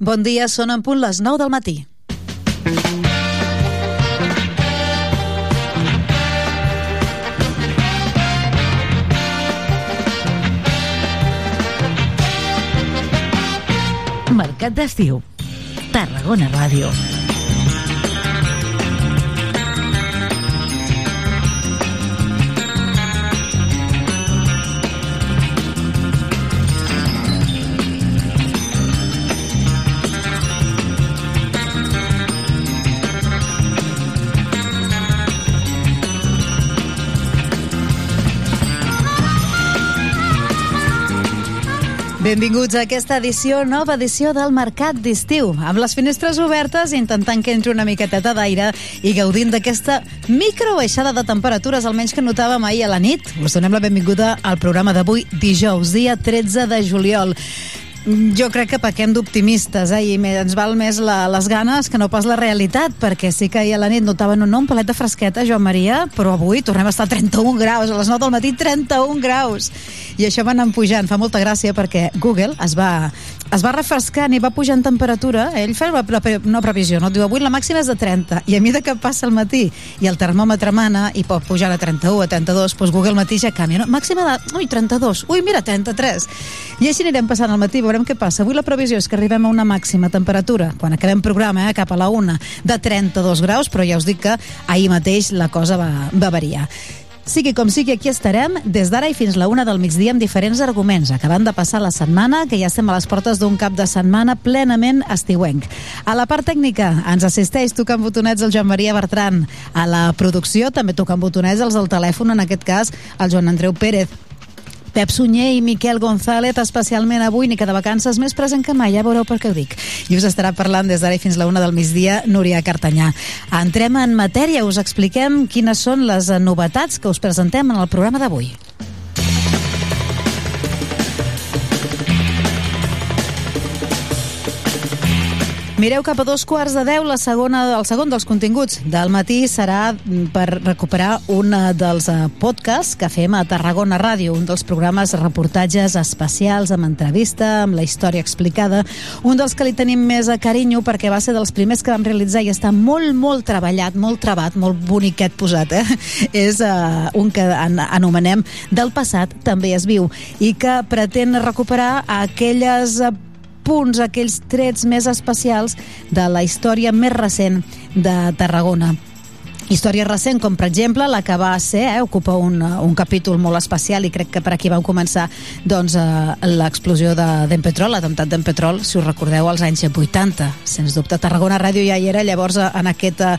Bon dia, són en punt les 9 del matí. Mercat d'estiu. Tarragona Ràdio. Benvinguts a aquesta edició, nova edició del Mercat d'Estiu, amb les finestres obertes, intentant que entri una miqueteta d'aire i gaudint d'aquesta microbaixada de temperatures, almenys que notàvem ahir a la nit. Us donem la benvinguda al programa d'avui, dijous, dia 13 de juliol. Jo crec que pequem d'optimistes, eh? i ens val més la, les ganes que no pas la realitat, perquè sí que ahir a la nit notaven un nom, palet de fresqueta, Joan Maria, però avui tornem a estar a 31 graus, a les 9 del matí 31 graus, i això va anar pujant, fa molta gràcia perquè Google es va, es va refrescant i va pujar en temperatura, ell fa una, una previsió, no? diu avui la màxima és de 30, i a mesura que passa el matí i el termòmetre mana i pot pujar a 31, a 32, doncs Google mateix ja canvia, no? màxima de, ui, 32, ui, mira, 33, i així anirem passant al matí, veurem què passa. Avui la previsió és que arribem a una màxima temperatura, quan acabem programa, eh, cap a la una, de 32 graus, però ja us dic que ahir mateix la cosa va, va variar. Sigui com sigui, aquí estarem des d'ara i fins la una del migdia amb diferents arguments, acabant de passar la setmana, que ja estem a les portes d'un cap de setmana plenament estiuenc. A la part tècnica ens assisteix tocant botonets el Joan Maria Bertran. A la producció també toquen botonets els del telèfon, en aquest cas el Joan Andreu Pérez. Pep Sunyer i Miquel González, especialment avui, ni que de vacances, més present que mai, ja veureu per què ho dic. I us estarà parlant des d'ara fins la una del migdia, Núria Cartanyà. Entrem en matèria, us expliquem quines són les novetats que us presentem en el programa d'avui. Mireu cap a dos quarts de deu, la segona, el segon dels continguts del matí serà per recuperar un dels eh, podcasts que fem a Tarragona Ràdio, un dels programes reportatges especials amb entrevista, amb la història explicada, un dels que li tenim més a carinyo perquè va ser dels primers que vam realitzar i està molt, molt treballat, molt trebat, molt boniquet posat, eh? És uh, un que an anomenem Del passat també es viu i que pretén recuperar aquelles punts, aquells trets més especials de la història més recent de Tarragona. Història recent, com per exemple la que va ser, eh, ocupa un, un capítol molt especial i crec que per aquí vau començar doncs, eh, l'explosió d'Empetrol, de, l'atemptat d'Empetrol, si us recordeu, als anys 80. Sens dubte, Tarragona Ràdio ja hi era, llavors eh, en aquest, eh,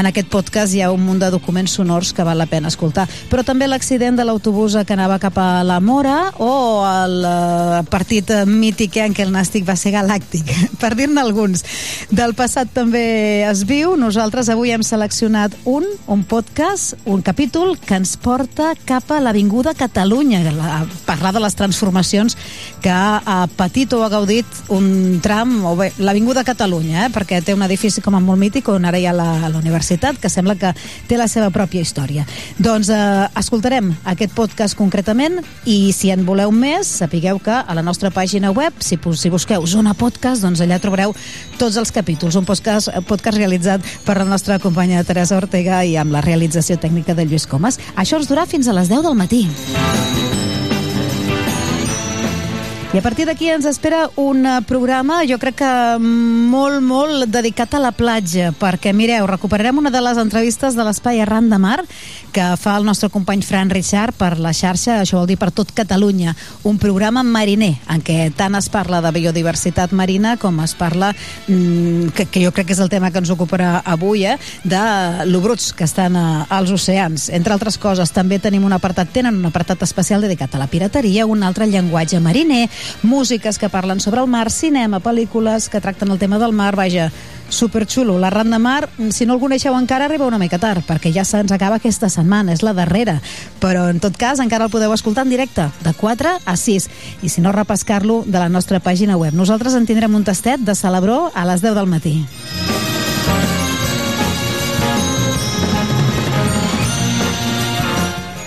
en aquest podcast hi ha un munt de documents sonors que val la pena escoltar. Però també l'accident de l'autobús que anava cap a la Mora o el eh, partit mític en què el Nàstic va ser galàctic, per dir-ne alguns. Del passat també es viu, nosaltres avui hem seleccionat un un, un podcast, un capítol que ens porta cap a l'Avinguda Catalunya, a parlar de les transformacions que ha patit o ha gaudit un tram, o bé, l'Avinguda Catalunya, eh, perquè té un edifici com a molt mític on ara hi ha la, la universitat, que sembla que té la seva pròpia història. Doncs eh, escoltarem aquest podcast concretament i si en voleu més, sapigueu que a la nostra pàgina web, si, si busqueu Zona Podcast, doncs allà trobareu tots els capítols. Un podcast, podcast realitzat per la nostra companya Teresa Ortega Ortega i amb la realització tècnica de Lluís Comas. Això ens durà fins a les 10 del matí. I a partir d'aquí ens espera un programa, jo crec que molt, molt dedicat a la platja, perquè, mireu, recuperarem una de les entrevistes de l'Espai Arran de Mar que fa el nostre company Fran Richard per la xarxa, això vol dir per tot Catalunya, un programa mariner, en què tant es parla de biodiversitat marina com es parla, mmm, que, que jo crec que és el tema que ens ocuparà avui, eh, de l'obruts que estan a, als oceans. Entre altres coses, també tenim un apartat, tenen un apartat especial dedicat a la pirateria, un altre llenguatge mariner, músiques que parlen sobre el mar, cinema, pel·lícules que tracten el tema del mar, vaja, superxulo. La Ran de Mar, si no el coneixeu encara, arriba una mica tard, perquè ja se'ns acaba aquesta setmana, és la darrera. Però, en tot cas, encara el podeu escoltar en directe, de 4 a 6. I si no, repescar-lo de la nostra pàgina web. Nosaltres en tindrem un tastet de Celebró a les 10 del matí.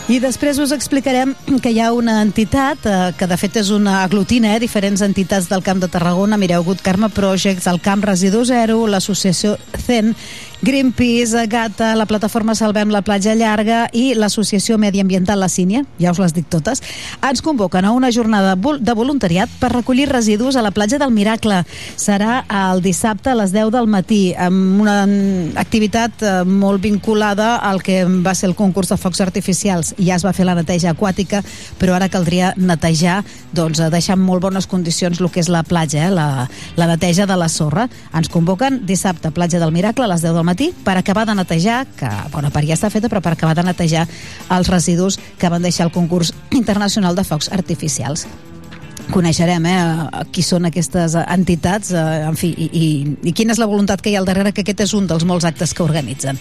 I després us explicarem que hi ha una entitat, eh, que de fet és una aglutina, eh, diferents entitats del Camp de Tarragona, mireu, Good Karma Projects, el Camp Residu Zero, l'associació CEN, Greenpeace, Gata, la plataforma Salvem la platja llarga i l'associació mediambiental La Sínia, ja us les dic totes, ens convoquen a una jornada de voluntariat per recollir residus a la platja del Miracle. Serà el dissabte a les 10 del matí, amb una activitat eh, molt vinculada al que va ser el concurs de focs artificials. Ja es va fer la neteja aquàtica, però ara caldria netejar, doncs, deixar en molt bones condicions el que és la platja, eh, la, la neteja de la sorra. Ens convoquen dissabte, platja del Miracle, a les 10 del matí per acabar de netejar, que bona part ja està feta, però per acabar de netejar els residus que van deixar el concurs internacional de focs artificials coneixerem eh, qui són aquestes entitats, eh, en fi, i, i, i quina és la voluntat que hi ha al darrere, que aquest és un dels molts actes que organitzen.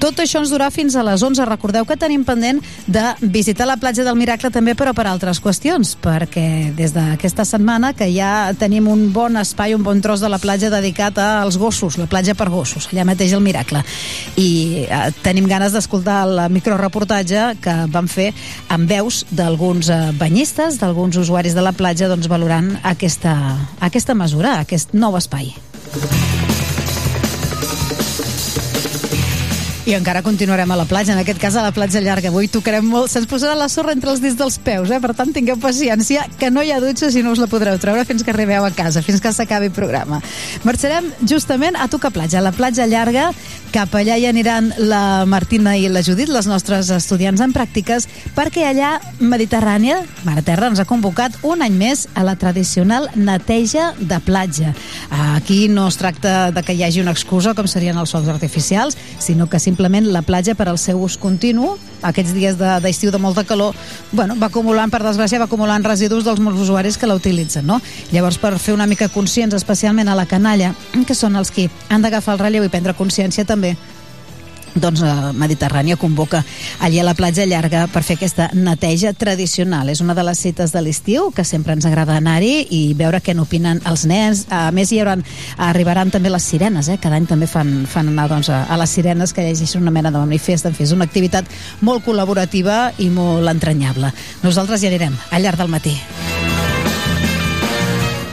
Tot això ens durà fins a les 11. Recordeu que tenim pendent de visitar la platja del Miracle també, però per altres qüestions, perquè des d'aquesta setmana que ja tenim un bon espai, un bon tros de la platja dedicat als gossos, la platja per gossos, allà mateix el Miracle. I eh, tenim ganes d'escoltar el microreportatge que vam fer amb veus d'alguns eh, banyistes, d'alguns usuaris de la platja platja doncs, valorant aquesta, aquesta mesura, aquest nou espai. I encara continuarem a la platja, en aquest cas a la platja llarga. Avui tocarem molt, se'ns posarà la sorra entre els dits dels peus, eh? per tant tingueu paciència, que no hi ha dutxa si no us la podreu treure fins que arribeu a casa, fins que s'acabi el programa. Marxarem justament a tocar platja, a la platja llarga, cap allà hi aniran la Martina i la Judit, les nostres estudiants en pràctiques, perquè allà Mediterrània, Mare Terra, ens ha convocat un any més a la tradicional neteja de platja. Aquí no es tracta de que hi hagi una excusa, com serien els focs artificials, sinó que simplement simplement la platja per al seu ús continu. Aquests dies d'estiu de, de molta calor, bueno, va acumulant, per desgràcia, va acumulant residus dels molts usuaris que la utilitzen, no? Llavors, per fer una mica conscients, especialment a la canalla, que són els qui han d'agafar el relleu i prendre consciència també doncs eh, Mediterrània convoca allà a la platja llarga per fer aquesta neteja tradicional. És una de les cites de l'estiu que sempre ens agrada anar-hi i veure què n'opinen els nens. A més, hi haurà, arribaran també les sirenes, eh? cada any també fan, fan anar doncs, a, a les sirenes que llegeixen una mena de manifest. En fi, és una activitat molt col·laborativa i molt entranyable. Nosaltres hi anirem al llarg del matí.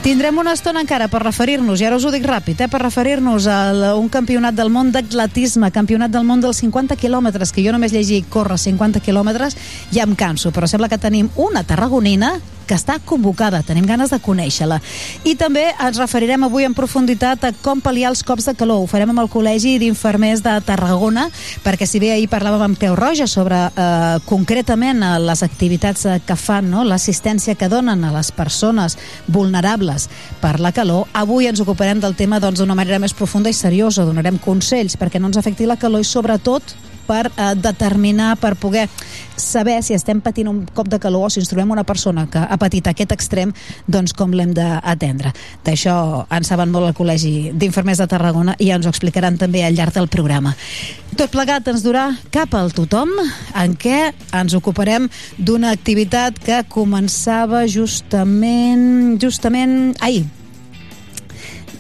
Tindrem una estona encara per referir-nos, i ara us ho dic ràpid, eh, per referir-nos a un campionat del món d'atletisme, campionat del món dels 50 quilòmetres, que jo només llegi córrer 50 quilòmetres ja em canso, però sembla que tenim una tarragonina que està convocada. Tenim ganes de conèixer-la. I també ens referirem avui en profunditat a com pal·liar els cops de calor. Ho farem amb el Col·legi d'Infermers de Tarragona, perquè si bé ahir parlàvem amb Creu Roja sobre eh, concretament eh, les activitats eh, que fan, no? l'assistència que donen a les persones vulnerables per la calor, avui ens ocuparem del tema doncs, d'una doncs, manera més profunda i seriosa. Donarem consells perquè no ens afecti la calor i sobretot per eh, determinar, per poder saber si estem patint un cop de calor o si ens trobem una persona que ha patit aquest extrem, doncs com l'hem d'atendre. D'això en saben molt el Col·legi d'Infermers de Tarragona i ja ens ho explicaran també al llarg del programa. Tot plegat ens durà cap al tothom, en què ens ocuparem d'una activitat que començava justament, justament ahir,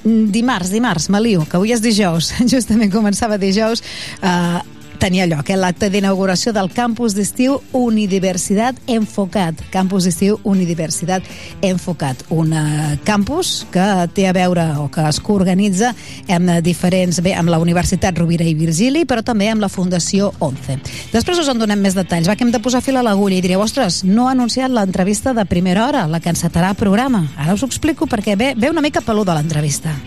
dimarts, dimarts, Maliu, que avui és dijous, justament començava dijous, eh, tenia lloc eh, l'acte d'inauguració del campus d'estiu Unidiversitat Enfocat. Campus d'estiu Unidiversitat Enfocat. Un uh, campus que té a veure o que es coorganitza amb diferents, bé, amb la Universitat Rovira i Virgili, però també amb la Fundació 11. Després us en donem més detalls. Va que hem de posar fil a l'agulla i direu, ostres, no ha anunciat l'entrevista de primera hora, la que encetarà programa. Ara us ho explico perquè ve, ve una mica peluda l'entrevista.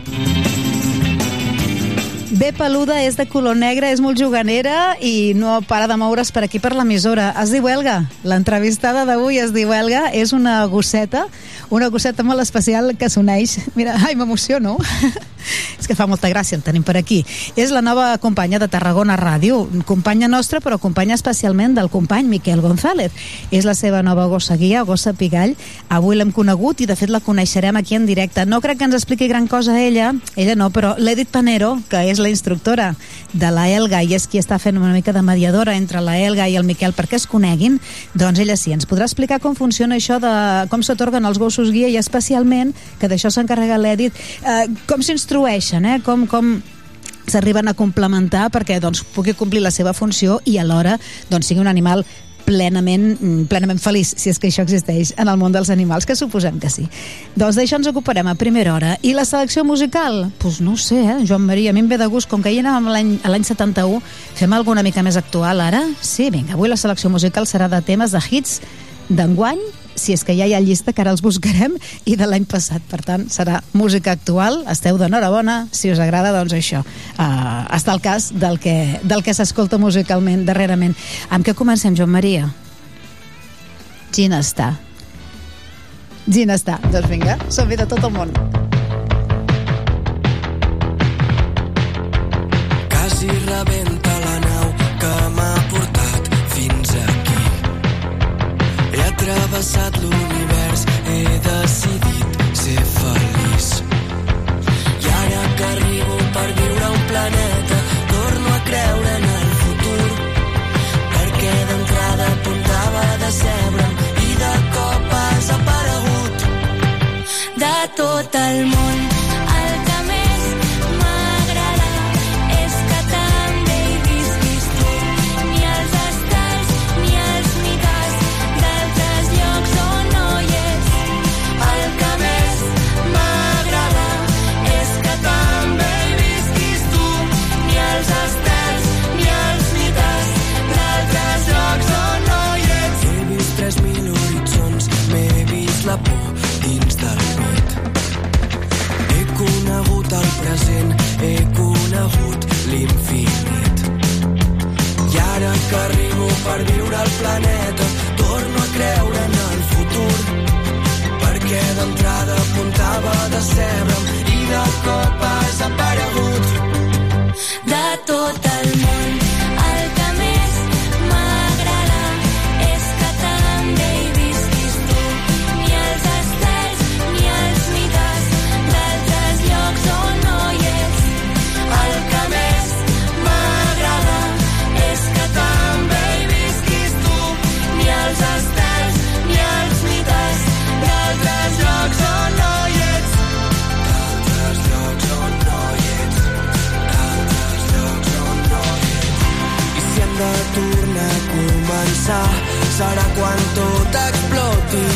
Bé peluda, és de color negre, és molt juganera i no para de moure's per aquí per l'emissora. Es diu Elga. L'entrevistada d'avui es diu Elga. És una gosseta, una gosseta molt especial que s'uneix. Mira, ai, m'emociono. és que fa molta gràcia, el tenim per aquí. És la nova companya de Tarragona Ràdio, companya nostra, però companya especialment del company Miquel González. És la seva nova gossa guia, gossa pigall. Avui l'hem conegut i, de fet, la coneixerem aquí en directe. No crec que ens expliqui gran cosa ella, ella no, però l'Edith Panero, que és la instructora de la Elga i és qui està fent una mica de mediadora entre la Elga i el Miquel perquè es coneguin, doncs ella sí, ens podrà explicar com funciona això de com s'atorguen els gossos guia i especialment, que d'això s'encarrega l'Edith, eh, com s'instrueix construeixen, eh? com, com s'arriben a complementar perquè doncs, pugui complir la seva funció i alhora doncs, sigui un animal plenament, mm, plenament feliç, si és que això existeix en el món dels animals, que suposem que sí. Doncs d'això ens ocuparem a primera hora. I la selecció musical? Doncs pues no sé, eh, Joan Maria, a mi em ve de gust, com que hi anàvem l'any 71, fem alguna mica més actual ara? Sí, vinga, avui la selecció musical serà de temes de hits d'enguany si és que ja hi ha llista, que ara els buscarem, i de l'any passat. Per tant, serà música actual, esteu d'enhorabona, si us agrada, doncs això. Uh, està el cas del que, del que s'escolta musicalment darrerament. Amb què comencem, Joan Maria? Gina està. Gina està. Doncs vinga, som-hi de tot el món. Atravessat l'univers, he decidit ser feliç. I ara que arribo per viure a un planeta, torno a creure en el futur. Perquè d'entrada apuntava de sebre'm i de cop has aparegut. de tot el món. Conegut l'infinit. I ara que arribo per viure al planeta, torno a creure en el futur perquè d'entrada apuntava de sebre'm i de cop has aparegut. De tot el món. Començar, serà quan tot exploti.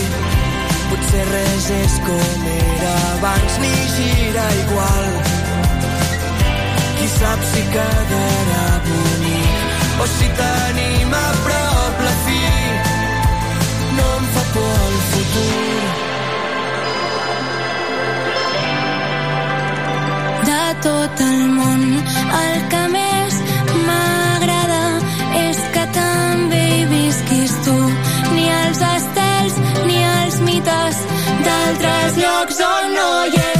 Potser res és com era abans ni gira igual. Qui sap si quedarà bonic o si tenim a prop la fi. No em fa por el futur. de tot el món. El que més Els estels ni els mites d'altres llocs on no hi ets.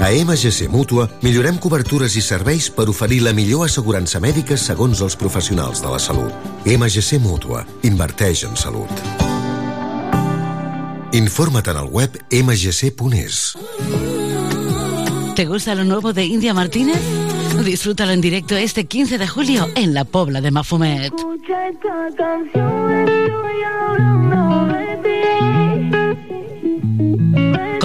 A MGC Mútua millorem cobertures i serveis per oferir la millor assegurança mèdica segons els professionals de la salut. MGC Mútua. Inverteix en salut. Informa't en el web mgc.es. ¿Te gusta lo nuevo de India Martínez? Disfrútalo en directo este 15 de julio en la Pobla de Mafumet. Escucha esta canción, estoy hablando de ti.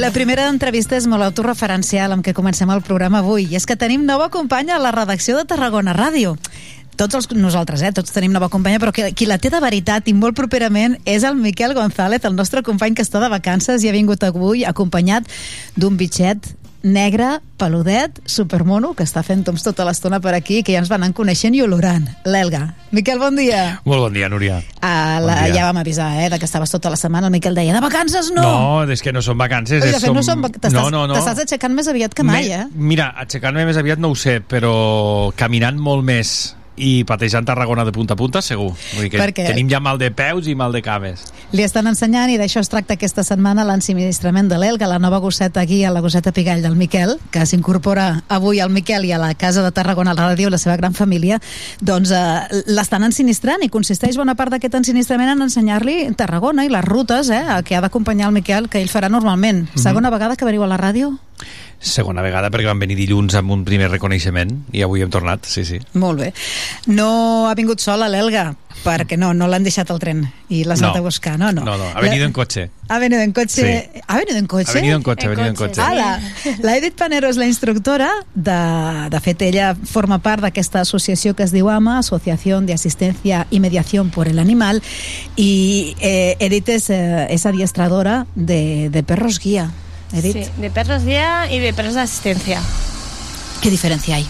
La primera entrevista és molt autorreferencial amb què comencem el programa avui. I és que tenim nova companya a la redacció de Tarragona Ràdio tots els, nosaltres, eh, tots tenim nova companya, però que, qui la té de veritat i molt properament és el Miquel González, el nostre company que està de vacances i ha vingut avui acompanyat d'un bitxet negre, peludet, supermono, que està fent toms tota l'estona per aquí, que ja ens van anar coneixent i olorant. L'Elga. Miquel, bon dia. Molt bon dia, Núria. Ah, la, Bon dia. ja vam avisar, eh, de que estaves tota la setmana. El Miquel deia, de vacances no! No, és que no són vacances. Oi, de fet, no som- són, vac- t'estàs no, no, no. aixecant més aviat que mai, Me- eh? Mira, aixecant-me més aviat no ho sé, però caminant molt més i patejant Tarragona de punta a punta, segur. Vull dir que Per què? tenim ja mal de peus i mal de cames. Li estan ensenyant, i d'això es tracta aquesta setmana, l'ensinistrament de l'Elga, la nova gosseta guia, la gosseta pigall del Miquel, que s'incorpora avui al Miquel i a la Casa de Tarragona, a la ràdio, la seva gran família, doncs eh, l'estan ensinistrant i consisteix bona part d'aquest ensinistrament en ensenyar-li Tarragona i les rutes eh, a què ha d'acompanyar el Miquel, que ell farà normalment. Mhm. Segona vegada que veniu a la ràdio? Segona vegada perquè van venir dilluns amb un primer reconeixement i avui hem tornat, sí, sí. Molt bé. No ha vingut sola l'Elga, perquè no, no l'han deixat al tren i l'has No. anat a buscar, no, no. No, no, ha venido en coche. Ha venido en coche. Sí. ¿Ha venido en coche? Ha venido en coche, ha En venido en coche, coche. sí. Ala, la Edith Panero és la instructora de, de fet ella forma part d'aquesta associació que es diu AMA, Asociación de Asistencia y Mediación por el Animal i eh, Edith és, eh, és adiestradora de, de perros guía Edith, Sí, de perros guía y de perros de asistencia. ¿qué diferencia hay?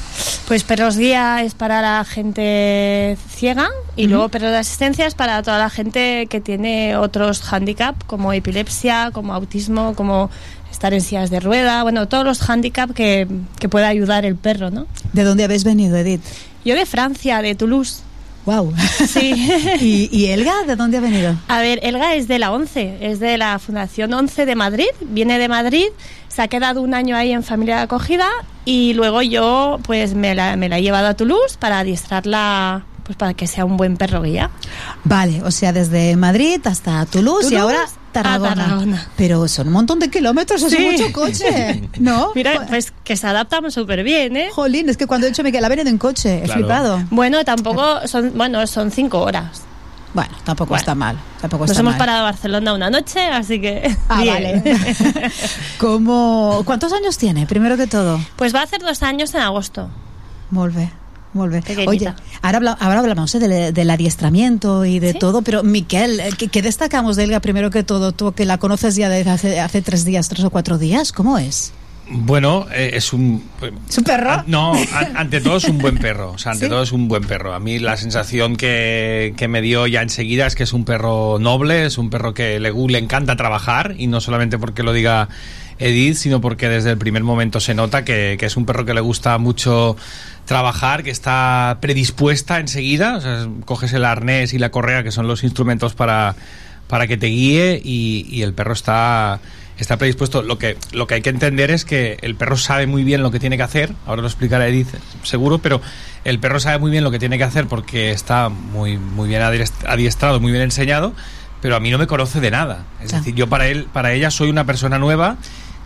Pues perros guía es para la gente ciega y luego perros de asistencia es para toda la gente que tiene otros handicap como epilepsia, como autismo, como estar en sillas de rueda, bueno, todos los handicap que, que pueda ayudar el perro, ¿no? ¿De dónde habéis venido, Edith? Yo de Francia, de Toulouse. Wow. Sí. ¿Y, ¿Y Elga de dónde ha venido? A ver, Elga es de la ONCE, es de la Fundación ONCE de Madrid, viene de Madrid, se ha quedado un año ahí en familia de acogida y luego yo pues me la, me la he llevado a Toulouse para adiestrarla pues para que sea un buen perro guía. Vale, o sea, desde Madrid hasta Toulouse, y Toulouse a Tarragona. Pero son un montón de kilómetros, es Sí. mucho coche, ¿no? Mira, pues que se adaptan súper bien, ¿eh? Jolín, es que cuando he dicho Miquel ha venido en coche, he flipado. Bueno, tampoco son, bueno, son cinco horas. Bueno, tampoco Bueno. está mal. Tampoco Nos está hemos mal. parado a Barcelona una noche, así que Ah, bien. vale. ¿Cómo, ¿Cuántos años tiene, primero que todo? Pues va a hacer dos años en agosto. Bé. Molt bé. Pequeñita. Oye, ahora, habla- ahora hablamos eh, del, del adiestramiento y de Sí. todo, pero Miquel, eh, ¿qué, qué destacamos de Elga primero que todo? Tú que la conoces ya desde hace, hace tres días, tres o cuatro días, ¿cómo es? Bueno, eh, es un... ¿Es un perro? Ah, No, an- ante todo es un buen perro. O sea, ante ¿Sí? todo es un buen perro. A mí la sensación que, que me dio ya enseguida es que es un perro noble, es un perro que le, le encanta trabajar y no solamente porque lo diga Edith, sino porque desde el primer momento se nota que, que es un perro que le gusta mucho trabajar, que está predispuesta enseguida. O sea, coges el arnés y la correa, que son los instrumentos para, para que te guíe y, y el perro está está predispuesto. Lo que, lo que hay que entender es que el perro sabe muy bien lo que tiene que hacer, ahora lo explicará Edith seguro, pero el perro sabe muy bien lo que tiene que hacer porque está muy, muy bien adiest- adiestrado, muy bien enseñado, pero a mí no me conoce de nada. Es decir, yo para él, para ella soy una persona nueva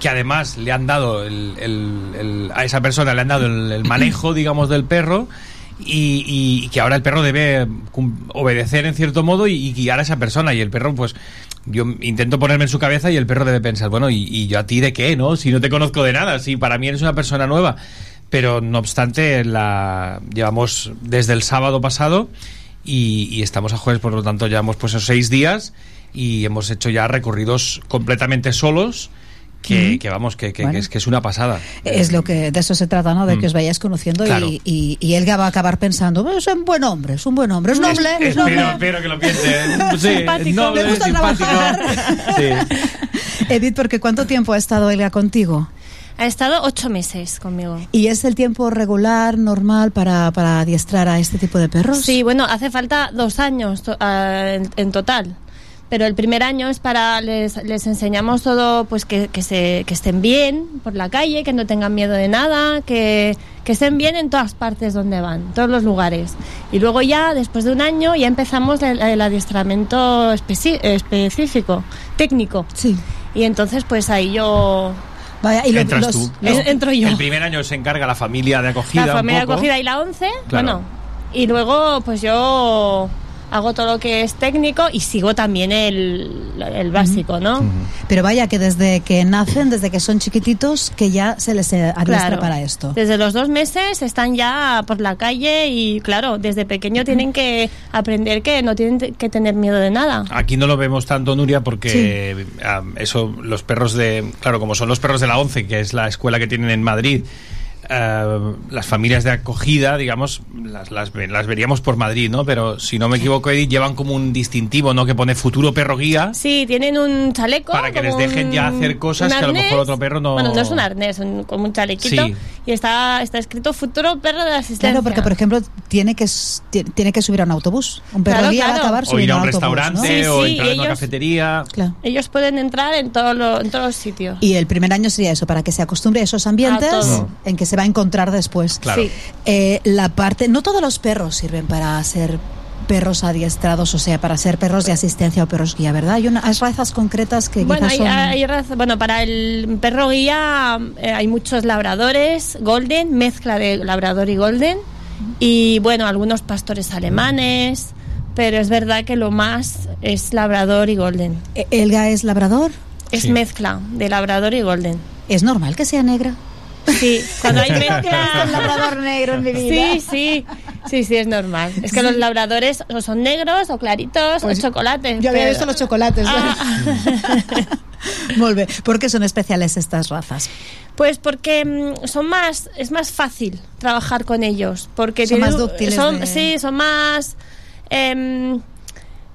que además le han dado el- el- el- a esa persona le han dado el, manejo, digamos, del perro y, que ahora el perro debe obedecer en cierto modo y, y guiar a esa persona y el perro pues yo intento ponerme en su cabeza y el perro debe pensar bueno y, y yo a ti de qué no si no te conozco de nada si para mí eres una persona nueva pero no obstante la llevamos desde el sábado pasado y, y estamos a jueves por lo tanto ya hemos puesto seis días y hemos hecho ya recorridos completamente solos que, que vamos que, que- Bueno. que es que es una pasada Es lo que de eso se trata, ¿no? De que os vayáis conociendo Mm. Claro. y, y, y Elga va a acabar pensando, "Bueno, es un buen hombre, es un buen hombre, es noble, es, Espero, noble. espero que lo piense. Sí, Simpático. noble, Le gusta simpático. trabajar. Sí. Edith, porque ¿cuánto tiempo ha estado Elga contigo? Ha estado ocho meses conmigo. ¿Y es el tiempo regular, normal para, para adiestrar a este tipo de perros? Sí, bueno, hace falta dos años to- ah, en, en total. Pero el primer año es para, les, les enseñamos todo, pues que, que, se, que estén bien por la calle, que no tengan miedo de nada, que, que estén bien en todas partes donde van, todos los lugares. Y luego ya, después de un año, ya empezamos el, el adiestramiento especi- específico, técnico. Sí. Y entonces, pues ahí yo... Vaya, y lo- Entras los- tú. los- entro yo. El primer año se encarga la familia de acogida. la un familia poco. acogida y la 11, Claro. bueno, y luego pues yo hago todo lo que es técnico y sigo también el, el básico, ¿no? Pero vaya que desde que nacen, desde que son chiquititos, que ya se les eh, adiestra Claro. para esto. Desde los dos meses están ya por la calle y claro, desde pequeño tienen que aprender que no tienen que tener miedo de nada. Aquí no lo vemos tanto, Nuria, porque ah, eso, los perros de. Claro, como son los perros de la ONCE, que es la escuela que tienen en Madrid, ah, las familias de acogida, digamos, las, las, las veríamos por Madrid, ¿no? Pero si no me equivoco, Edith, llevan como un distintivo, ¿no? Que pone futuro perro guía. Sí, tienen un chaleco. Para que les dejen ya hacer cosas que a lo mejor otro perro no- Bueno, no es un arnés, un- como un chalequito. Sí. Y está, está escrito futuro perro de asistencia. Claro, porque por ejemplo tiene que tiene que subir a un autobús. Un perro Claro, guía va a claro. acabar O ir subiendo a a un un autobús, ¿no? restaurante Sí, o sí, entrar en una ellos- cafetería. Claro. Ellos pueden entrar en, todo lo- en todos los sitios. Y el primer año sería eso, para que se acostumbre a esos ambientes A en que se va a encontrar después. Claro. Sí. Eh, la parte, no todos los perros sirven para ser perros adiestrados, o sea, para ser perros de asistencia o perros guía, ¿verdad? Hay unas razas concretas que Bueno, quizás hay, son... hay raza- bueno, para el perro guía eh, hay muchos labradores, golden, mezcla de labrador y golden, y bueno, algunos pastores alemanes, pero es verdad que lo más es labrador y golden. Eh, ¿Elga es labrador? Es Sí. mezcla de labrador y golden. ¿Es normal que sea negra? Sí, cuando hay mezcla... labrador negro en mi Sí, sí, sí, sí, es normal. Es que los labradores o son negros o claritos Pues o chocolates. Yo había pero- visto los chocolates. Ah. Molt bé. ¿Por qué son especiales estas razas? Pues porque mm, son más, es más fácil trabajar con ellos, porque Son tienen- más dúctiles son- de- sí, son más, em,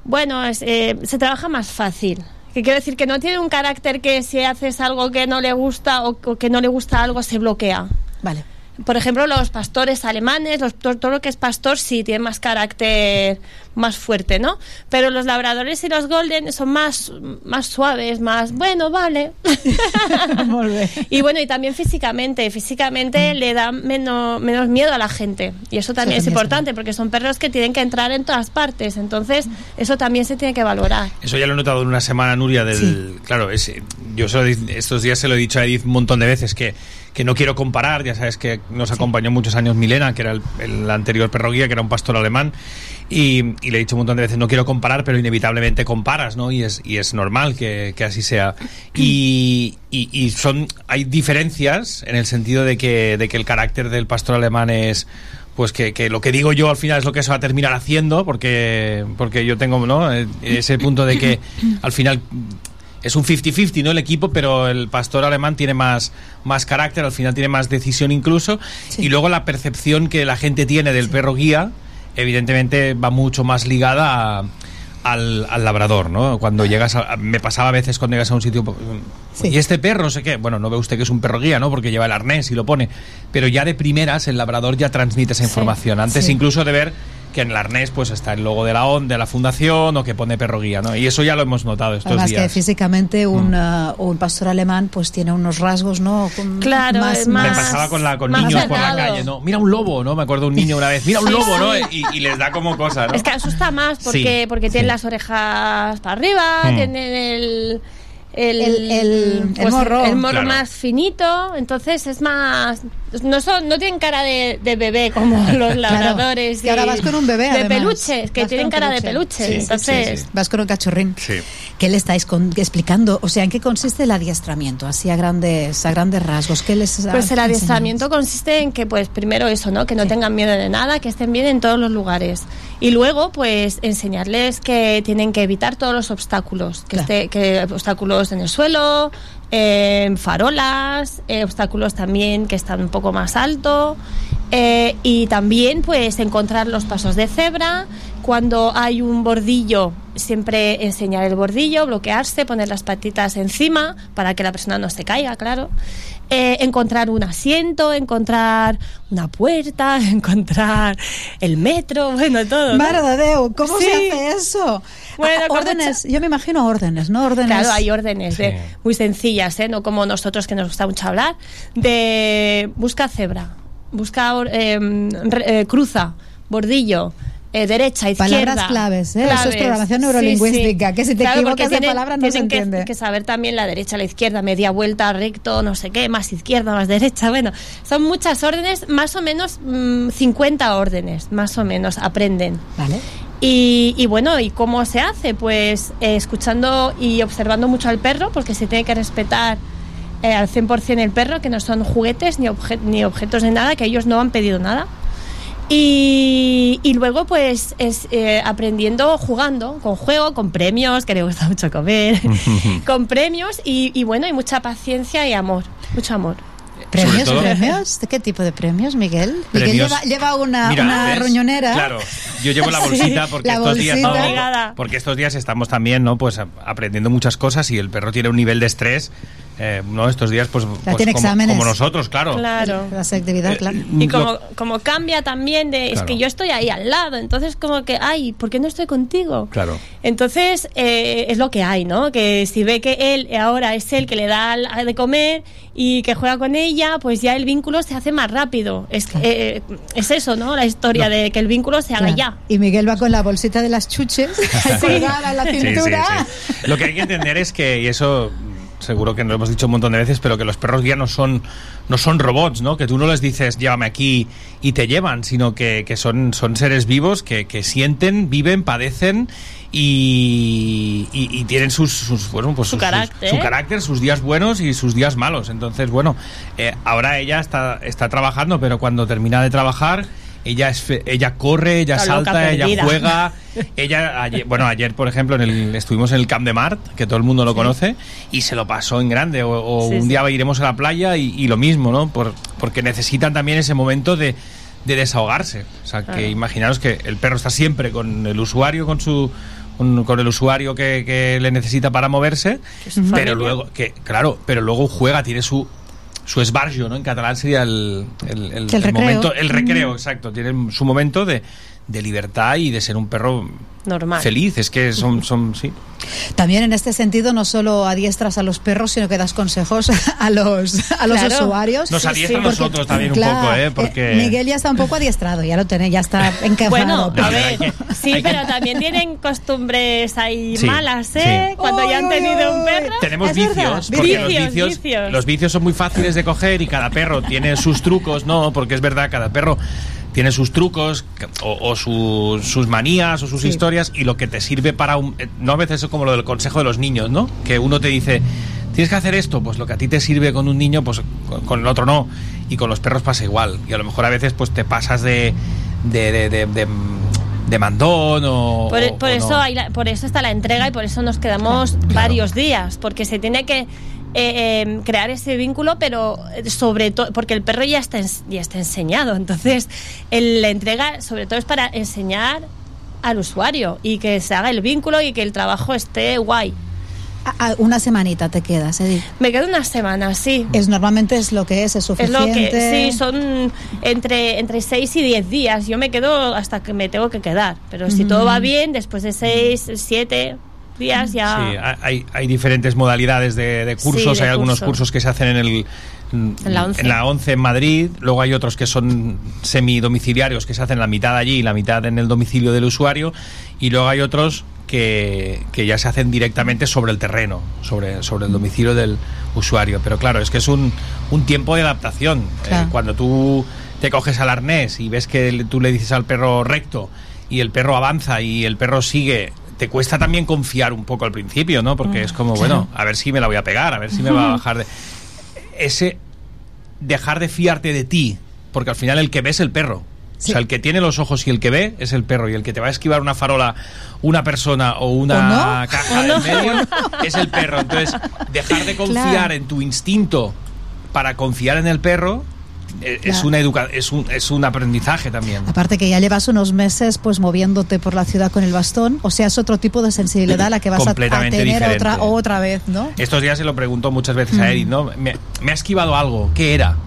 bueno, es, eh, se trabaja más fácil. Que quiero decir que no tiene un carácter que si haces algo que no le gusta o, o que no le gusta algo se bloquea. Vale. Por ejemplo, los pastores alemanes, los, todo, lo que es pastor sí tiene más carácter más fuerte, ¿no? Pero los labradores y los golden son más, más suaves, más, bueno, vale. Y bueno, y también físicamente, físicamente le da menos, menos miedo a la gente. Y eso también Eso es también es importante porque son perros que tienen que entrar en todas partes. Entonces, eso también se tiene que valorar. Eso ya lo he notado en una semana, Nuria, del... Claro, es, yo se lo di- estos días se lo he dicho a Edith un montón de veces, que, que no quiero comparar, ya sabes que nos acompañó muchos años Milena, que era el, el anterior perro guía, que era un pastor alemán, y, y le he dicho un montón de veces, no quiero comparar, pero inevitablemente comparas, ¿no? Y es, y es normal que, que así sea. Y, y, y son hay diferencias en el sentido de que, de que el carácter del pastor alemán es pues que, que lo que digo yo al final es lo que se va a terminar haciendo porque porque yo tengo ¿no? Eh, ese punto de que al final es un 50-50 ¿no? el equipo pero el pastor alemán tiene más más carácter al final tiene más decisión incluso Sí. y luego la percepción que la gente tiene del perro guía evidentemente va mucho más ligada a- al, al labrador, ¿no? Cuando llegas a, me pasaba a veces cuando llegas a un sitio Sí. y este perro, no sé qué, bueno, no ve usted que es un perro guía, ¿no? Porque lleva el arnés y lo pone, pero ya de primeras el labrador ya transmite esa información, antes incluso de ver que en el arnés pues está el logo de la ON, de la fundación o que pone perro guía, ¿no? Y eso ya lo hemos notado estos Además que días. físicamente un, uh, un pastor alemán pues tiene unos rasgos, ¿no? Con- Claro, es Me más- pasaba con, la, con más niños por la calle, ¿no? Mira un lobo, ¿no? Me acuerdo un niño una vez, mira un lobo, ¿no? Y, y les da como cosa, ¿no? Es que asusta más porque, Sí, porque tienen sí. las orejas para arriba, Hmm. tienen el... El, El- el- el morro. el morro Claro. más finito, entonces es más. No son, no tienen cara de, de bebé como los labradores. que ahora y- vas con un bebé, De además. peluche, que Vas tienen cara peluche. de peluche. Sí, sí, entonces, sí, sí. Vas con un cachorrín. Sí. ¿Qué le estáis con- explicando? O sea, ¿en qué consiste el adiestramiento? Así a grandes, a grandes rasgos. ¿Qué les Pues el adiestramiento consiste en que, pues, primero eso, ¿no? Que no tengan miedo de nada, que estén bien en todos los lugares. Y luego, pues, enseñarles que tienen que evitar todos los obstáculos. Que, Claro. esté- que obstáculos en el suelo, eh, farolas, eh, obstáculos también que están un poco más alto. eh, y también, pues, encontrar los pasos de cebra. Cuando hay un bordillo, siempre enseñar el bordillo, bloquearse, poner las patitas encima para que la persona no se caiga, claro. Eh, encontrar un asiento, encontrar una puerta, encontrar el metro, bueno, todo. ¿no? Mare de Déu, ¿cómo Sí. se hace eso? Bueno, órdenes, yo me imagino órdenes, ¿no? Órdenes. Claro, hay órdenes de- Sí. muy sencillas, ¿eh? no como nosotros que nos gusta mucho hablar, de busca cebra, busca or- em, re- eh, cruza, bordillo, eh, derecha, izquierda. Palabras claves, ¿eh? Eso es programación neurolingüística, que si te Claro, equivocas porque de tienen- palabra no se tienen que- entiende. Que, saber también la derecha, la izquierda, media vuelta, recto, no sé qué, más izquierda, más derecha. Bueno, son muchas órdenes, más o menos mm, 50 órdenes, más o menos, aprenden. Vale. Y, y bueno, ¿y cómo se hace? Pues eh, escuchando y observando mucho al perro, porque se tiene que respetar eh, al 100% el perro, que no son juguetes ni, obje- ni objetos de nada, que ellos no han pedido nada. Y, y luego pues es eh, aprendiendo jugando, con juego, con premios, que le gusta mucho comer, con premios y, y bueno, y mucha paciencia y amor, mucho amor. ¿Premios? todo- ¿Premios? ¿De qué tipo de premios, Miguel? Miguel lleva, lleva una, Mira, una ¿ves? roñonera. Claro, yo llevo la bolsita porque estos días no, porque estos días estamos también, ¿no? Pues aprendiendo muchas cosas y el perro tiene un nivel de estrés, eh, ¿no? Estos días, pues, pues tiene como, exámenes. como nosotros, claro. Claro. La selectividad, claro. Y Lo- como, como cambia también de, es que yo estoy ahí al lado, entonces como que, ay, ¿por qué no estoy contigo? Claro. Entonces eh, es lo que hay, ¿no? Que si ve que él ahora es el que le da de comer y que juega con ella, pues ya el vínculo se hace más rápido. Es, eh, es eso, ¿no? La historia de que el vínculo se haga Claro. ya. Y Miguel va con la bolsita de las chuches colgada en la Sí, sí, cintura. sí. Lo que hay que entender es que, y eso seguro que lo hemos dicho un montón de veces, pero que los perros ya no son, no son robots, ¿no? Que tú no les dices llévame aquí y te llevan, sino que, que son, son seres vivos que, que sienten, viven, padecen y, y- y tienen sus, sus, bueno, pues Su carácter. su carácter, sus días buenos y sus días malos. Entonces, bueno, eh, ahora ella está, está trabajando, pero cuando termina de trabajar, ella, es fe- ella corre, ella salta, ella juega. Ella, ayer- bueno, ayer, por ejemplo, en el, estuvimos en el Camp de Mart, que todo el mundo lo conoce, y se lo pasó en grande. O, o Sí, un sí. día iremos a la playa y, y lo mismo, ¿no? Por- porque necesitan también ese momento de, de desahogarse. O sea, Claro. que imaginaros que el perro está siempre con el usuario, con su con, con el usuario que, que le necesita para moverse, pero familia. luego, que claro, pero luego juega, tiene su su esbarjo, ¿no? En catalán sería el, el, el- El momento, el recreo, exacto. Tiene su momento de, de libertad y de ser un perro Normal. feliz. Es que son, son sí. También en este sentido no solo adiestras a los perros, sino que das consejos a los, a los Claro. usuarios. Nos adiestra a Porque, nosotros también un poco, ¿eh? Porque... Miguel ya está un poco adiestrado, ya lo tiene, ya está encajado. Bueno, pero- a hay ver, que- sí, que- pero también tienen costumbres ahí Sí, malas, ¿eh? sí. Cuando ya han tenido un perro. Tenemos verdad. vicios, porque los Vicios, vicios, vicios. los vicios son muy fáciles de coger y cada perro tiene sus trucos, no, porque es verdad, cada perro tiene sus trucos o, o sus, sus manías o sus Sí. historias y lo que te sirve para un... eh, No a veces es como lo del consejo de los niños, ¿no? Que uno te dice, tienes que hacer esto, pues lo que a ti te sirve con un niño, pues con, con el otro no. Y con los perros pasa igual. Y a lo mejor a veces pues te pasas de... de, de, de- de- de mandón o... Por, o- por o eso no. hay la- por eso está la entrega y por eso nos quedamos varios días, porque se tiene que eh, eh, crear ese vínculo, pero eh, sobre todo, porque el perro ya está, ya está enseñado, entonces el- la entrega sobre todo es para enseñar al usuario y que se haga el vínculo y que el trabajo esté guay. Una semanita te quedas, Edith. Me quedo una semana, sí. Es, normalmente es lo que es, es Es suficiente. lo que sí, son entre, entre 6 y 10 días. Yo me quedo hasta que me tengo que quedar. Pero si todo va bien, después de 6, 7 días ya. Sí, hay, hay diferentes modalidades de, de cursos. Sí, de hay algunos curso. cursos que se hacen en el En la 11. en la 11 en Madrid. Luego hay otros que son semidomiciliarios que se hacen la mitad allí y la mitad en el domicilio del usuario. Y luego hay otros que, que ya se hacen directamente sobre el terreno, sobre, sobre el domicilio del usuario. Pero claro, es que es un, un tiempo de adaptación. Eh, cuando tú te coges al arnés y ves que le- tú le dices al perro recto y el perro avanza y el perro sigue, te cuesta también confiar un poco al principio, ¿no? Porque es como, bueno, a ver si me la voy a pegar, a ver si me va a bajar de... Ese dejar de fiarte de ti, porque al final el que ve es el perro. Sí. O sea, el que tiene los ojos y el que ve es el perro. Y el que te va a esquivar una farola, una persona o una ¿O no? caja ¿O no? en medio es el perro. Entonces, dejar de confiar Claro. en tu instinto para confiar en el perro es, Claro. una educa es, un, es un aprendizaje también. Aparte que ya llevas unos meses pues moviéndote por la ciudad con el bastón, o sea, es otro tipo de sensibilidad a la que vas a- a, tener diferente. otra otra vez, ¿no? Estos días se lo pregunto muchas veces a Edith, ¿no? Me, me ha esquivado algo, ¿qué era?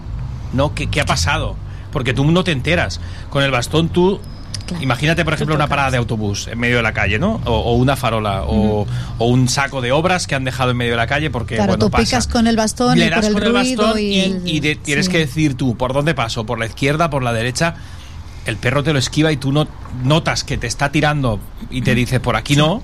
¿No? ¿Qué, qué ha pasado? Porque tú no te enteras. Con el bastón tú... Claro. Imagínate, por ejemplo, una parada de autobús en medio de la calle, ¿no? O, o una farola, o, o un saco de obras que han dejado en medio de la calle porque, Claro, bueno, tú pasa. picas con el bastón Le y por das el con el bastón y y, el- y de- tienes sí. que decir tú, ¿por dónde paso? ¿Por la izquierda, por la derecha? El perro te lo esquiva y tú no, notas que te está tirando y te dice, por aquí no,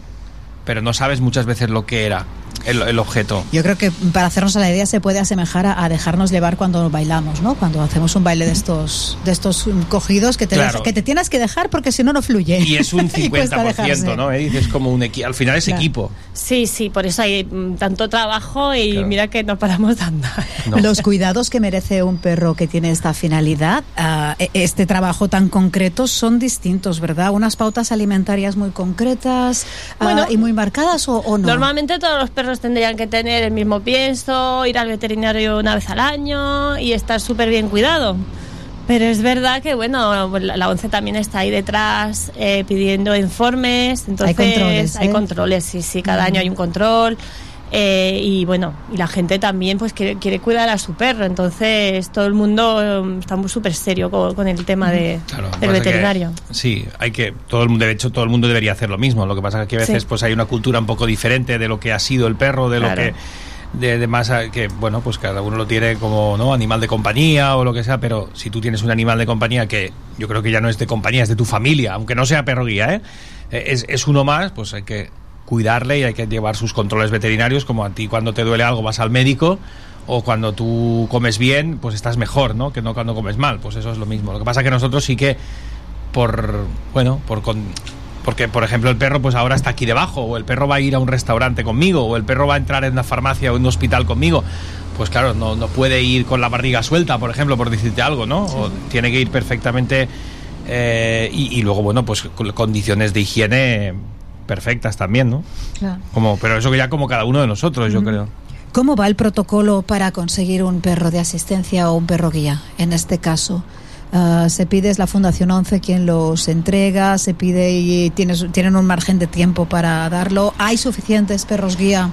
pero no sabes muchas veces lo que era. El, el objeto. Yo creo que para hacernos a la idea se puede asemejar a, a dejarnos llevar cuando bailamos, ¿no? Cuando hacemos un baile de estos de estos cogidos que te, Claro. que te tienes que dejar porque si no, no fluye. Y es un Y cuesta dejarse. 50%, ¿no? Es como un al final es Claro. equipo. Sí, sí, por eso hay mm, tanto trabajo y Claro. mira que no paramos de andar. No. Los cuidados que merece un perro que tiene esta finalidad, ah, e- este trabajo tan concreto, son distintos, ¿verdad? Unas pautas alimentarias muy concretas ah, Bueno, y muy marcadas o, o no. Normalmente todos los perros tendrían que tener el mismo pienso, ir al veterinario una vez al año y estar súper bien cuidado. Pero es verdad que, bueno, la la ONCE también está ahí detrás eh, pidiendo informes. Entonces, controles, hay ¿eh? controles, sí, sí, cada año hay un control. eh, y bueno, y la gente también pues quiere, quiere cuidar a su perro. Entonces, todo el mundo eh, está muy súper serio con, con el tema de, Claro, del que- veterinario. sí, hay que todo el mundo, de hecho todo el mundo debería hacer lo mismo. Lo que pasa es que a veces Sí. pues hay una cultura un poco diferente de lo que ha sido el perro, de Claro. lo que de, de más a- que bueno, pues cada uno lo tiene como, ¿no? animal de compañía o lo que sea, pero si tú tienes un animal de compañía que yo creo que ya no es de compañía, es de tu familia, aunque no sea perro guía, ¿eh? Eh, Es, es uno más, pues hay que cuidarle y hay que llevar sus controles veterinarios, como a ti cuando te duele algo vas al médico o cuando tú comes bien, pues estás mejor, ¿no? Que no cuando comes mal, pues eso es lo mismo. Lo que pasa que nosotros sí que por bueno, por con- porque por ejemplo el perro pues ahora está aquí debajo o el perro va a ir a un restaurante conmigo o el perro va a entrar en una farmacia o en un hospital conmigo. Pues claro, no, no puede ir con la barriga suelta, por ejemplo, por decirte algo, ¿no? O tiene que ir perfectamente eh, y, y luego, bueno, pues con condiciones de higiene perfectas también, ¿no? Claro. Como, pero eso que ya como cada uno de nosotros, yo creo. ¿Cómo va el protocolo para conseguir un perro de asistencia o un perro guía? En este caso, Ah, se pide es la Fundación 11 quien los entrega, se pide y tienes, tienen un margen de tiempo para darlo. ¿Hay suficientes perros guía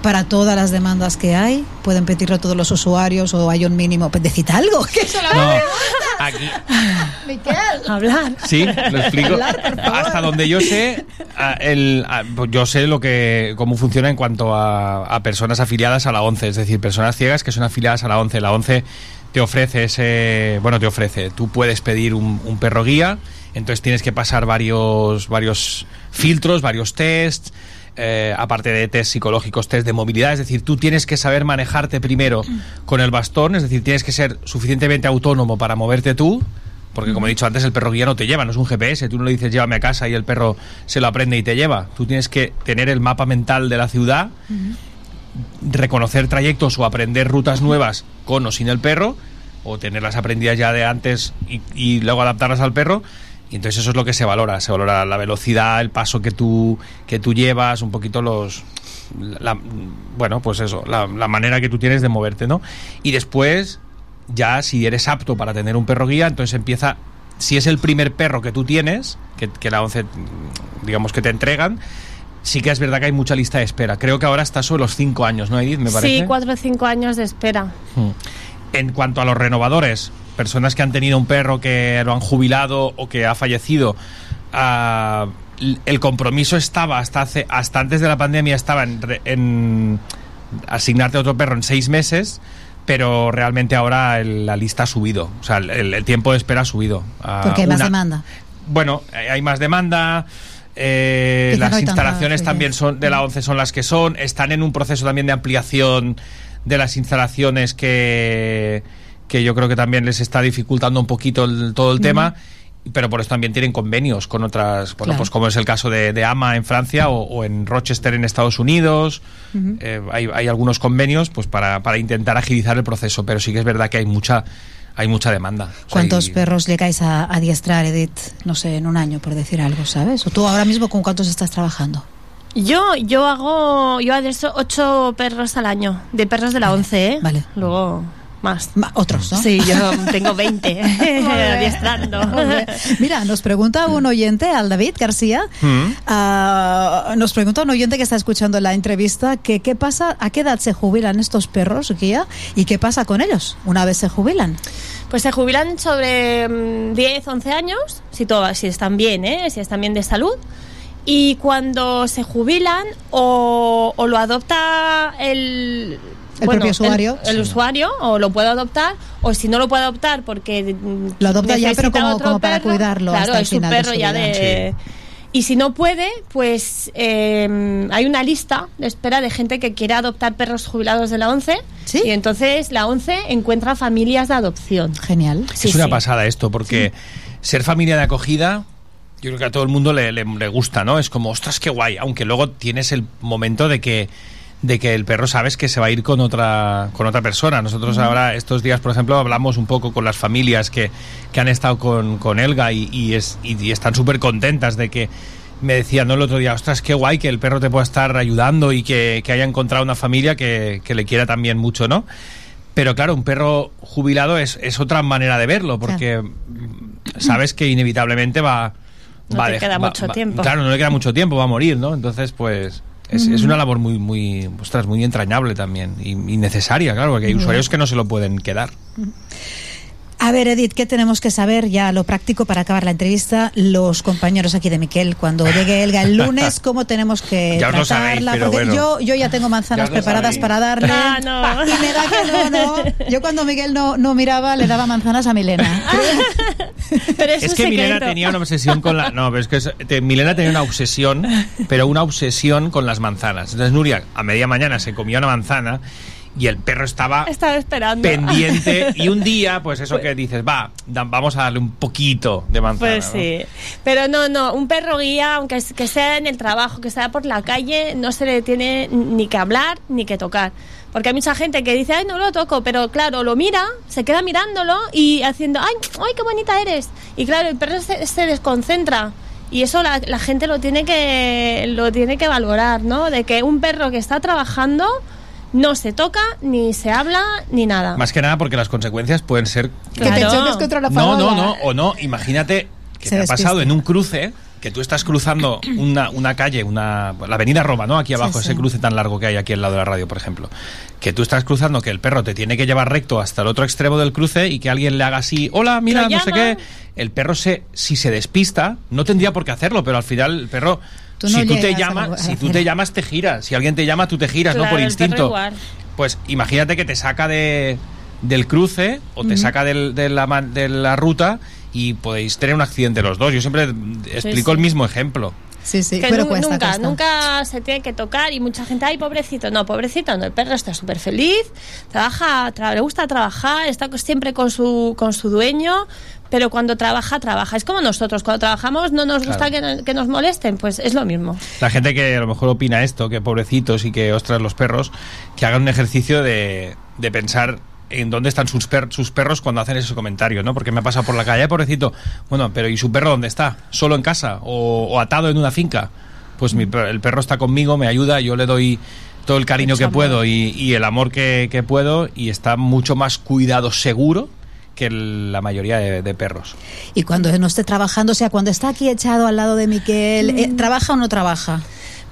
para todas las demandas que hay? ¿Pueden pedirlo todos los usuarios o hay un mínimo? Pues decid algo. que eso la- No, aquí, Miquel. Hablar. Sí, lo explico. Hablar. Hasta donde yo sé, el, pues yo sé lo que cómo funciona en cuanto a, a personas afiliadas a la ONCE, es decir, personas ciegas que son afiliadas a la ONCE. La ONCE te ofrece ese, bueno, te ofrece, tú puedes pedir un, un perro guía, entonces tienes que pasar varios, varios filtros, varios tests. eh, aparte de test psicológicos, test de movilidad, es decir, tú tienes que saber manejarte primero con el bastón, es decir, tienes que ser suficientemente autónomo para moverte tú, porque como he dicho antes, el perro guía no te lleva, no es un GPS, tú no le dices llévame a casa y el perro se lo aprende y te lleva. Tú tienes que tener el mapa mental de la ciudad, reconocer trayectos o aprender rutas nuevas con o sin el perro, o tenerlas aprendidas ya de antes y, luego adaptarlas al perro. Y entonces eso es lo que se valora, se valora la velocidad, el paso que tú, que tú llevas, un poquito los... la- bueno, pues eso, la, la manera que tú tienes de moverte, ¿no? Y después, ya si eres apto para tener un perro guía, entonces empieza, si es el primer perro que tú tienes, que, que la 11, digamos que te entregan, sí que es verdad que hay mucha lista de espera. Creo que ahora está sobre los 5 años, ¿no, Edith? Me parece. Sí, cuatro o cinco años de espera. Mm. En cuanto a los renovadores, personas que han tenido un perro que lo han jubilado o que ha fallecido, ah, el compromiso estaba hasta hace, hasta antes de la pandemia estaba en, re- en asignarte otro perro en seis meses, pero realmente ahora el- la lista ha subido, o sea, el, el tiempo de espera ha subido. Porque hay más demanda. bueno, hay más demanda. Eh, las no instalaciones también son de la 11 son las que son. Están en un proceso también de ampliación de las instalaciones que, que yo creo que también les está dificultando un poquito el- todo el tema. Pero por eso también tienen convenios con otras, bueno, Claro. pues como es el caso de, de AMA en Francia o, o en Rochester en Estados Unidos. Eh, hay, hay algunos convenios pues para, para intentar agilizar el proceso, pero sí que es verdad que hay mucha, hay mucha demanda. O sea, ¿Cuántos y- perros llegáis a adiestrar, Edith? No sé, en un año, por decir algo, ¿sabes? ¿O tú ahora mismo con cuántos estás trabajando? Yo, yo hago, yo adieso ocho perros al año, de perros de la once, ¿eh? vale. Luego más. Ma- Otros, ¿no? Sí, yo tengo 20 adiestrando. Mira, nos pregunta un oyente, al David García, Mm. ah, nos pregunta un oyente que está escuchando la entrevista que qué pasa, a qué edad se jubilan estos perros, guía, y qué pasa con ellos una vez se jubilan. Pues se jubilan sobre mm, 10, 11 años, si, todo, si están bien, ¿eh? si están bien de salud. Y cuando se jubilan o, o lo adopta el... El propio usuario. El, el usuario, o lo puede adoptar, o si no lo puede adoptar porque... mm, Lo adopta ya, pero como- otro como para perro, cuidarlo Claro, hasta el su final de perro su ya vida. de... Y si no puede, pues eh, hay una lista de espera de gente que quiere adoptar perros jubilados de la ONCE. ¿Sí? Y entonces la ONCE encuentra familias de adopción. Genial. Sí, es una sí. pasada esto, porque ser familia de acogida, yo creo que a todo el mundo le, le- le gusta, ¿no? Es como, ostras, qué guay, aunque luego tienes el momento de que de que el perro sabes que se va a ir con otra con otra persona. Nosotros ahora estos días, por ejemplo, hablamos un poco con las familias que, que han estado con, con Elga y, y es, y, y están súper contentas de que me decían ¿no? el otro día, ostras, qué guay que el perro te pueda estar ayudando y que, que haya encontrado una familia que, que le quiera también mucho, ¿no? Pero claro, un perro jubilado es, es otra manera de verlo, porque sabes que inevitablemente va... No va te queda mucho va- tiempo. Claro, no le queda mucho tiempo, va a morir, ¿no? Entonces, pues... Es, es una labor muy, muy, ostras, muy entrañable también y, y necesaria, claro, porque hay usuarios que no se lo pueden quedar. A ver, Edith, ¿qué tenemos que saber ya lo práctico para acabar la entrevista? Los compañeros aquí de Miquel, cuando llegue Elga el lunes, ¿cómo tenemos que Ya os lo sabéis, tratarla? pero Porque bueno. yo, yo ya tengo manzanas preparadas sabéis. para darle. Ah, no. Y me da que no, no. Yo cuando Miguel no, no miraba, le daba manzanas a Milena. Pero es, que Milena tenía una obsesión con la. No, pero es que es- te- Milena tenía una obsesión, pero una obsesión con las manzanas. Entonces Nuria a media mañana se comía una manzana y el perro estaba Estaba esperando. pendiente y un día, pues eso que dices, va, vamos a darle un poquito de manzana. Pues ¿no? sí. Pero no, no, un perro guía, aunque es- que sea en el trabajo, que sea por la calle, no se le tiene ni que hablar ni que tocar. Porque hay mucha gente que dice, ay, no lo toco, pero claro, lo mira, se queda mirándolo y haciendo, ay, ay, qué bonita eres. Y claro, el perro se, se desconcentra. Y eso la, la gente lo tiene, que, lo tiene que valorar, ¿no? De que un perro que está trabajando no se toca, ni se habla, ni nada. Más que nada porque las consecuencias pueden ser Que te choques contra la No, farola. no, no, o no, imagínate que Se te ha pasado en un cruce, que tú estás cruzando una, una calle, una, la avenida Roma, ¿no? Aquí abajo, Sí, sí. ese cruce tan largo que hay aquí al lado de la radio, por ejemplo. Que tú estás cruzando, que el perro te tiene que llevar recto hasta el otro extremo del cruce y que alguien le haga así, hola, mira, no sé qué. El perro, se, si se despista, no tendría por qué hacerlo, pero al final el perro... Tú no si tú te si tú te llamas te giras, si alguien te llama tú te giras, no por instinto. Pues imagínate que te saca de, del cruce o te saca del- de, la, de la ruta y podéis tener un accidente los dos. Yo siempre explico sí. el mismo ejemplo. Sí, sí, que pero cuesta, nunca, cuesta. nunca se tiene que tocar y mucha gente, ay, pobrecito. No, pobrecito, no, el perro está súper feliz, trabaja, tra- le gusta trabajar, está siempre con su, con su dueño, pero cuando trabaja, trabaja. Es como nosotros, cuando trabajamos no nos gusta Claro. que, que nos molesten, pues es lo mismo. La gente que a lo mejor opina esto, que pobrecitos y que ostras los perros, que hagan un ejercicio de, de pensar en dónde están sus, per- sus perros cuando hacen ese comentario, ¿no? Porque me ha pasado por la calle, "Ay, pobrecito. Bueno, pero ¿y su perro dónde está? ¿Solo en casa? ¿O, o atado en una finca? Pues mi per- el perro está conmigo, me ayuda, yo le doy todo el cariño Mucho que amor. puedo y, y el amor que, que puedo y está mucho más cuidado seguro que la mayoría de, de perros. Y cuando no esté trabajando, o sea, cuando está aquí echado al lado de Miquel, Mm. eh, ¿trabaja o no trabaja?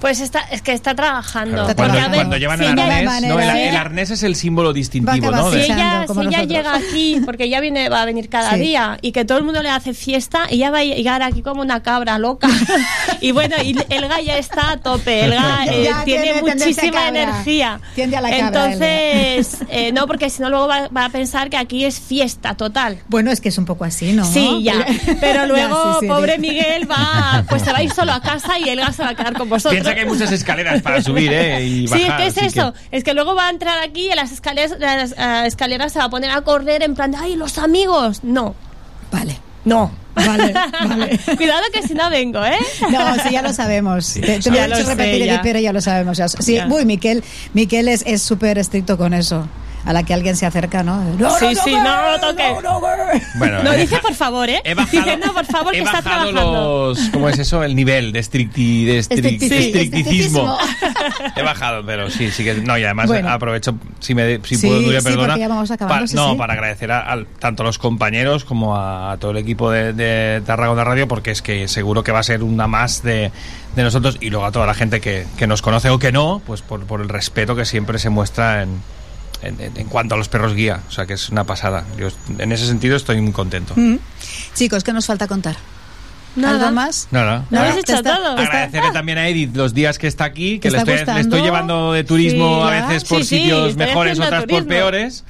Pues está, es que está trabajando. Claro, Está cuando, ver, cuando llevan si el arnés, manera- no, el, el arnés es el símbolo distintivo, ¿no? a Si ella, si ella llega aquí, porque ella viene, va a venir cada Sí. día y que todo el mundo le hace fiesta, ella va a llegar aquí como una cabra loca. y bueno, y Elga ya está a tope, Elga eh, Ya tiene muchísima energía. Tiende a la cabra, Entonces, eh, no, porque si no luego va, va a pensar que aquí es fiesta total. Bueno, es que es un poco así, ¿no? Sí, ya. Pero luego, Ya, sí, sí, pobre sí. Miguel va, pues se va a ir solo a casa y Elga se va a quedar con vosotros. Piensa que hay muchas escaleras para subir, ¿eh? Y Sí, bajar, ¿qué es así eso? que- Es que luego va a entrar aquí y las escaleras, las, eh, escaleras se va a poner a correr en plan de, ¡ay, los amigos! No, Vale. no. Vale, vale. Cuidado que si no vengo, ¿eh? No, sí, ya lo sabemos. Te, te Ya lo he hecho sé, repetir, ya. Edith, pero ya lo sabemos. ya. Sí, Ya. uy, Miquel, Miquel es es súper estricto con eso. A la que alguien se acerca, ¿no? No, Sí, no sí, toques, no lo toques. no, no. Bueno, No, dice por favor, ¿eh? He bajado, Dice, no, por favor, he que está bajado trabajando. los, ¿Cómo es eso? El nivel de, estricti, de estric- Estricti- sí, estricticismo. He bajado, pero sí, sí que. No, y además Bueno. aprovecho, si, me, si Sí, puedo, Nuria, sí, perdona. porque ya vamos acabando, pa- sí, no, sí. para agradecer a, tanto a los compañeros como a, todo el equipo de, de Tarragona Radio, porque es que seguro que va a ser una más de, de nosotros y luego a toda la gente que, que nos conoce o que no, pues por, por el respeto que siempre se muestra en, en, cuanto a los perros guía. O sea que es una pasada. Yo en ese sentido estoy muy contento. Mm. Chicos, ¿qué nos falta contar? Nada. ¿Algo más? Nada. Lo habéis hecho todo. Agradecerle también a Edith los días que está aquí, que ¿Te le estoy, le gustando? estoy llevando de turismo Sí, a veces por Sí, sí, sitios mejores, otras por peores.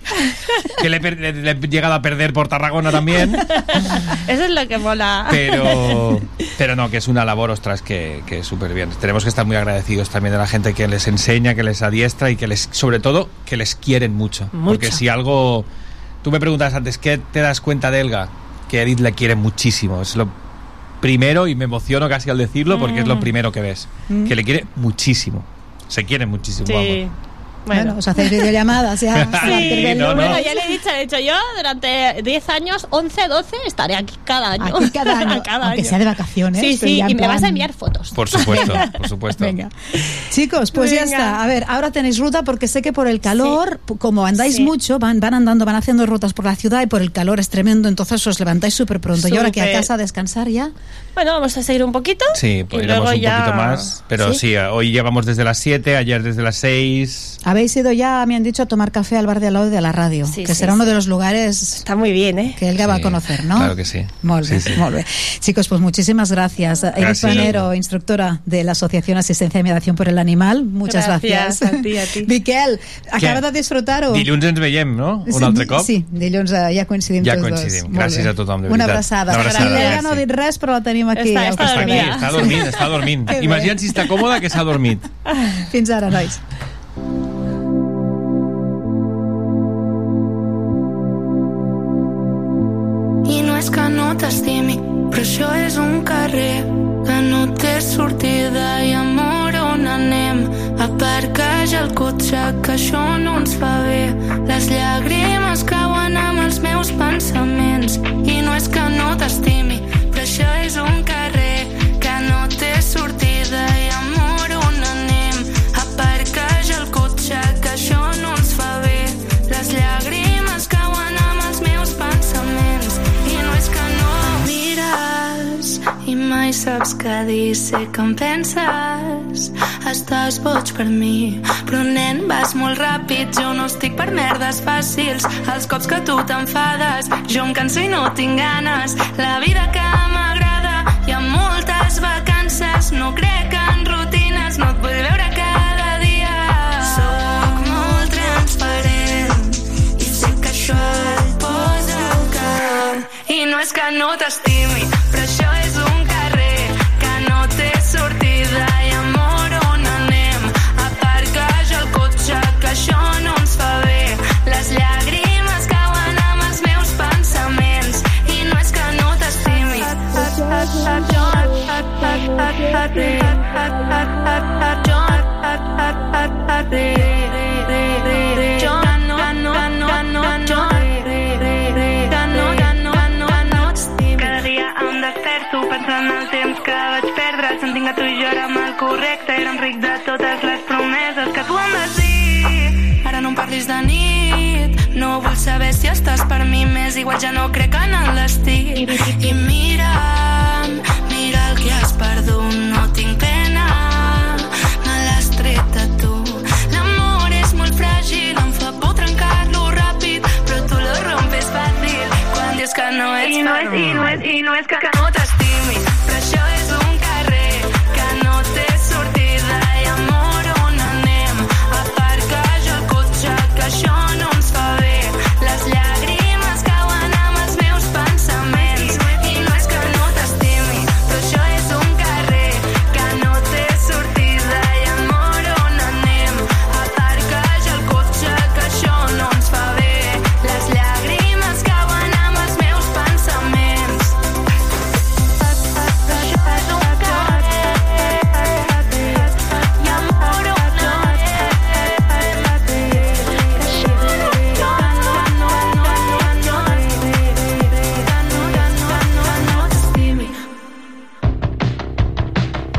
Que le, le- le he llegado a perder por Tarragona también. Eso es lo que mola. Pero, pero no, que es una labor, ostras, que, que es súper bien. Tenemos que estar muy agradecidos también de la gente que les enseña, que les adiestra y que les, sobre todo, que les quieren mucho. Mucho. Porque si algo. Tú me preguntas antes, ¿qué te das cuenta de Elga? Que Edith le quiere muchísimo. Es lo primero y me emociono casi al decirlo porque es Mm. lo primero que ves. Que le quiere muchísimo. Se quieren muchísimo. Sí. vamos. Bueno, Bueno. os hacéis videollamadas ya. Sí, no, no. Bueno, ya le he dicho, he dicho yo, durante 10 años, 11, 12, estaré aquí cada año. Aquí cada año, Cada aunque año. sea de vacaciones. Sí, sí, ya y me vas a enviar fotos. Por supuesto, por supuesto. Venga. Chicos, pues ya Venga. está. A ver, ahora tenéis ruta porque sé que por el calor, p- como andáis Sí. mucho, van, van andando, van haciendo rutas por la ciudad y por el calor es tremendo, entonces os levantáis súper pronto. Y ahora que a casa a descansar ya. Bueno, vamos a seguir un poquito. Sí, y pues iremos luego un ya... poquito más. Pero ¿Sí? sí, hoy llevamos desde las 7, ayer desde las 6. Habéis ido ya, me han dicho, a tomar café al bar de al lado de la radio, Sí, que sí, será uno sí. de los lugares Está muy bien, ¿eh? que Elga va a conocer, ¿no? claro que sí. Molt bé, Sí, sí. molt bé. Chicos, pues muchísimas gracias. Gracias. Panero, instructora de la Asociación Asistencia y Mediación por el Animal. Muchas gracias. Gracias, a ti, a ti. Miquel, acaba de disfrutar-ho. Dilluns ens veiem, no? Un Sí, altre cop? Sí, dilluns eh, ja coincidim Ja tots coincidim. dos. Gràcies a tothom, de Una veritat. abraçada. Una abraçada, I Elga no ha dit res, però la tenim aquí. Està- està Està aquí, està dormint, està dormint. Imagina't si està còmoda que s'ha dormit. Fins ara, nois. Però això és un carrer que no té sortida i amor on anem. Aparqueja el cotxe, que això no ens fa bé. Les llàgrimes cauen amb els meus pensaments. I no és que no t'estimi, saps què dir. Sé que em penses, estàs boig per mi. Però nen, vas molt ràpid, jo no estic per merdes fàcils. Els cops que tu t'enfades, jo em canso i no tinc ganes. La vida que m'agrada, hi ha moltes vacances. No crec en rutines, no et vull veure cada dia. Soc molt transparent i sé que això et posa cap. I no és que no t'estimi, però això és sentint que tu i jo érem el correcte érem ric de totes les promeses que tu em vas dir. Ara no em parlis de nit no vull saber si estàs per mi més igual ja no crec en el destí. I mira'm no ets I no és, i no és, i no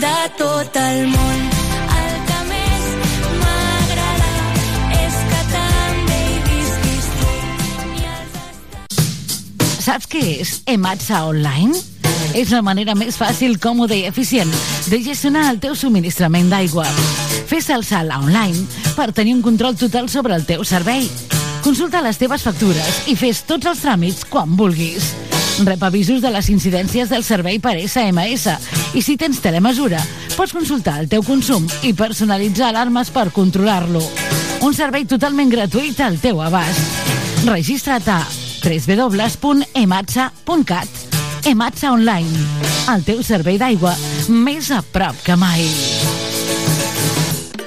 de tot el món. Saps què és Ematsa Online? És la manera més fàcil, còmoda i eficient de gestionar el teu subministrament d'aigua. Fes el salt online per tenir un control total sobre el teu servei. Consulta les teves factures i fes tots els tràmits quan vulguis. Rep avisos de les incidències del servei per SMS i si tens telemesura, pots consultar el teu consum i personalitzar alarmes per controlar-lo. Un servei totalment gratuït al teu abast. Registra't a www.ematsa.cat Ematsa Online, el teu servei d'aigua més a prop que mai.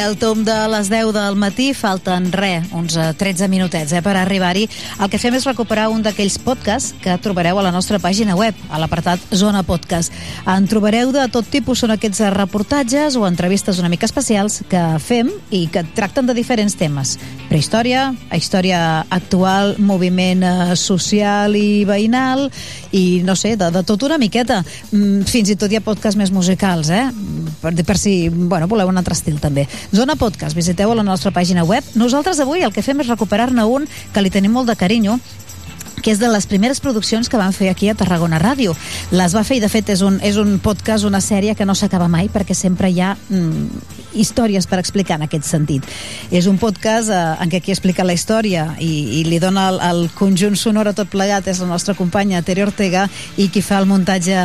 Al tom de les 10 del matí falten re, uns eh, 13 minutets eh, per arribar-hi. El que fem és recuperar un d'aquells podcasts que trobareu a la nostra pàgina web, a l'apartat Zona Podcast. En trobareu de tot tipus, són aquests eh, reportatges o entrevistes una mica especials que fem i que tracten de diferents temes. Prehistòria, història actual, moviment eh, social i veïnal i no sé, de, de tot una miqueta. Mm, Fins i tot hi ha podcasts més musicals, eh? Per, per si bueno, voleu un altre estil també. Zona Podcast, visiteu a la nostra pàgina web. Nosaltres avui el que fem és recuperar-ne un que li tenim molt de carinyo, que és de les primeres produccions que van fer aquí a Tarragona Ràdio. Les va fer i de fet és un, és un podcast, una sèrie que no s'acaba mai perquè sempre hi ha mm, històries per explicar en aquest sentit. És un podcast eh, en què qui explica la història i, i li dona el, el conjunt sonor a tot plegat és la nostra companya Tere Ortega i qui fa el muntatge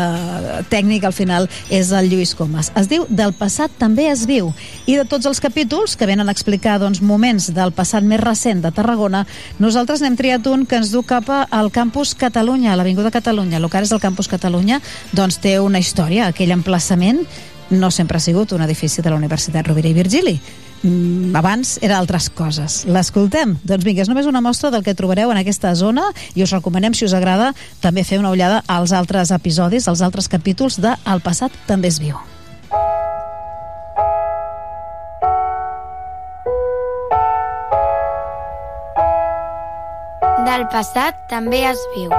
tècnic al final és el Lluís Comas. Es diu Del passat també es viu i de tots els capítols que venen a explicar doncs, moments del passat més recent de Tarragona, nosaltres n'hem triat un que ens du cap al campus Catalunya, a l'Avinguda Catalunya, el que ara és el campus Catalunya, doncs té una història. Aquell emplaçament no sempre ha sigut un edifici de la Universitat Rovira i Virgili. Mm, abans era altres coses. L'escoltem? Doncs vinga, és només una mostra del que trobareu en aquesta zona i us recomanem, si us agrada, també fer una ullada als altres episodis, als altres capítols de El passat també es viu. Del passat també es viu.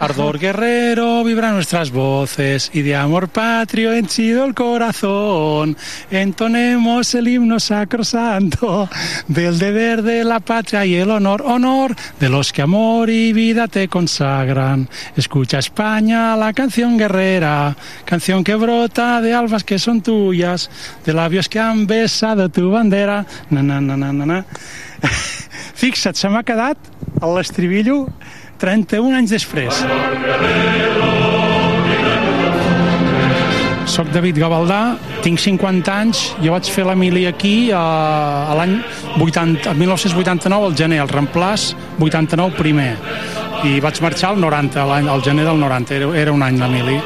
Ardor guerrero vibra nuestras voces y de amor patrio henchido el corazón. Entonemos el himno sacrosanto del deber de la patria y el honor, honor de los que amor y vida te consagran. Escucha España la canción guerrera, canción que brota de albas que son tuyas, de labios que han besado tu bandera. Na, na, na, na, na. Fixa't, se m'ha quedat l'estribillo 31 anys després. Soc David Gavaldà, tinc 50 anys, jo vaig fer la mili aquí a, a l'any 80 el 1989, al gener, el reemplaç 89 primer, i vaig marxar al 90, l'any- al gener del 90, era, era un any la mili.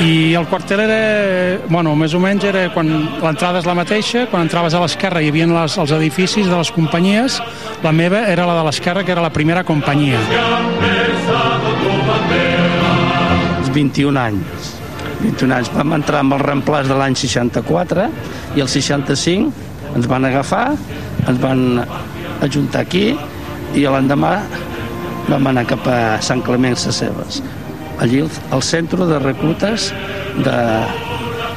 I el quartel era, bueno, més o menys era quan l'entrada és la mateixa, quan entraves a l'esquerra hi havia les, els edificis de les companyies, la meva era la de l'esquerra, que era la primera companyia. 21 anys. 21 anys. Vam entrar amb el reemplaç de l'any 64 i el 65 ens van agafar, ens van ajuntar aquí i l'endemà vam anar cap a Sant Clement Sacebes. Allí al- al centre de reclutes de,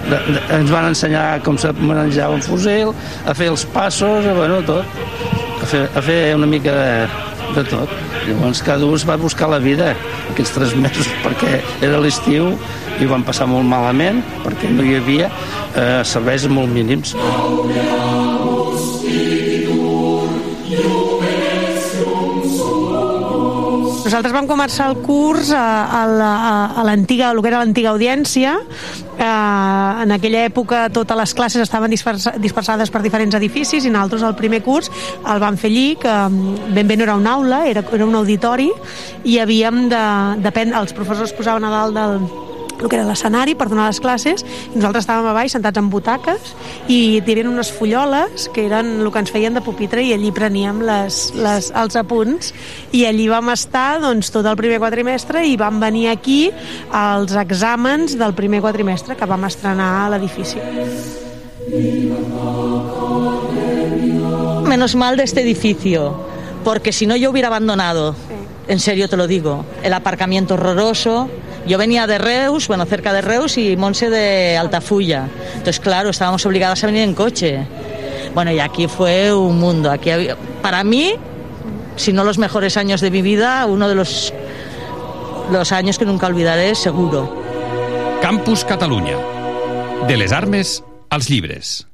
de, de, ens van ensenyar com se manejava un fusil, a fer els passos, a, bueno, tot. A fer, a fer una mica de, de tot. Llavors cada un es va buscar la vida aquests tres mesos perquè era l'estiu i ho van passar molt malament perquè no hi havia eh, serveis molt mínims. Nosaltres vam començar el curs a, a, la, a l'antiga, el que era l'antiga audiència. Eh, en aquella època totes les classes estaven dispersa, dispersades per diferents edificis i nosaltres el primer curs el vam fer allí, que mm, ben bé no era una aula, era, era un auditori i havíem de, depèn, els professors es posaven a dalt del, el que era l'escenari per donar les classes i nosaltres estàvem a baix sentats en butaques i havia unes fulloles que eren el que ens feien de pupitre i allí preníem les, les, els apunts i allí vam estar doncs, tot el primer quadrimestre i vam venir aquí als exàmens del primer quadrimestre que vam estrenar a l'edifici. Menos mal de este edificio, porque si no yo hubiera abandonado. En serio te lo digo. El aparcamiento horroroso. Yo venía de Reus, bueno, cerca de Reus y Monse de Altafulla. Entonces, claro, estábamos obligadas a venir en coche. Bueno, y aquí fue un mundo. Aquí había, para mí, si no los mejores años de mi vida, uno de los, los años que nunca olvidaré, seguro. Campus Catalunya. De les armes als llibres.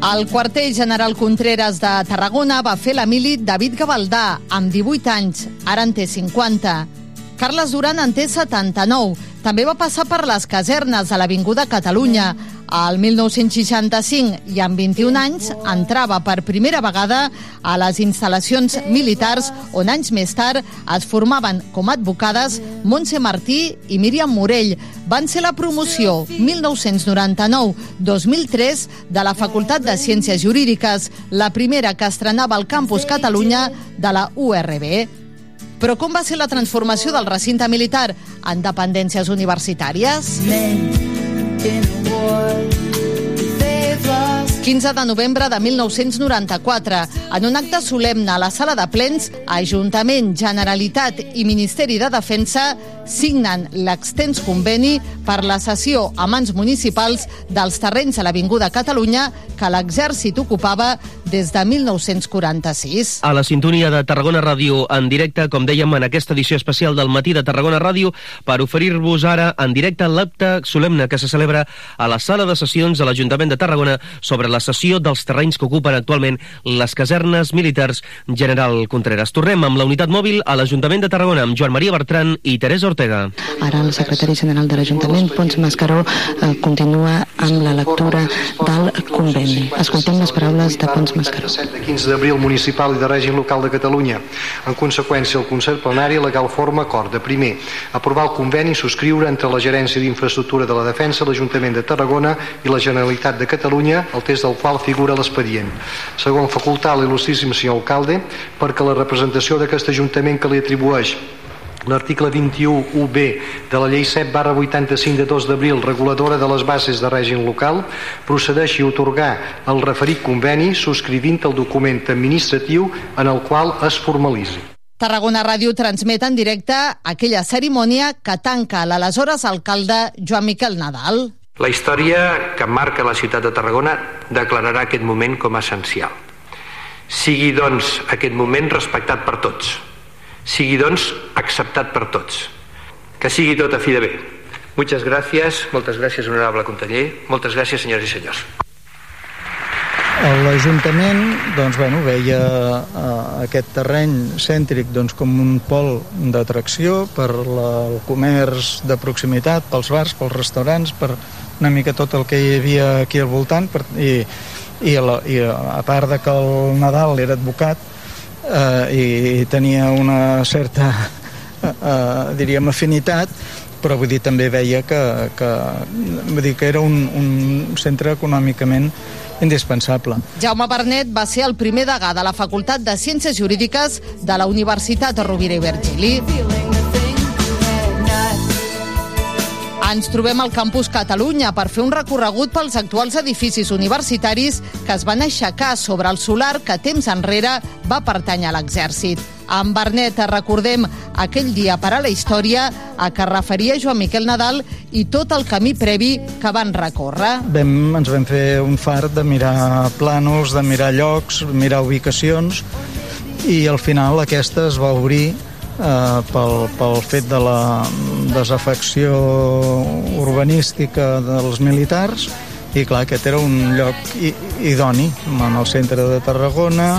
Al quartel general Contreras de Tarragona va fer la mili David Gavaldà, amb 18 anys, ara en té 50. Carles Duran en té 79. També va passar per les casernes a l'Avinguda Catalunya. Al 1965 i amb 21 anys entrava per primera vegada a les instal·lacions militars on anys més tard es formaven com a advocades Montse Martí i Míriam Morell. Van ser la promoció 1999-2003 de la Facultat de Ciències Jurídiques, la primera que estrenava al campus Catalunya de la URB. Però com va ser la transformació del recinte militar en dependències universitàries? 15 de novembre de 1994, en un acte solemne a la sala de plens, Ajuntament, Generalitat i Ministeri de Defensa signen l'extens conveni per la cessió a mans municipals dels terrenys a l'Avinguda Catalunya que l'exèrcit ocupava des de 1946. A la sintonia de Tarragona Ràdio en directe, com dèiem, en aquesta edició especial del matí de Tarragona Ràdio, per oferir-vos ara en directe l'acte solemne que se celebra a la sala de sessions de l'Ajuntament de Tarragona sobre la cessió dels terrenys que ocupen actualment les casernes militars General Contreras. Tornem amb la unitat mòbil a l'Ajuntament de Tarragona amb Joan Maria Bertran i Teresa Ortega. Ara el secretari general de l'Ajuntament, Pons Mascaró, eh, continua amb la lectura del conveni. Escoltem les paraules de Pons Mascaró. de 15 d'abril municipal i de règim local de Catalunya. En conseqüència, el Consell Plenari legal forma acord de primer, aprovar el conveni i subscriure entre la Gerència d'Infraestructura de la Defensa, l'Ajuntament de Tarragona i la Generalitat de Catalunya, el text del qual figura l'expedient. Segon, facultar l'il·lustríssim senyor alcalde perquè la representació d'aquest Ajuntament que li atribueix L'article 21UB de la llei 7 barra 85 de 2 d'abril reguladora de les bases de règim local procedeixi a otorgar el referit conveni subscrivint el document administratiu en el qual es formalitzi. Tarragona Ràdio transmet en directe aquella cerimònia que tanca l'aleshores alcalde Joan Miquel Nadal. La història que marca la ciutat de Tarragona declararà aquest moment com a essencial. Sigui, doncs, aquest moment respectat per tots. Sigui, doncs, acceptat per tots. Que sigui tot a fi de bé. Muchas gracias, moltes gràcies, honorable conseller. Moltes gràcies, senyores i senyors. L'Ajuntament doncs, bueno, veia eh, aquest terreny cèntric doncs, com un pol d'atracció per la, el comerç de proximitat, pels bars, pels restaurants, per una mica tot el que hi havia aquí al voltant per, i, i, la, i a part de que el Nadal era advocat eh, i, tenia una certa eh, eh, diríem afinitat però vull dir també veia que, que, vull dir que era un, un centre econòmicament indispensable. Jaume Bernet va ser el primer degà de la Facultat de Ciències Jurídiques de la Universitat Rovira i Virgili. Ens trobem al Campus Catalunya per fer un recorregut pels actuals edificis universitaris que es van aixecar sobre el solar que temps enrere va pertànyer a l'exèrcit. Amb Bernet recordem aquell dia per a la història a què referia Joan Miquel Nadal i tot el camí previ que van recórrer. Vam, ens vam fer un fart de mirar plànols, de mirar llocs, mirar ubicacions i al final aquesta es va obrir eh, pel, pel fet de la desafecció urbanística dels militars i clar, aquest era un lloc idoni en el centre de Tarragona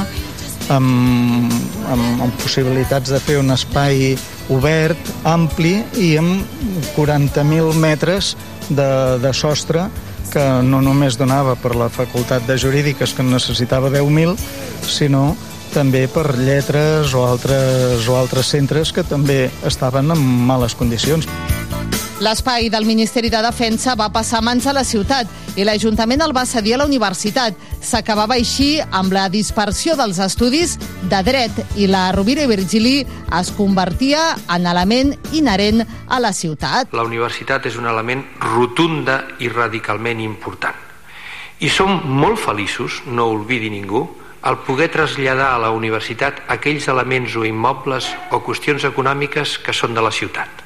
amb, amb, amb possibilitats de fer un espai obert, ampli i amb 40.000 metres de, de sostre que no només donava per la facultat de jurídiques que necessitava 10.000 sinó també per lletres o altres, o altres centres que també estaven en males condicions. L'espai del Ministeri de Defensa va passar a mans a la ciutat i l'Ajuntament el va cedir a la universitat. S'acabava així amb la dispersió dels estudis de dret i la Rovira i Virgili es convertia en element inherent a la ciutat. La universitat és un element rotunda i radicalment important. I som molt feliços, no ho oblidi ningú, el poder traslladar a la universitat aquells elements o immobles o qüestions econòmiques que són de la ciutat.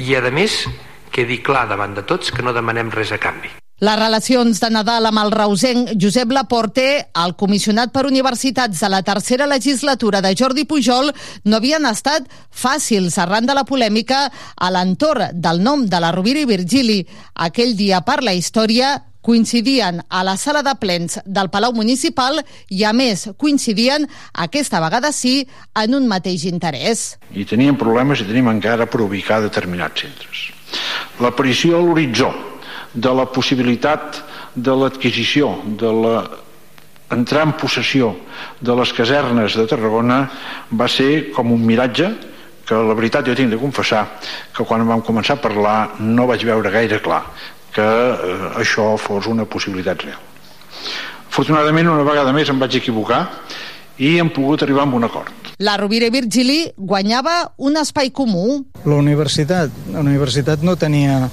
I, a més, quedi clar davant de tots que no demanem res a canvi. Les relacions de Nadal amb el reusenc Josep Laporte, el comissionat per universitats de la tercera legislatura de Jordi Pujol, no havien estat fàcils arran de la polèmica a l'entorn del nom de la Rovira i Virgili. Aquell dia per la història coincidien a la sala de plens del Palau Municipal i, a més, coincidien, aquesta vegada sí, en un mateix interès. I teníem problemes i tenim encara per ubicar determinats centres. L'aparició a l'horitzó de la possibilitat de l'adquisició, de la entrar en possessió de les casernes de Tarragona va ser com un miratge que la veritat jo tinc de confessar que quan vam començar a parlar no vaig veure gaire clar que eh, això fos una possibilitat real. Afortunadament, una vegada més em vaig equivocar i hem pogut arribar a un acord. La Rovira i Virgili guanyava un espai comú. La universitat, la universitat no tenia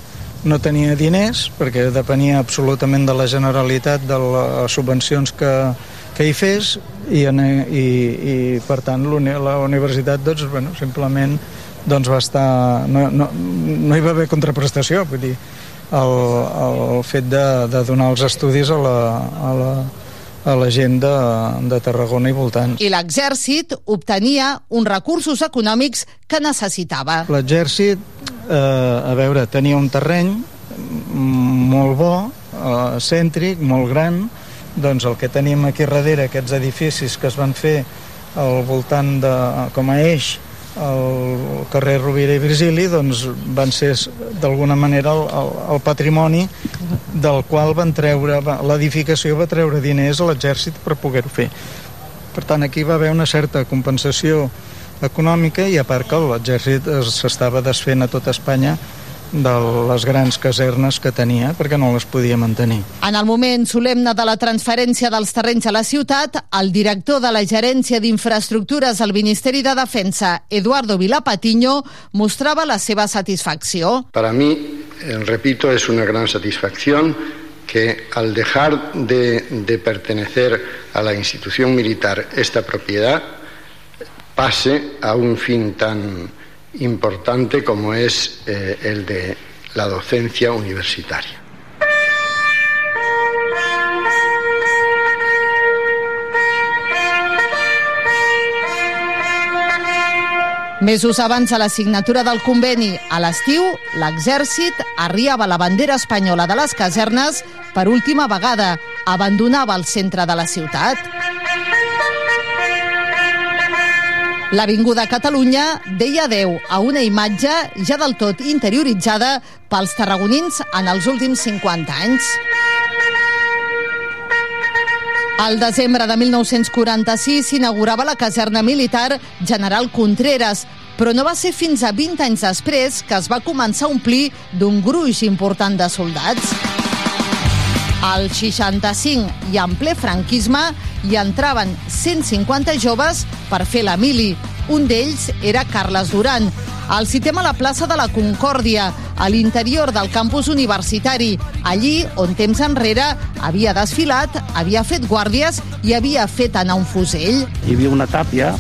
no tenia diners perquè depenia absolutament de la Generalitat de les subvencions que, que hi fes i, en, i, i per tant la universitat doncs, bueno, simplement doncs va estar no, no, no hi va haver contraprestació vull dir, el, el fet de, de donar els estudis a la, a la, a la gent de, de Tarragona i voltants. I l'exèrcit obtenia uns recursos econòmics que necessitava. L'exèrcit, eh, a veure, tenia un terreny molt bo, eh, cèntric, molt gran, doncs el que tenim aquí darrere, aquests edificis que es van fer al voltant de, com a eix el carrer Rovira i Virgili doncs van ser d'alguna manera el, el, el patrimoni del qual van treure l'edificació va treure diners a l'exèrcit per poder-ho fer. Per tant aquí va haver una certa compensació econòmica i a part que l'exèrcit s'estava desfent a tota Espanya de les grans casernes que tenia perquè no les podia mantenir. En el moment solemne de la transferència dels terrenys a la ciutat, el director de la Gerència d'Infraestructures al Ministeri de Defensa, Eduardo Vilapatiño, mostrava la seva satisfacció. Para mí, eh, repito, es una gran satisfacción que al dejar de, de pertenecer a la institución militar esta propiedad pase a un fin tan importante como es eh, el de la docencia universitaria. Mesos abans de la signatura del conveni a l'estiu, l'exèrcit arriaba la bandera espanyola de les casernes per última vegada abandonava el centre de la ciutat. L'Avinguda Catalunya deia adeu a una imatge ja del tot interioritzada pels tarragonins en els últims 50 anys. Al desembre de 1946 s'inaugurava la caserna militar General Contreras, però no va ser fins a 20 anys després que es va començar a omplir d'un gruix important de soldats. Al 65 i en ple franquisme hi entraven 150 joves per fer la mili. Un d'ells era Carles Duran. El citem a la plaça de la Concòrdia, a l'interior del campus universitari, allí on temps enrere havia desfilat, havia fet guàrdies i havia fet anar un fusell. Hi havia una tàpia,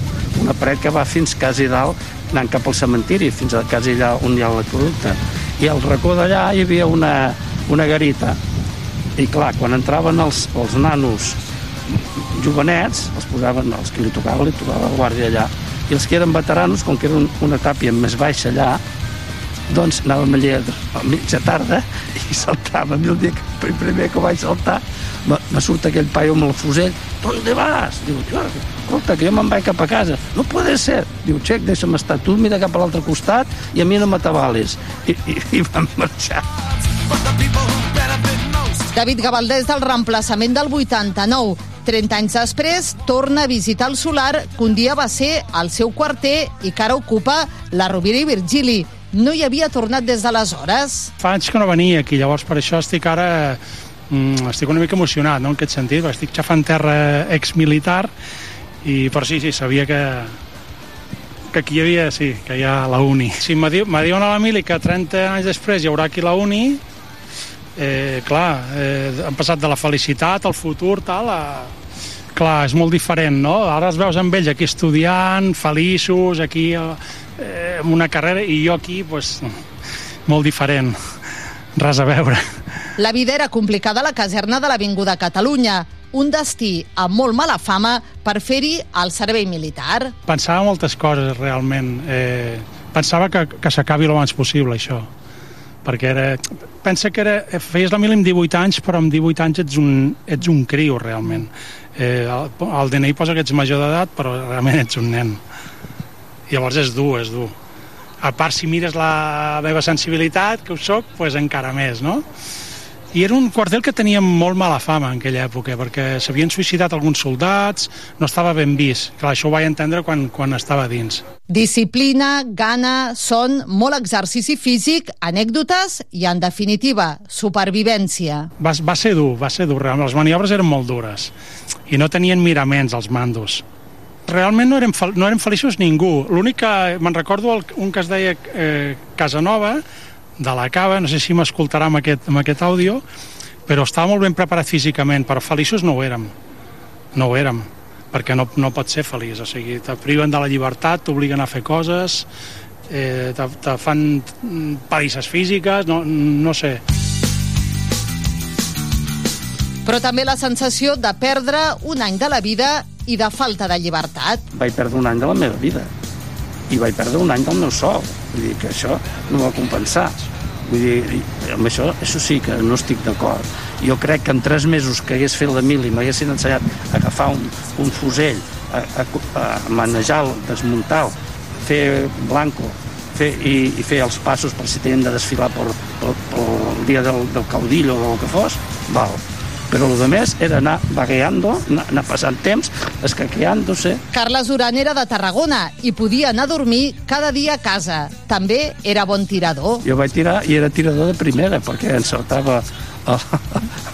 una paret que va fins quasi dalt, anant cap al cementiri, fins a quasi allà on hi ha l'aqueducte. I al racó d'allà hi havia una, una garita. I clar, quan entraven els, els nanos jovenets, els posaven, els que li tocava, li tocava el guàrdia allà. I els que eren veteranos, com que era un, una tàpia més baixa allà, doncs anàvem allà a mitja tarda i saltàvem. I el dia que el primer que vaig saltar, me, me surt aquell paio amb el fusell. ¿Dónde vas? Diu, escolta, que jo me'n vaig cap a casa. No puede ser. Diu, xec, deixa'm estar. Tu mira cap a l'altre costat i a mi no m'atabales. I, i, I vam marxar. David Gavaldés del reemplaçament del 89. 30 anys després, torna a visitar el solar que un dia va ser el seu quarter i que ara ocupa la Rovira i Virgili. No hi havia tornat des d'aleshores. Fa anys que no venia aquí, llavors per això estic ara... Mm, estic una mica emocionat, no?, en aquest sentit. Estic xafant terra exmilitar i per sí, sí, sabia que, que aquí hi havia, sí, que hi ha la uni. Si me, diu, me diuen a la mili que 30 anys després hi haurà aquí la uni, eh, clar, eh, han passat de la felicitat al futur, tal, a... Clar, és molt diferent, no? Ara els veus amb ells aquí estudiant, feliços, aquí eh, amb una carrera, i jo aquí, pues, molt diferent. Res a veure. La vida era complicada a la caserna de l'Avinguda Catalunya, un destí amb molt mala fama per fer-hi el servei militar. Pensava moltes coses, realment. Eh, pensava que, que s'acabi el abans possible, això perquè era, pensa que era, feies la mil amb 18 anys, però amb 18 anys ets un, ets un criu, realment. Eh, el, el DNI posa que ets major d'edat, però realment ets un nen. Llavors és dur, és dur. A part, si mires la meva sensibilitat, que ho soc, pues encara més, no? I era un quartel que tenia molt mala fama en aquella època, perquè s'havien suïcidat alguns soldats, no estava ben vist. Clar, això ho vaig entendre quan, quan estava dins. Disciplina, gana, son, molt exercici físic, anècdotes i, en definitiva, supervivència. Va, va ser dur, va ser dur. Realment. Les maniobres eren molt dures i no tenien miraments els mandos. Realment no érem, no érem feliços ningú. L'únic que me'n recordo el, un que es deia eh, Casanova, de la cava, no sé si m'escoltarà amb, aquest, amb aquest àudio, però estava molt ben preparat físicament, però feliços no ho érem. No ho érem, perquè no, no pots ser feliç, o sigui, te priven de la llibertat, t'obliguen a fer coses, eh, te, te fan palisses físiques, no, no sé. Però també la sensació de perdre un any de la vida i de falta de llibertat. Vaig perdre un any de la meva vida i vaig perdre un any del meu sou. Vull dir que això no va compensar. Vull dir, amb això, això sí que no estic d'acord. Jo crec que en tres mesos que hagués fet la mili m'haguessin ensenyat a agafar un, un fusell, a, a, a manejar-lo, desmuntar-lo, fer blanco, fer, i, i fer els passos per si tenien de desfilar per, per, per el dia del, del caudillo o el que fos, val però el més era anar vagueando, anar, passant temps, escaqueant-se. Carles Duran era de Tarragona i podia anar a dormir cada dia a casa. També era bon tirador. Jo vaig tirar i era tirador de primera, perquè encertava el,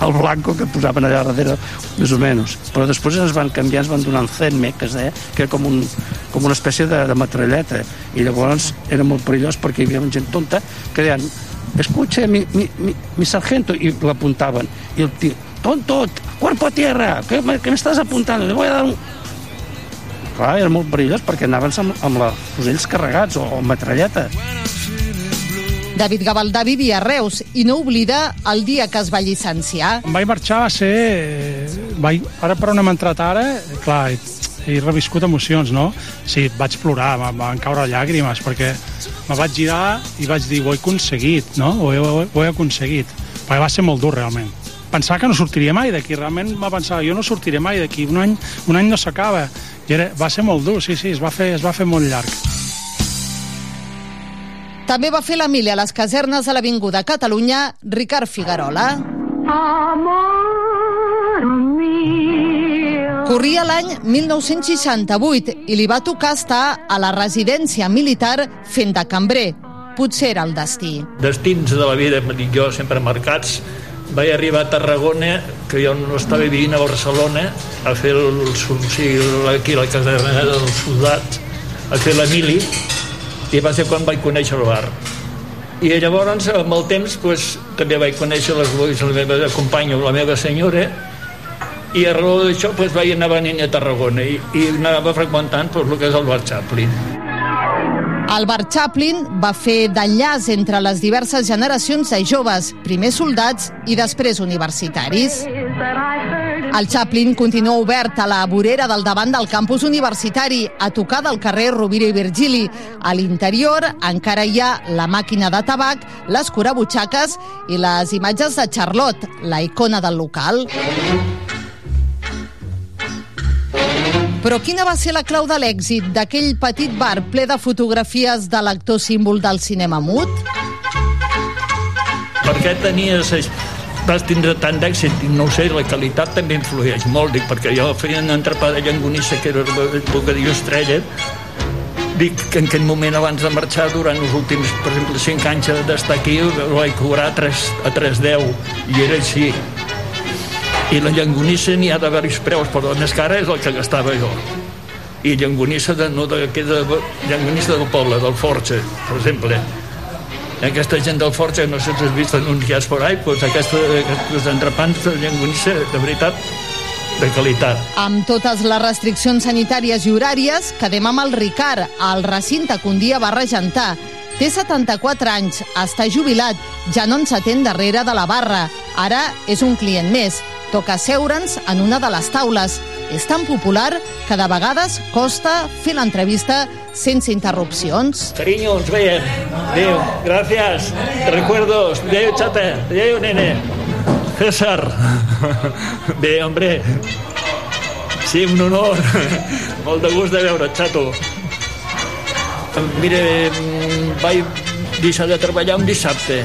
el blanco que posaven allà darrere, més o menys. Però després ens van canviar, ens van donar un CENME, que es deia, que era com, un, com una espècie de, de metralleta. I llavors era molt perillós perquè hi havia gent tonta que deien escucha mi, mi, mi, mi sargento, i l'apuntaven. I el tio, tonto, cuerpo a tierra, ¿qué me, qué me estás apuntando? Le voy a dar un... Clar, era molt perillós perquè anaven amb, amb els fusells carregats o, o metralleta. David Gavaldà vivia a Reus i no oblida el dia que es va llicenciar. Em vaig marxar va ser... Vaig, ara per on hem entrat ara, clar, he, he reviscut emocions, no? Sí, vaig plorar, em van caure llàgrimes, perquè me vaig girar i vaig dir, ho he aconseguit, no? Ho he, ho he, ho he aconseguit. Perquè va ser molt dur, realment. Pensava que no sortiria mai d'aquí. Realment va pensar, jo no sortiré mai d'aquí. Un any, un any no s'acaba. I era, va ser molt dur, sí, sí, es va fer, es va fer molt llarg. També va fer la mili a les casernes de l'Avinguda Catalunya Ricard Figarola. Corria l'any 1968 i li va tocar estar a la residència militar fent de cambrer. Potser era el destí. Destins de la vida, dic jo, sempre marcats. Vaig arribar a Tarragona, que jo no estava vivint a Barcelona, a fer el, el, o sigui, aquí la caserna dels soldats, a fer la mili, i va ser quan vaig conèixer el bar. I llavors, amb el temps, pues, també vaig conèixer les, la meva companya, la meva senyora, i a raó d'això pues, vaig anar venint a Tarragona i, i anava freqüentant pues, el que és el bar Chaplin. El bar Chaplin va fer d'enllaç entre les diverses generacions de joves, primer soldats i després universitaris. El Chaplin continua obert a la vorera del davant del campus universitari, a tocar del carrer Rovira i Virgili. A l'interior encara hi ha la màquina de tabac, les curabutxaques i les imatges de Charlotte, la icona del local. Però quina va ser la clau de l'èxit d'aquell petit bar ple de fotografies de l'actor símbol del cinema mut? Per què tenies vas tindre tant d'èxit? No ho sé, la qualitat també influeix molt dic, perquè jo feia un entrepà de llangonissa que era el bocadillo estrella. Dic que en aquell moment abans de marxar durant els últims, per exemple, 5 anys d'estar aquí ho vaig cobrar a 3, a 3,10 i era així i la llangonissa n'hi ha de diversos preus però el més cara és el que gastava jo i llangonissa de, no de, de, llangonissa del poble, del Forge per exemple aquesta gent del Forge, no sé si has vist anunciats por ahí, doncs aquesta, aquests entrepans de llangonissa, de veritat, de qualitat. Amb totes les restriccions sanitàries i horàries, quedem amb el Ricard, al recinte que un dia va regentar. Té 74 anys, està jubilat, ja no ens atén darrere de la barra. Ara és un client més. Toca seure'ns en una de les taules. És tan popular que de vegades costa fer l'entrevista sense interrupcions. Cariño, ens veiem. Adéu, gràcies. Recuerdos. Adéu, chata. Adéu, nene. César. Bé, hombre. Sí, un honor. Molt de gust de veure, xato. Mira, vaig deixar de treballar un dissabte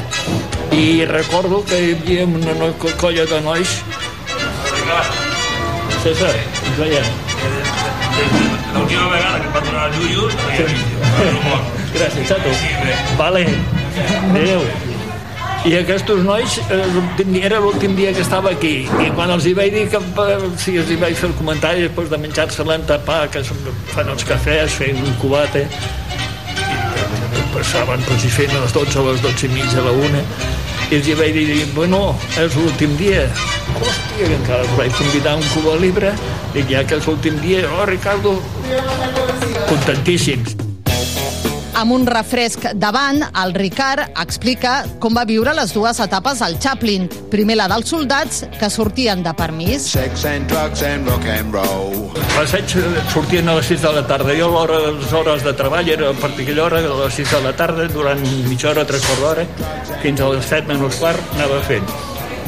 i recordo que hi havia una colla de nois César, ens veiem. L'última vegada que em va donar el Yuyu, Gràcies, xato. Vale. Adéu. I aquests nois, eh, era l'últim dia que estava aquí, i quan els hi vaig dir que eh, si els hi vaig fer el comentari després de menjar-se l'entapà, que fan els cafès, feien un cubate, i passaven, doncs hi feien a les 12, a les 12 i mitja, a la 1, i els vaig dir, bueno, és l'últim dia. Hòstia, que encara els vaig convidar un Cuba Libre, dic, ja que és l'últim dia, oh, Ricardo, contentíssims. Amb un refresc davant, el Ricard explica com va viure les dues etapes al Chaplin. Primer la dels soldats, que sortien de permís. Sex and drugs and rock and roll. Passeig sortien a les 6 de la tarda. Jo a l'hora de les hores de treball era a partir d'aquella hora, a les 6 de la tarda, durant mitja hora, tres quarts d'hora, fins a les 7 menys quart, anava fent.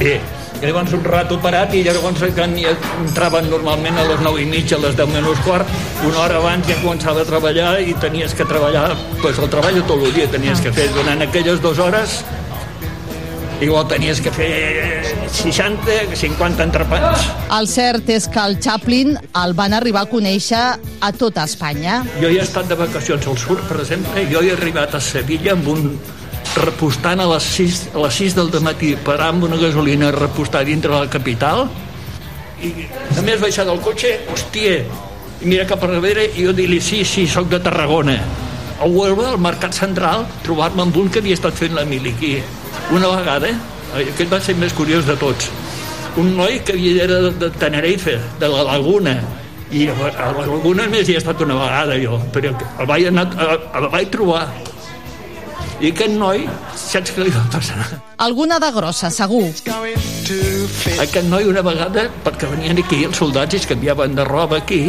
Bé, i llavors un rato parat i llavors que ni- entraven normalment a les 9 i mitja, a les 10 menys quart, una hora abans ja començava a treballar i tenies que treballar, pues el treball tot el dia tenies que fer. Durant aquelles dues hores igual tenies que fer 60, 50 entrepans. El cert és que el Chaplin el van arribar a conèixer a tota Espanya. Jo he estat de vacacions al sud, per exemple, i jo he arribat a Sevilla amb un repostant a les 6, a les 6 del matí, parar amb una gasolina a repostar dintre la capital, i a més baixar del cotxe, hòstia, i mira cap a darrere i jo dir-li, sí, sí, sóc de Tarragona. A Huelva, al Mercat Central, trobar-me amb un que havia estat fent la mili aquí. Una vegada, eh, aquest va ser més curiós de tots, un noi que havia era de, de Tenerife, de la Laguna, i a a la Laguna més hi he estat una vegada jo, però el vaig, anar, el, el vaig trobar. I aquest noi, saps què li va passar? Alguna de grossa, segur. Aquest noi una vegada, perquè venien aquí els soldats i es canviaven de roba aquí,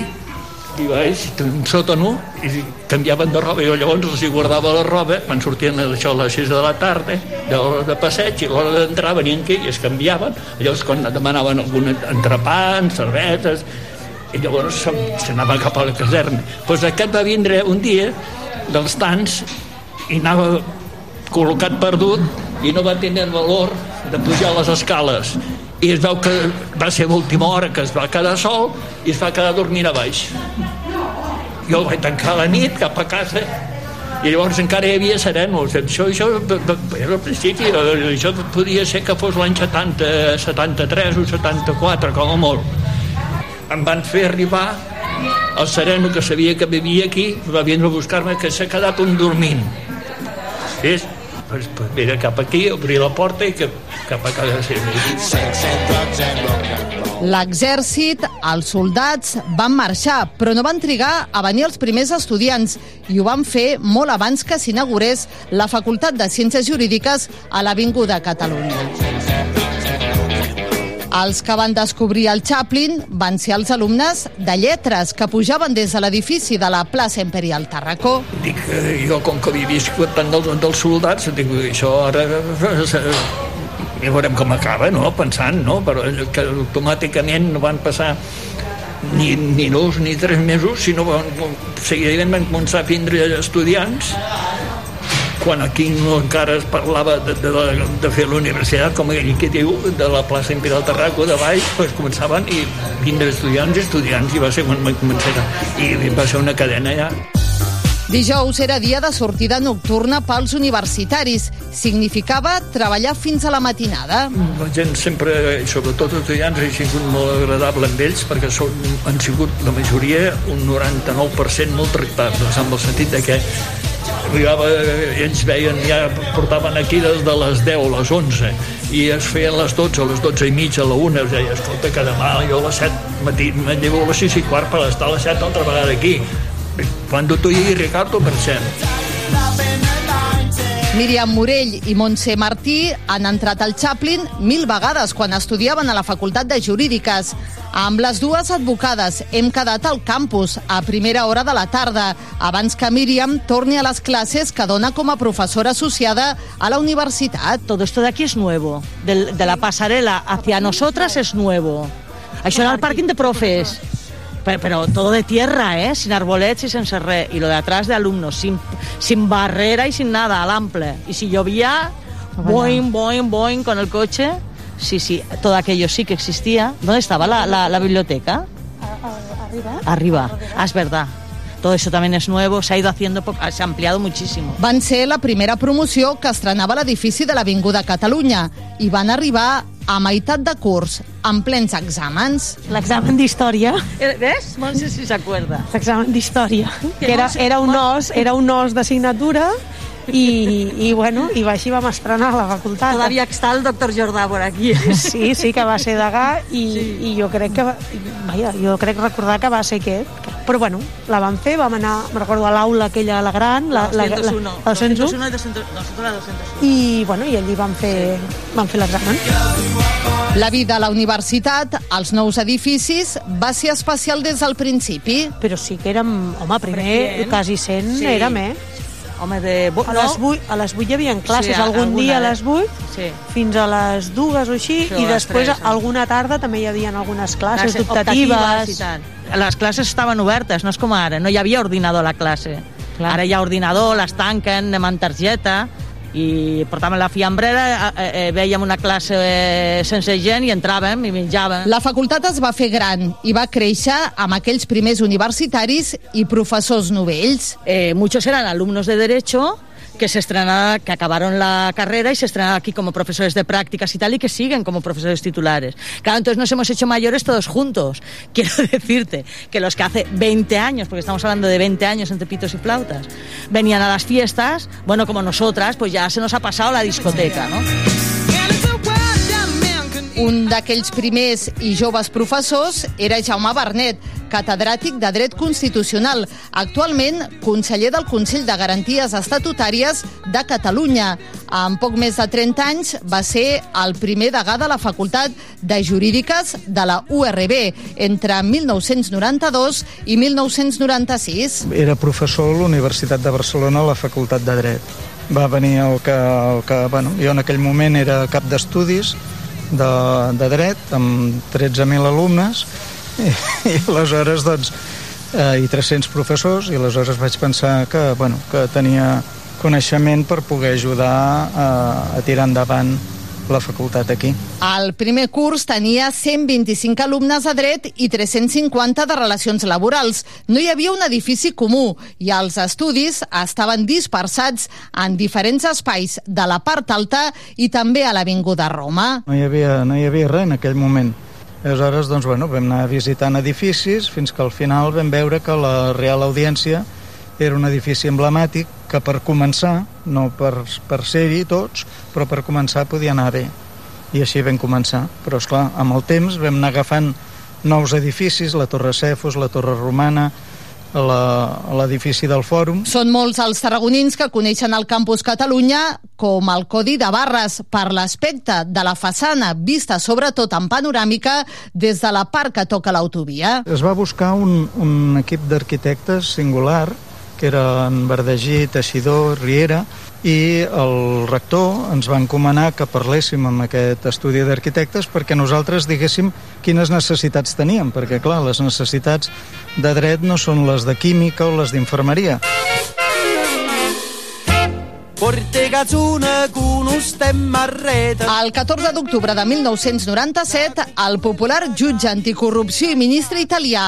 i baix, un sòtano, i canviaven de roba. Jo llavors els hi guardava la roba, quan sortien això a les 6 de la tarda, de l'hora de passeig, i l'hora d'entrar venien aquí i es canviaven. Llavors, quan demanaven algun entrepans, cerveses, i llavors s'anava cap a la caserna. Doncs pues aquest va vindre un dia dels tants i anava col·locat perdut i no va tenir el valor de pujar les escales. I es veu que va ser l'última hora que es va quedar sol i es va quedar dormint a baix. Jo el vaig tancar a la nit cap a casa i llavors encara hi havia serenos. Això, això era al principi això podia ser que fos l'any 70 73 o 74 com a molt. Em van fer arribar el sereno que sabia que vivia aquí va vindre a buscar-me que s'ha quedat un dormint. És mira cap aquí, obrir la porta i que, cap a casa seva. L'exèrcit, els soldats, van marxar, però no van trigar a venir els primers estudiants i ho van fer molt abans que s'inaugurés la Facultat de Ciències Jurídiques a l'Avinguda Catalunya. Els que van descobrir el Chaplin van ser els alumnes de lletres que pujaven des de l'edifici de la plaça Imperial Tarracó. Dic, eh, jo com que havia viscut tant dels, dels soldats, dic, això ara eh, ja veurem com acaba, no?, pensant, no?, però que automàticament no van passar ni, ni dos ni tres mesos, sinó que seguidament van començar a vindre estudiants quan aquí no encara es parlava de, de, de, de fer la universitat, com ell que diu, de la plaça Imperial Tarraco, de baix, pues començaven i vindre estudiants i estudiants, i va ser quan van començar, i va ser una cadena ja. Dijous era dia de sortida nocturna pels universitaris. Significava treballar fins a la matinada. La gent sempre, sobretot els estudiants, ha sigut molt agradable amb ells perquè són, han sigut la majoria, un 99% molt tractables, amb el sentit de que arribava, ells veien, ja portaven aquí des de les 10 a les 11 i es feien les 12, a les 12 i mitja, a la 1, es deia, escolta, que demà jo a les 7 matí me llevo a les 6 i quart per estar a les 7 altra vegada aquí. Cuando tú y Ricardo, per cert. Míriam Morell i Montse Martí han entrat al Chaplin mil vegades quan estudiaven a la Facultat de Jurídiques. Amb les dues advocades hem quedat al campus a primera hora de la tarda, abans que Míriam torni a les classes que dona com a professora associada a la universitat. Todo esto de aquí es nuevo. De, de la pasarela hacia nosotras es nuevo. Això era el pàrquing de profes. Pero, pero, todo de tierra, ¿eh? Sin arbolets y sin serré. Y lo de atrás de alumnos, sin, sin barrera y sin nada, al ample. Y si llovía, boing, boing, boing con el coche. Sí, sí, todo aquello sí que existía. ¿Dónde estaba la, la, la biblioteca? Arriba. Arriba. Ah, es verdad. Todo eso también es nuevo, se ha ido haciendo, se ha ampliado muchísimo. Van ser la primera promoció que estrenava l'edifici de l'Avinguda Catalunya i van arribar a meitat de curs, en plens exàmens. L'examen d'història. ¿Ves? No sé si s'acuerda. L'examen d'història. Que era, era, un os, era un os d'assignatura i, i, bueno, i així vam estrenar la facultat. Todavía està el doctor Jordà por aquí. Sí, sí, que va ser degà i, sí. i jo crec que, vaja, jo crec recordar que va ser aquest. Però bueno, la vam fer, vam anar, me recordo, a l'aula aquella, la gran, la, la, la, la, la 201, 201 i 200, no, la 201. i, bueno, i allí vam fer, sí. vam fer l'examen. La vida a la universitat, als nous edificis, va ser especial des del principi. Però sí que érem, home, primer, President. quasi 100 Sí. érem, eh? Home, de... bo- A les 8, a les 8 hi havia classes, Sí, algun dia a les 8 Sí. fins a les 2 o així, Sí, i després tres, eh? alguna tarda també hi havia algunes classes Classes optatives. i tant. Les classes estaven obertes, no és com ara, no hi havia ordinador a la classe. Clar. Ara hi ha ordinador, les tanquen, anem amb targeta, i portàvem la fiambrera, eh, eh, veiem una classe eh, sense gent i entràvem i menjàvem. La facultat es va fer gran i va créixer amb aquells primers universitaris i professors novells. Eh, muchos eran alumnos de Derecho que se estrenaron, que acabaron la carrera y se estrenaron aquí como profesores de prácticas y tal, y que siguen como profesores titulares. Claro, entonces nos hemos hecho mayores todos juntos. Quiero decirte que los que hace 20 años, porque estamos hablando de 20 años entre pitos y flautas, venían a las fiestas, bueno, como nosotras, pues ya se nos ha pasado la discoteca, ¿no? Un d'aquells primers i joves professors era Jaume Bernet, catedràtic de Dret Constitucional, actualment conseller del Consell de Garanties Estatutàries de Catalunya. En poc més de 30 anys va ser el primer degà de la Facultat de Jurídiques de la URB entre 1992 i 1996. Era professor a la Universitat de Barcelona a la Facultat de Dret. Va venir el que, el que bueno, jo en aquell moment era cap d'estudis de, de dret amb 13.000 alumnes i, i aleshores doncs eh, i 300 professors i aleshores vaig pensar que, bueno, que tenia coneixement per poder ajudar a, a tirar endavant la facultat aquí. El primer curs tenia 125 alumnes de dret i 350 de relacions laborals. No hi havia un edifici comú i els estudis estaven dispersats en diferents espais de la part alta i també a l'Avinguda Roma. No hi havia, no hi havia res en aquell moment. Aleshores, doncs, bueno, vam anar visitant edificis fins que al final vam veure que la Real Audiència era un edifici emblemàtic que per començar, no per, per ser-hi tots, però per començar podia anar bé. I així vam començar. Però, és clar, amb el temps vam anar agafant nous edificis, la Torre Cefos, la Torre Romana, l'edifici del Fòrum. Són molts els tarragonins que coneixen el Campus Catalunya com el Codi de Barres per l'aspecte de la façana vista sobretot en panoràmica des de la part que toca l'autovia. Es va buscar un, un equip d'arquitectes singular que eren Verdegí, Teixidor, Riera, i el rector ens va encomanar que parléssim amb aquest estudi d'arquitectes perquè nosaltres diguéssim quines necessitats teníem, perquè clar, les necessitats de dret no són les de química o les d'infermeria. El 14 d'octubre de 1997, el popular jutge anticorrupció i ministre italià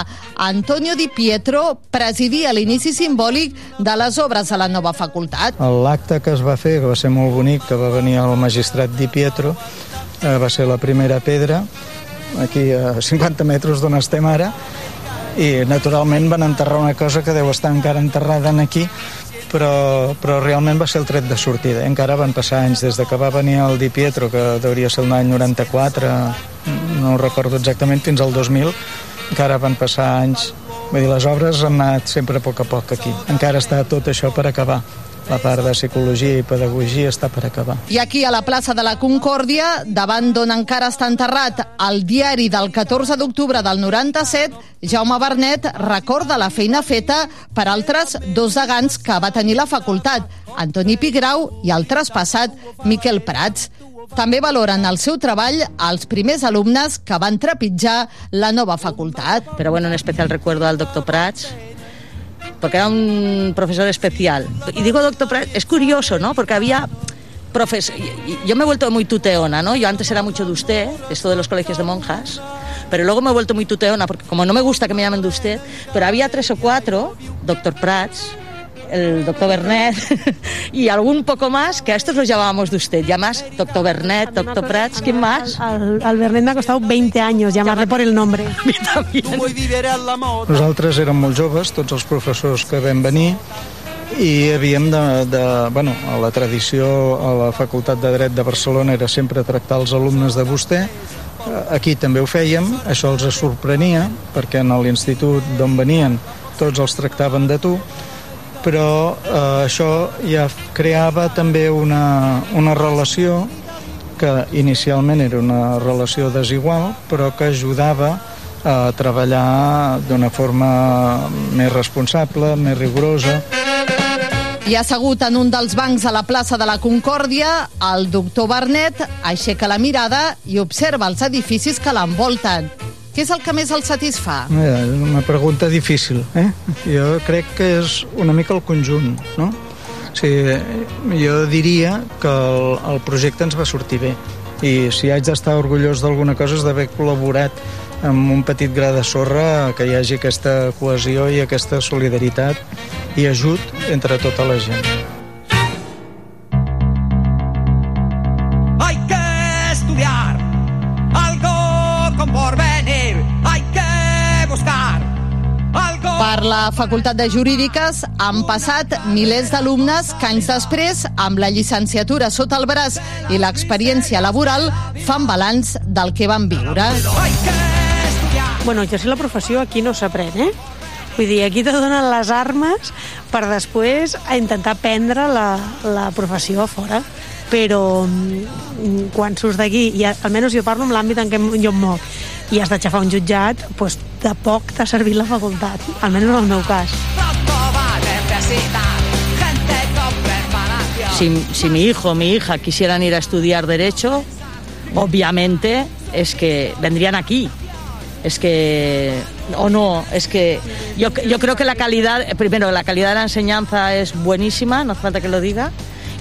Antonio Di Pietro presidia l'inici simbòlic de les obres a la nova facultat. L'acte que es va fer, que va ser molt bonic, que va venir el magistrat Di Pietro, eh, va ser la primera pedra, aquí a 50 metres d'on estem ara, i naturalment van enterrar una cosa que deu estar encara enterrada en aquí, però, però realment va ser el tret de sortida. Encara van passar anys des de que va venir el Di Pietro, que hauria ser l'any 94, no ho recordo exactament, fins al 2000, encara van passar anys. Vull dir, les obres han anat sempre a poc a poc aquí. Encara està tot això per acabar la part de psicologia i pedagogia està per acabar. I aquí a la plaça de la Concòrdia, davant d'on encara està enterrat el diari del 14 d'octubre del 97, Jaume Bernet recorda la feina feta per altres dos degans que va tenir la facultat, Antoni Pigrau i el traspassat Miquel Prats. També valoren el seu treball als primers alumnes que van trepitjar la nova facultat. Però bueno, un especial recuerdo al doctor Prats, porque era un profesor especial. Y digo doctor Prats, es curioso, ¿no? Porque había profes... Yo me he vuelto muy tuteona, ¿no? Yo antes era mucho de usted, esto de los colegios de monjas, pero luego me he vuelto muy tuteona, porque como no me gusta que me llamen de usted, pero había tres o cuatro, doctor Prats, el doctor Bernet y algún poco más, que a estos los llamábamos de usted. Ya más, doctor Bernet, doctor Prats, ¿quién más? Al, al Bernet me ha costado 20 años llamarle por el nombre. Nosaltres érem molt joves, tots els professors que vam venir, i havíem de, de... Bueno, a la tradició a la Facultat de Dret de Barcelona era sempre tractar els alumnes de vostè, aquí també ho fèiem, això els sorprenia, perquè en l'institut d'on venien tots els tractaven de tu, però eh, això ja creava també una, una relació que inicialment era una relació desigual, però que ajudava a treballar d'una forma més responsable, més rigorosa. I assegut en un dels bancs a la plaça de la Concòrdia, el doctor Barnet aixeca la mirada i observa els edificis que l'envolten. Què és el que més el satisfà? Eh, és una pregunta difícil. Eh? Jo crec que és una mica el conjunt, no? O sigui, jo diria que el, el projecte ens va sortir bé i si haig d'estar orgullós d'alguna cosa és d'haver col·laborat amb un petit gra de sorra que hi hagi aquesta cohesió i aquesta solidaritat i ajut entre tota la gent. La Facultat de Jurídiques han passat milers d'alumnes que anys després, amb la llicenciatura sota el braç i l'experiència laboral, fan balanç del que van viure. Bueno, exercir la professió aquí no s'aprèn, eh? Vull dir, aquí te donen les armes per després a intentar prendre la, la professió a fora. Però mm, quan surts d'aquí, i almenys jo parlo en l'àmbit en què jo em moc, i has d'aixafar un jutjat, doncs de poc t'ha servit la facultat, almenys en el meu. Si, si mi hijo o mi hija quisieran ir a estudiar Derecho, obviamente es que vendrían aquí. Es que, o no, es que yo, yo creo que la calidad, primero, la calidad de la enseñanza es buenísima, no hace falta que lo diga.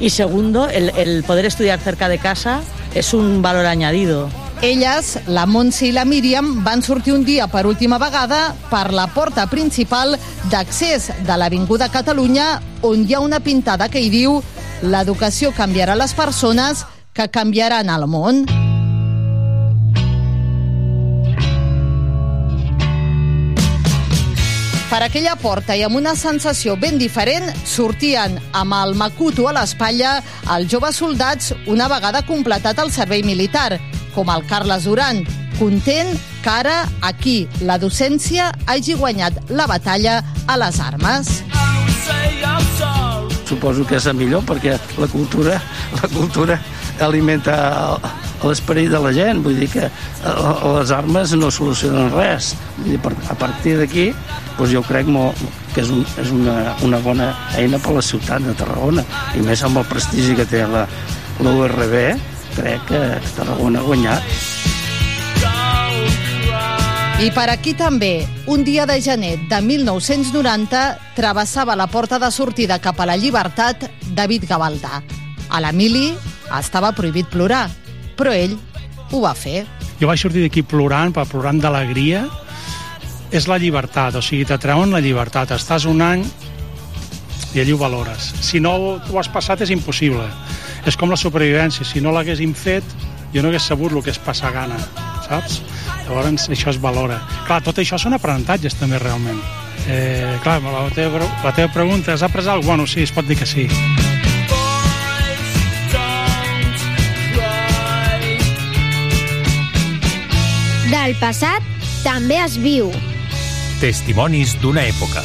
Y segundo, el poder estudiar cerca de casa es un valor añadido. Elles, la Montse i la Míriam, van sortir un dia per última vegada per la porta principal d'accés de l'Avinguda Catalunya, on hi ha una pintada que hi diu «L'educació canviarà les persones que canviaran el món». Per aquella porta i amb una sensació ben diferent sortien amb el Makuto a l'espatlla els joves soldats una vegada completat el servei militar, com el Carles Duran, content que ara aquí la docència hagi guanyat la batalla a les armes. Suposo que és el millor perquè la cultura, la cultura alimenta l'esperit de la gent. Vull dir que eh, les armes no solucionen res. Vull dir, a partir d'aquí, doncs jo crec mo, que és, un, és una, una bona eina per la ciutat de Tarragona. I més amb el prestigi que té la, la URB, crec que Tarragona ha guanyat. I per aquí també, un dia de gener de 1990, travessava la porta de sortida cap a la llibertat David Gavaldà. A l'Emili estava prohibit plorar, però ell ho va fer. Jo vaig sortir d'aquí plorant, per plorant d'alegria. És la llibertat, o sigui, t'atreuen la llibertat. Estàs un any i allí ho valores. Si no ho has passat és impossible. És com la supervivència. Si no l'haguéssim fet, jo no hagués sabut el que és passar gana, saps? Llavors això es valora. Clar, tot això són aprenentatges també realment. Eh, clar, la teva, la teva pregunta, has après alguna cosa? Bueno, sí, es pot dir que sí. Del passat també es viu. Testimonis d'una època.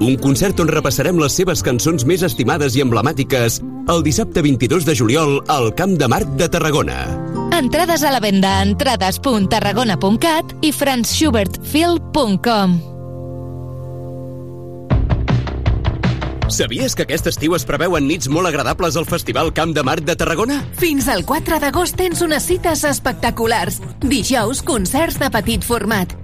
Un concert on repassarem les seves cançons més estimades i emblemàtiques el dissabte 22 de juliol al Camp de Marc de Tarragona. Entrades a la venda a entrades.tarragona.cat i franzschubertfil.com. Sabies que aquest estiu es preveuen nits molt agradables al Festival Camp de Marc de Tarragona? Fins al 4 d'agost tens unes cites espectaculars. Dijous, concerts de petit format.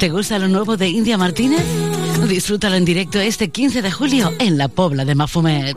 ¿Te gusta lo nuevo de India Martínez? Disfrútalo en directo este 15 de julio en la Pobla de Mafumet.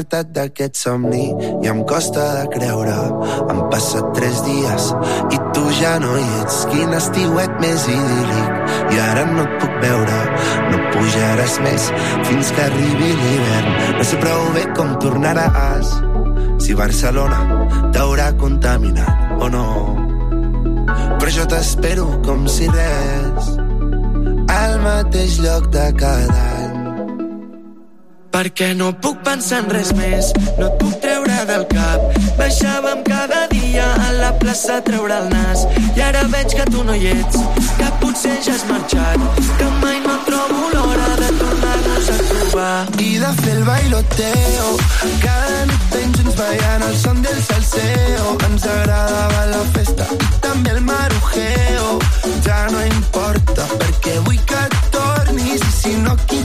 despertat d'aquest somni i em costa de creure. Han passat tres dies i tu ja no hi ets. Quin estiuet més idíl·lic i ara no et puc veure. No pujaràs més fins que arribi l'hivern. No sé prou bé com tornaràs si Barcelona t'haurà contaminat o no. Però jo t'espero com si res al mateix lloc de cada perquè no puc pensar en res més, no et puc treure del cap. Baixàvem cada dia a la plaça a treure el nas i ara veig que tu no hi ets, que potser ja has marxat, que mai no trobo l'hora de tornar-nos a trobar. I de fer el bailoteo, cada nit ben junts ballant el son del salseo. Ens agradava la festa i també el marujeo. Ja no importa perquè vull que tornis i si no aquí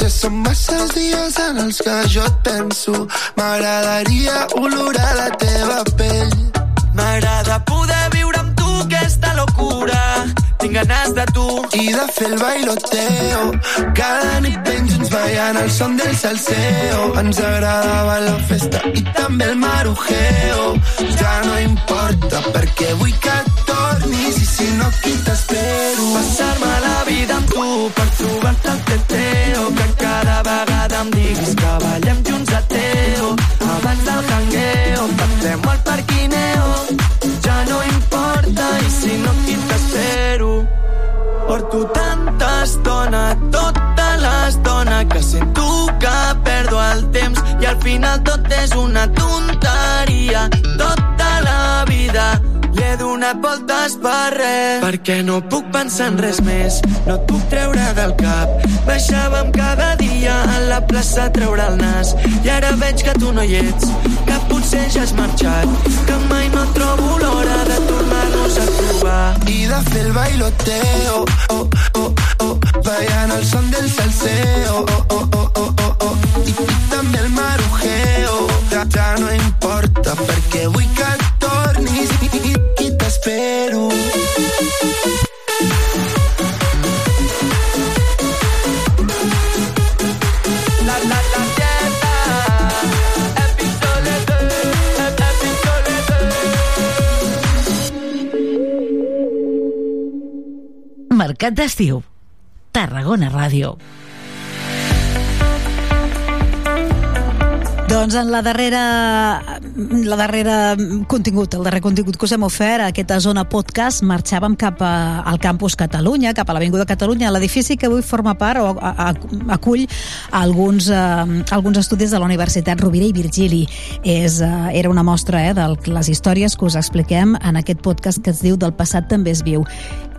ja són masses dies en els que jo et penso. M'agradaria olorar la teva pell. M'agrada poder viure amb tu aquesta locura. Tinc ganes de tu. I de fer el bailoteo. Cada nit ben junts ballant el son del salseo. Ens agradava la festa i també el marujeo. Ja no importa perquè vull que tornis i si no aquí t'espero. Passar-me la vida amb tu per trobar-te teteo. Que em diguis que ballem junts a Teo. Abans del jangueo, passem al parquineo. Ja no importa i si no aquí t'espero. Porto tanta estona, tota l'estona que sento que perdo el temps i al final tot és una tonteria. Tota la vida donat voltes per res. Perquè no puc pensar en res més. No et puc treure del cap. Baixàvem cada dia a la plaça a treure el nas. I ara veig que tu no hi ets que potser ja has marxat que mai no trobo l'hora de tornar-nos a trobar. I de fer el bailoteo oh, oh, oh, ballant el son del salseo oh, oh, oh, oh, oh, oh. I, també el marujeo. Ja, ja no importa perquè vull que i t'espero La, la, dieta. Mercat d'estiu. Tarragona Ràdio. Doncs en la darrera, la darrera contingut, el darrer contingut que us hem ofert, a aquesta zona podcast, marxàvem cap a, al campus Catalunya, cap a l'Avinguda Catalunya, l'edifici que avui forma part o a, a, acull alguns, eh, alguns estudis de la Universitat Rovira i Virgili. És, eh, era una mostra eh, de les històries que us expliquem en aquest podcast que es diu Del passat també es viu.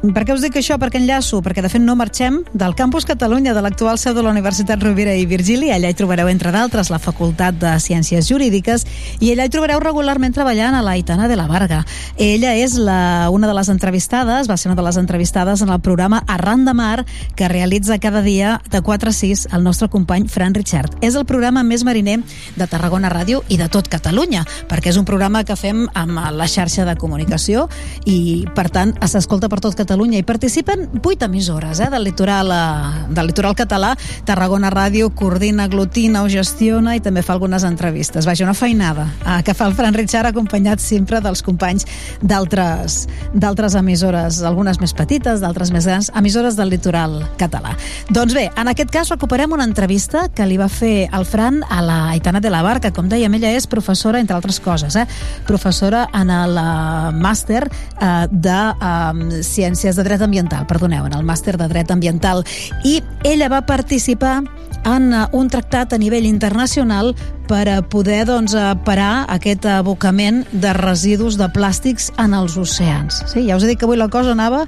Per què us dic això? Perquè enllaço, perquè de fet no marxem del campus Catalunya, de l'actual seu de la Universitat Rovira i Virgili. Allà hi trobareu, entre d'altres, la Facultat de Ciències Jurídiques i allà hi trobareu regularment treballant a la Aitana de la Varga. Ella és la, una de les entrevistades, va ser una de les entrevistades en el programa Arran de Mar, que realitza cada dia de 4 a 6 el nostre company Fran Richard. És el programa més mariner de Tarragona Ràdio i de tot Catalunya, perquè és un programa que fem amb la xarxa de comunicació i, per tant, s'escolta per tot Catalunya Catalunya. Hi participen vuit emissores eh, del, litoral, eh, del litoral català. Tarragona Ràdio coordina, aglutina o gestiona i també fa algunes entrevistes. Vaja, una feinada eh, que fa el Fran Richard acompanyat sempre dels companys d'altres d'altres emissores, algunes més petites, d'altres més grans, emissores del litoral català. Doncs bé, en aquest cas recuperem una entrevista que li va fer el Fran a la Aitana de la Barca. Com dèiem, ella és professora, entre altres coses, eh? professora en el uh, màster uh, de uh, Ciències Ciències de Dret Ambiental, perdoneu, en el màster de Dret Ambiental, i ella va participar en eh, un tractat a nivell internacional per a poder doncs, eh, parar aquest abocament de residus de plàstics en els oceans. Sí, ja us he dit que avui la cosa anava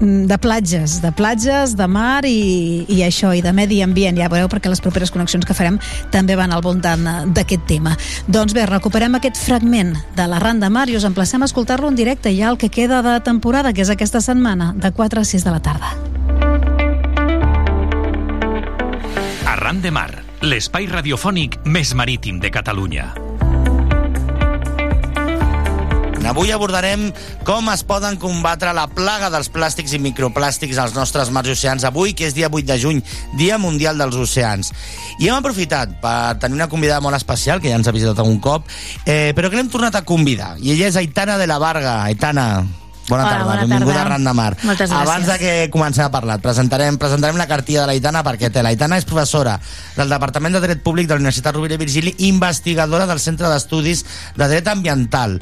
de platges, de platges, de mar i, i això, i de medi ambient, ja veureu perquè les properes connexions que farem també van al voltant eh, d'aquest tema. Doncs bé, recuperem aquest fragment de la Ran de Mar i us emplacem a escoltar-lo en directe ja el que queda de temporada, que és aquesta setmana, de 4 a 6 de la tarda. Arran de Mar, l'espai radiofònic més marítim de Catalunya. Avui abordarem com es poden combatre la plaga dels plàstics i microplàstics als nostres mars i oceans avui, que és dia 8 de juny, Dia Mundial dels Oceans. I hem aprofitat per tenir una convidada molt especial, que ja ens ha visitat algun cop, eh, però que l'hem tornat a convidar. I ella és Aitana de la Varga. Aitana, Bona Hola, tarda, bona benvinguda tarda. a Ran de Mar. Moltes gràcies. Abans de que comencem a parlar, presentarem, presentarem la cartilla de l'Aitana perquè té. L'Aitana és professora del Departament de Dret Públic de la Universitat Rovira i Virgili, investigadora del Centre d'Estudis de Dret Ambiental.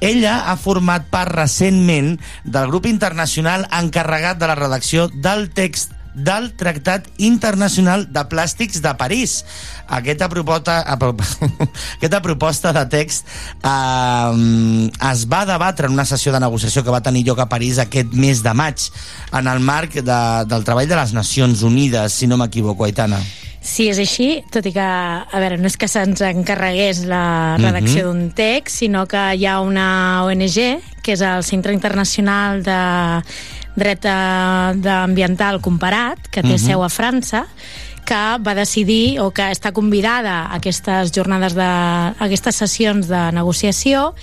Ella ha format part recentment del grup internacional encarregat de la redacció del text del Tractat Internacional de Plàstics de París. Aquesta proposta, aquesta proposta de text eh, es va debatre en una sessió de negociació que va tenir lloc a París aquest mes de maig, en el marc de, del treball de les Nacions Unides, si no m'equivoco, Aitana. Sí, és així, tot i que, a veure, no és que se'ns encarregués la redacció Mhm. d'un text, sinó que hi ha una ONG, que és el Centre Internacional de Dret eh, d'Ambiental Comparat, que té Mhm. seu a França, que va decidir o que està convidada a aquestes jornades de, a aquestes sessions de negociació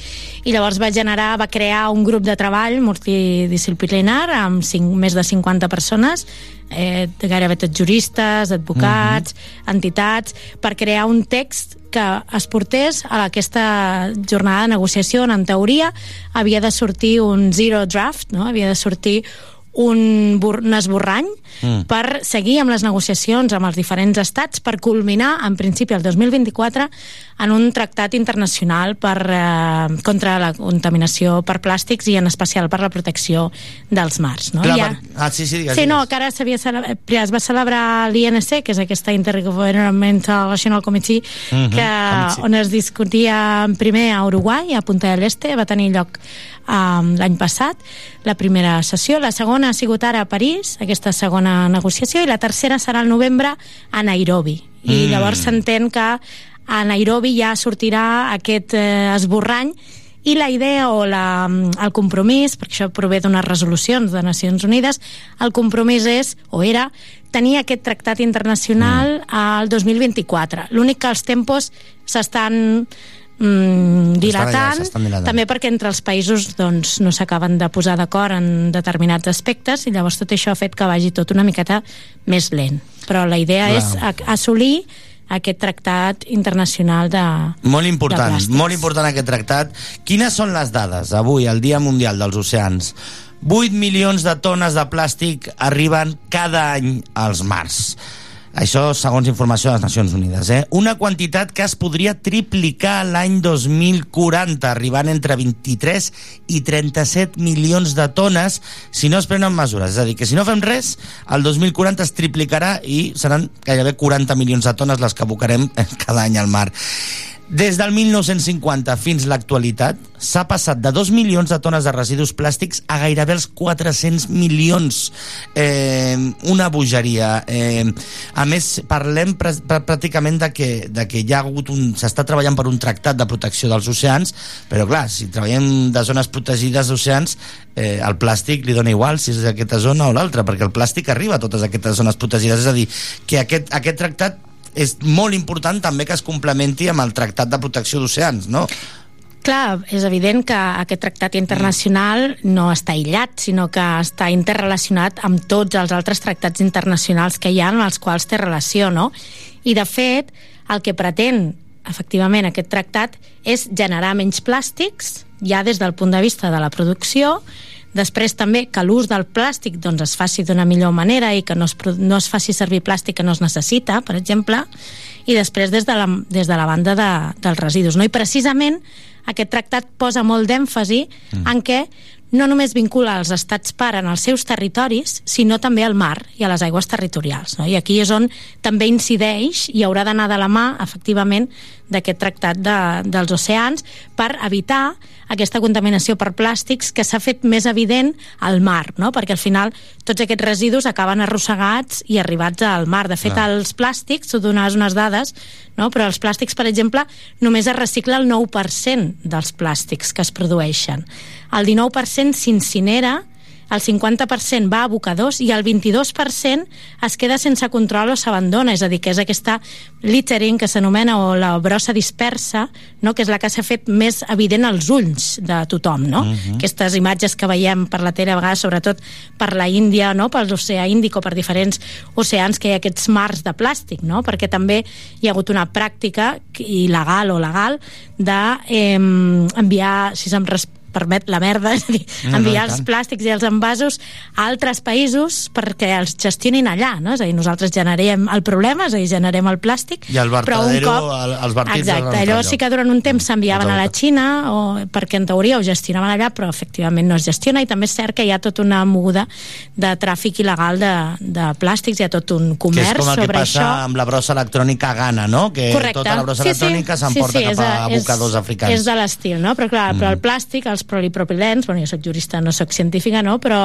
i llavors va generar, va crear un grup de treball multidisciplinar amb cinc, més de 50 persones eh, gairebé tots juristes, advocats, entitats, per crear un text que es portés a aquesta jornada de negociació on en teoria havia de sortir un zero draft, no? havia de sortir un, un esborrany Mm. per seguir amb les negociacions amb els diferents estats per culminar, en principi, el 2024 en un tractat internacional per, eh, contra la contaminació per plàstics i en especial per la protecció dels mars. No? Clar, ha-. Ah, sí, sí, digues. Sí, no, que ara s'havia cele- es va celebrar l'INC, que és aquesta Intergovernmental National Committee, Mhm, que, committee. on es discutia primer a Uruguai, a Punta del Este, va tenir lloc um, l'any passat, la primera sessió. La segona ha sigut ara a París, aquesta segona negociació, i la tercera serà al novembre a Nairobi. I Mm. llavors s'entén que a Nairobi ja sortirà aquest eh, esborrany i la idea o la, el compromís, perquè això prové d'unes resolucions de Nacions Unides, el compromís és, o era, tenir aquest tractat internacional mm. al 2024. L'únic que els tempos s'estan mm, dilatant, s'estan dilatant. també perquè entre els països doncs, no s'acaben de posar d'acord en determinats aspectes i llavors tot això ha fet que vagi tot una miqueta més lent. Però la idea Clar. és assolir aquest tractat internacional de, Molt de important, plàstics. molt important aquest tractat. Quines són les dades avui, el Dia Mundial dels Oceans? 8 milions de tones de plàstic arriben cada any als mars. Això segons informació de les Nacions Unides. Eh? Una quantitat que es podria triplicar l'any 2040, arribant entre 23 i 37 milions de tones si no es prenen mesures. És a dir, que si no fem res, el 2040 es triplicarà i seran gairebé 40 milions de tones les que abocarem cada any al mar. Des del 1950 fins l'actualitat s'ha passat de 2 milions de tones de residus plàstics a gairebé els 400 milions. Eh, una bogeria. Eh, a més, parlem pr pr pràcticament de que, de que hi ha hagut un... s'està treballant per un tractat de protecció dels oceans, però clar, si treballem de zones protegides d'oceans, eh, el plàstic li dona igual si és aquesta zona o l'altra, perquè el plàstic arriba a totes aquestes zones protegides. És a dir, que aquest, aquest tractat és molt important també que es complementi amb el Tractat de Protecció d'Oceans, no? Clar, és evident que aquest tractat internacional no està aïllat, sinó que està interrelacionat amb tots els altres tractats internacionals que hi ha amb els quals té relació, no? I, de fet, el que pretén, efectivament, aquest tractat és generar menys plàstics, ja des del punt de vista de la producció, Després també que l'ús del plàstic doncs, es faci d'una millor manera i que no es, no es faci servir plàstic que no es necessita, per exemple, i després des de la, des de la banda de, dels residus. No? I precisament aquest tractat posa molt d'èmfasi mm. en què no només vincula els estats part en els seus territoris, sinó també al mar i a les aigües territorials. No? I aquí és on també incideix i haurà d'anar de la mà, efectivament, d'aquest tractat de, dels oceans per evitar aquesta contaminació per plàstics que s'ha fet més evident al mar, no? perquè al final tots aquests residus acaben arrossegats i arribats al mar. De fet, Clar. els plàstics, tu donaves unes dades, no? però els plàstics, per exemple, només es recicla el 9% dels plàstics que es produeixen el 19% s'incinera, el 50% va a abocadors i el 22% es queda sense control o s'abandona, és a dir, que és aquesta littering que s'anomena o la brossa dispersa, no? que és la que s'ha fet més evident als ulls de tothom, no? Uh Mhm. -huh. Aquestes imatges que veiem per la tele a vegades, sobretot per la Índia, no? per l'oceà Índic o per diferents oceans que hi ha aquests mars de plàstic, no? perquè també hi ha hagut una pràctica il·legal o legal de eh, enviar, si se'm res permet la merda, és a dir, No, no, enviar i els plàstics i els envasos a altres països perquè els gestionin allà, no? És a dir, nosaltres generem el problema, és a dir, generem el plàstic, I el però un cop... el- els Exacte, allò sí que durant un temps s'enviaven a la Xina o, perquè en teoria ho gestionaven allà, però efectivament no es gestiona i també és cert que hi ha tota una moguda de tràfic il·legal de, de plàstics, hi ha tot un Que és comerç com el que sobre passa això. amb la brossa electrònica a Ghana, no? Que Correcte. tota la brossa Sí, electrònica s'emporta Sí, sí, cap a abocadors africans. És de l'estil, no? Però clar, Mm. però el plàstic, els polipropilens, bueno, jo sóc jurista, no sóc científica, no? Però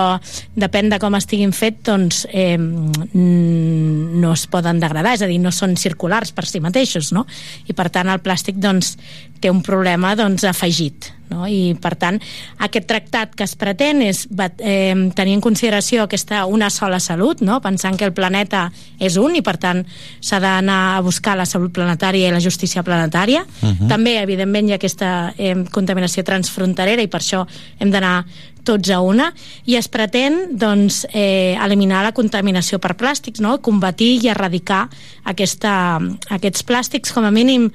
depèn de com estiguin fet, doncs eh, no es poden degradar, és a dir, no són circulars per si mateixos, no? I per tant el plàstic, doncs, té un problema, doncs, afegit, no? i per tant aquest tractat que es pretén és eh, tenir en consideració aquesta una sola salut, no? pensant que el planeta és un i per tant s'ha d'anar a buscar la salut planetària i la justícia planetària Mhm. també evidentment hi ha aquesta eh, contaminació transfronterera i per això hem d'anar tots a una i es pretén doncs, eh, eliminar la contaminació per plàstics no? combatir i erradicar aquesta, aquests plàstics com a mínim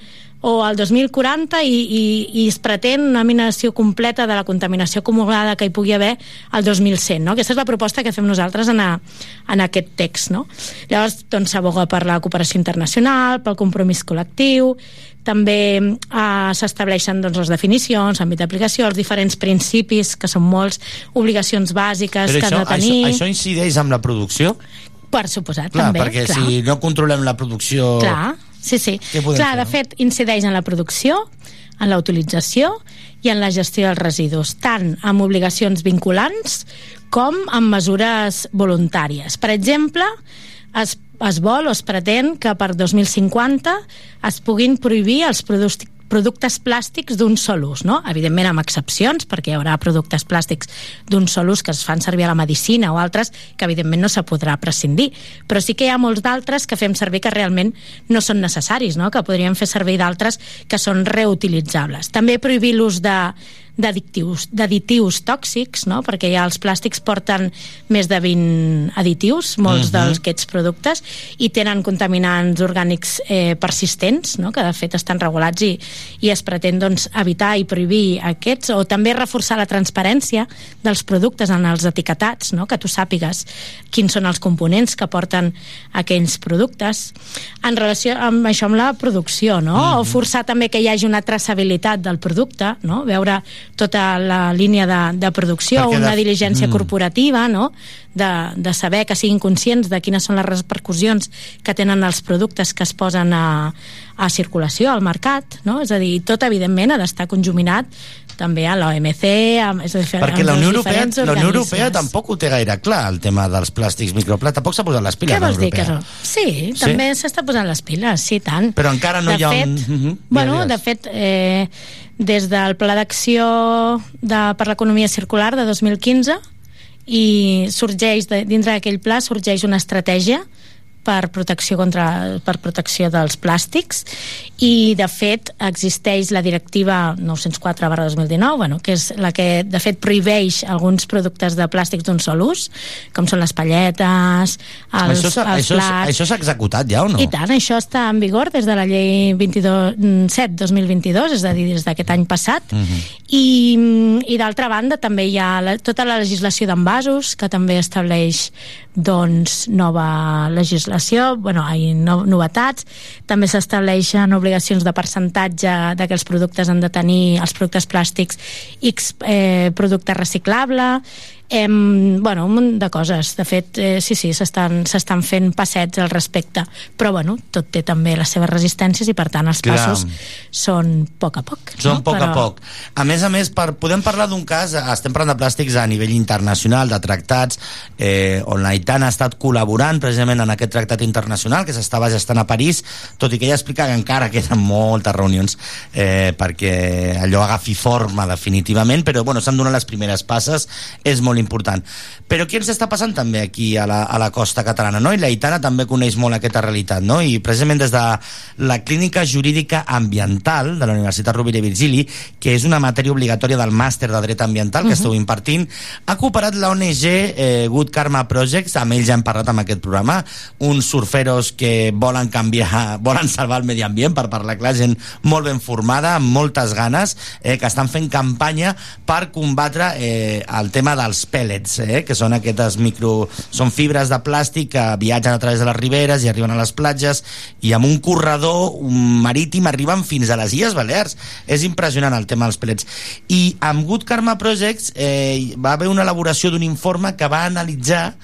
o al 2040 i, i, i es pretén una eliminació completa de la contaminació acumulada que hi pugui haver al 2100. No? Aquesta és la proposta que fem nosaltres en, a, en aquest text. No? Llavors, doncs, s'aboga per la cooperació internacional, pel compromís col·lectiu, també eh, s'estableixen doncs, les definicions, l'àmbit d'aplicació, els diferents principis, que són molts, obligacions bàsiques Però que això, han de tenir... això, això incideix amb la producció? Per suposat, Clar, també. perquè clar. si no controlem la producció... Clar, sí, sí. Clar, fer, de no? fet, incideix en la producció, en la utilització i en la gestió dels residus, tant amb obligacions vinculants com amb mesures voluntàries. Per exemple, es, es vol o es pretén que per 2050 es puguin prohibir els productes productes plàstics d'un sol ús, no? Evidentment amb excepcions, perquè hi haurà productes plàstics d'un sol ús que es fan servir a la medicina o altres que evidentment no se podrà prescindir. Però sí que hi ha molts d'altres que fem servir que realment no són necessaris, no? Que podríem fer servir d'altres que són reutilitzables. També prohibir l'ús de d'addictius d'additius tòxics, no? perquè ja els plàstics porten més de 20 additius, molts Mhm. d'aquests productes, i tenen contaminants orgànics eh, persistents, no? que de fet estan regulats i, i es pretén doncs, evitar i prohibir aquests, o també reforçar la transparència dels productes en els etiquetats, no? que tu sàpigues quins són els components que porten aquells productes. En relació amb això amb la producció, no? o forçar també que hi hagi una traçabilitat del producte, no? veure tota la línia de, de producció, Perquè de- una diligència Mm. corporativa, no? de, de saber que siguin conscients de quines són les repercussions que tenen els productes que es posen a, a circulació al mercat, no? és a dir, tot evidentment ha d'estar conjuminat també a l'OMC, Perquè la Unió, Europea, la Unió. Europea tampoc ho té gaire clar, el tema dels plàstics microplàstics. Tampoc s'ha posat les piles, Què vols dir que no? Sí, Sí? també s'està posant les piles, sí, tant. Però encara no de hi ha fet, un... Mhm, Bueno, digues, de fet, eh, des del Pla d'Acció de, per l'Economia Circular de 2015 i sorgeix, de, dintre d'aquell pla, sorgeix una estratègia per protecció contra per protecció dels plàstics i de fet existeix la directiva 904 barra 2019 bueno, que és la que de fet prohibeix alguns productes de plàstics d'un sol ús com són les palletes els, això els això, plats això s'ha executat ja o no? i tant, això està en vigor des de la llei 7-2022, és a dir, des d'aquest any passat. Mhm. I, i d'altra banda també hi ha la, tota la legislació d'envasos, que també estableix doncs, nova legislació, bueno, hi no, novetats. També s'estableixen obligacions de percentatge de que els productes han de tenir, els productes plàstics, X eh, producte reciclable, Em, bueno, un munt de coses. De fet, eh, sí, sí, s'estan fent passets al respecte. Però, bueno, tot té també les seves resistències i, per tant, els Clar. passos són poc a poc. Són no? a poc Però- a poc. A més a més, per, podem parlar d'un cas, eh, estem parlant de plàstics a nivell internacional, de tractats, eh, on la ITAN ha estat col·laborant precisament en aquest tractat internacional que s'estava gestant a París, tot i que ella explica que encara queden moltes reunions eh, perquè allò agafi forma definitivament, però bueno, s'han donat les primeres passes, és molt important. Però què ens està passant també aquí a la, a la costa catalana, no? I la Itana també coneix molt aquesta realitat, no? I precisament des de la Clínica Jurídica Ambiental de la Universitat Rovira i Virgili, que és una matèria obligatòria del màster de dret ambiental que Mhm. esteu impartint, ha cooperat la ONG eh, Good Karma Projects, amb ells ja hem parlat en aquest programa, uns surferos que volen canviar, volen salvar el medi ambient, per parlar clar, gent molt ben formada, amb moltes ganes, eh, que estan fent campanya per combatre eh, el tema dels pellets, eh, que són aquestes micro... són fibres de plàstic que viatgen a través de les riberes i arriben a les platges i amb un corredor marítim arriben fins a les Illes Balears. És impressionant el tema dels pellets. I amb Good Karma Projects eh, va haver una elaboració d'un informe que va analitzar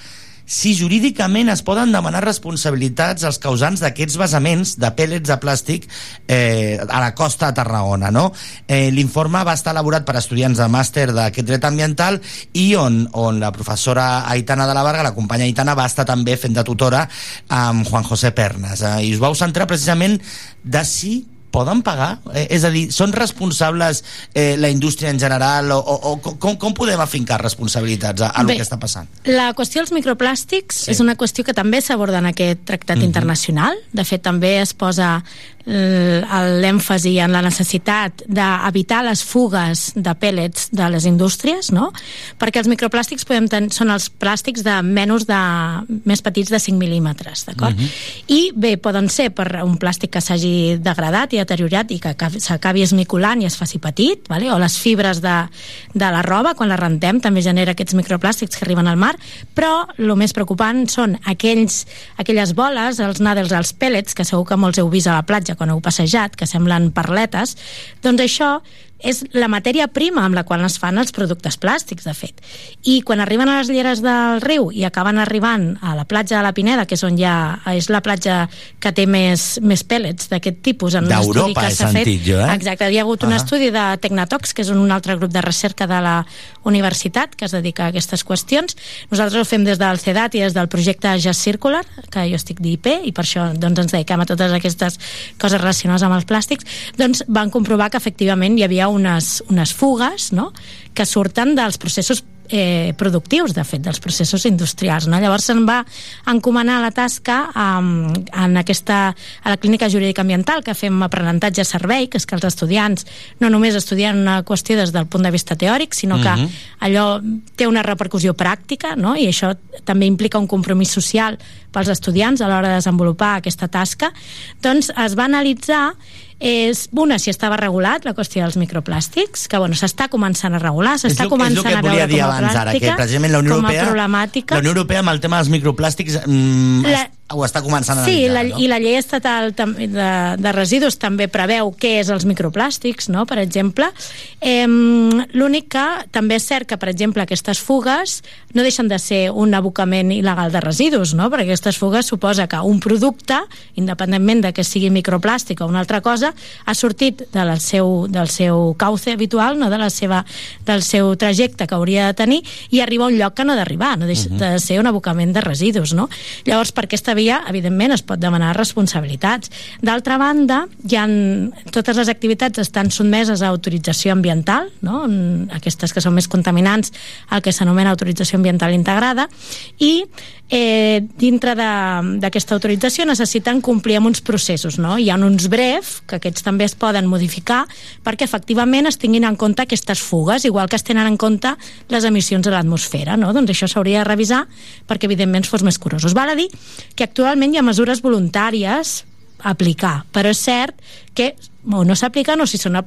si jurídicament es poden demanar responsabilitats als causants d'aquests vessaments de pèl·lets de plàstic eh, a la costa de Tarragona. No? Eh, L'informe va estar elaborat per estudiants de màster d'aquest dret ambiental i on, on la professora Aitana de la Varga, la companya Aitana, va estar també fent de tutora amb Juan José Pernas. Eh, I us vau centrar precisament de si poden pagar? Eh, és a dir, són responsables eh, la indústria en general o, o, o com, com podem afincar responsabilitats a, a Bé, el que està passant? La qüestió dels microplàstics sí. és una qüestió que també s'aborda en aquest tractat mm -hmm. internacional. De fet, també es posa l'èmfasi en la necessitat d'evitar les fugues de pèl·lets de les indústries, no? Perquè els microplàstics podem ten són els plàstics de menys de més petits de 5 mil·límetres, d'acord? Mhm. I bé, poden ser per un plàstic que s'hagi degradat i deteriorat i que acabi- s'acabi esmiculant i es faci petit, vale? o les fibres de, de la roba, quan la rentem, també genera aquests microplàstics que arriben al mar, però el més preocupant són aquells, aquelles boles, els nàdels, els pèl·lets, que segur que molts heu vist a la platja quan heu passejat, que semblen perletes, doncs això és la matèria prima amb la qual es fan els productes plàstics, de fet. I quan arriben a les lleres del riu i acaben arribant a la platja de la Pineda, que és on ha, és la platja que té més, més pèl·lets d'aquest tipus, en un estudi D'Europa, que s'ha fet... jo, eh? Exacte, hi ha hagut un Ah. estudi de Tecnatox, que és un altre grup de recerca de la universitat que es dedica a aquestes qüestions. Nosaltres ho fem des del CEDAT i des del projecte Just Circular, que jo estic d'IP, i per això doncs, ens dediquem a totes aquestes coses relacionades amb els plàstics, doncs van comprovar que efectivament hi havia unes, unes fugues no? que surten dels processos eh, productius, de fet, dels processos industrials. No? Llavors se'n va encomanar la tasca um, en aquesta, a la Clínica Jurídica Ambiental, que fem aprenentatge servei, que és que els estudiants no només estudien una qüestió des del punt de vista teòric, sinó que Mhm. allò té una repercussió pràctica, no? i això també implica un compromís social pels estudiants a l'hora de desenvolupar aquesta tasca, doncs es va analitzar és una, si estava regulat la qüestió dels microplàstics, que bueno, s'està començant a regular, s'està és començant que a veure dir com a abans ara, que pràctica, precisament la Unió Europea, problemàtica. la Unió Europea amb el tema dels microplàstics mm, La- ho està començant a Sí, la, analitzar, i la llei estatal de, de residus també preveu què és els microplàstics, no? per exemple. Eh, L'únic que també és cert que, per exemple, aquestes fugues no deixen de ser un abocament il·legal de residus, no? perquè aquestes fugues suposa que un producte, independentment de que sigui microplàstic o una altra cosa, ha sortit del seu, del seu cauce habitual, no? de la seva, del seu trajecte que hauria de tenir, i arriba a un lloc que no ha d'arribar, no deixa de ser un abocament de residus. No? Llavors, per aquesta via, evidentment, es pot demanar responsabilitats. D'altra banda, hi ha, totes les activitats estan sotmeses a autorització ambiental, no? Aquestes que són més contaminants, el que s'anomena autorització ambiental integrada, i eh, dintre d'aquesta autorització necessiten complir amb uns processos. No? Hi ha uns bref, que aquests també es poden modificar, perquè efectivament es tinguin en compte aquestes fugues, igual que es tenen en compte les emissions a l'atmosfera. No? Doncs això s'hauria de revisar perquè evidentment fos més curosos. Val a dir que actualment hi ha mesures voluntàries a aplicar, però és cert que o no s'apliquen o si són,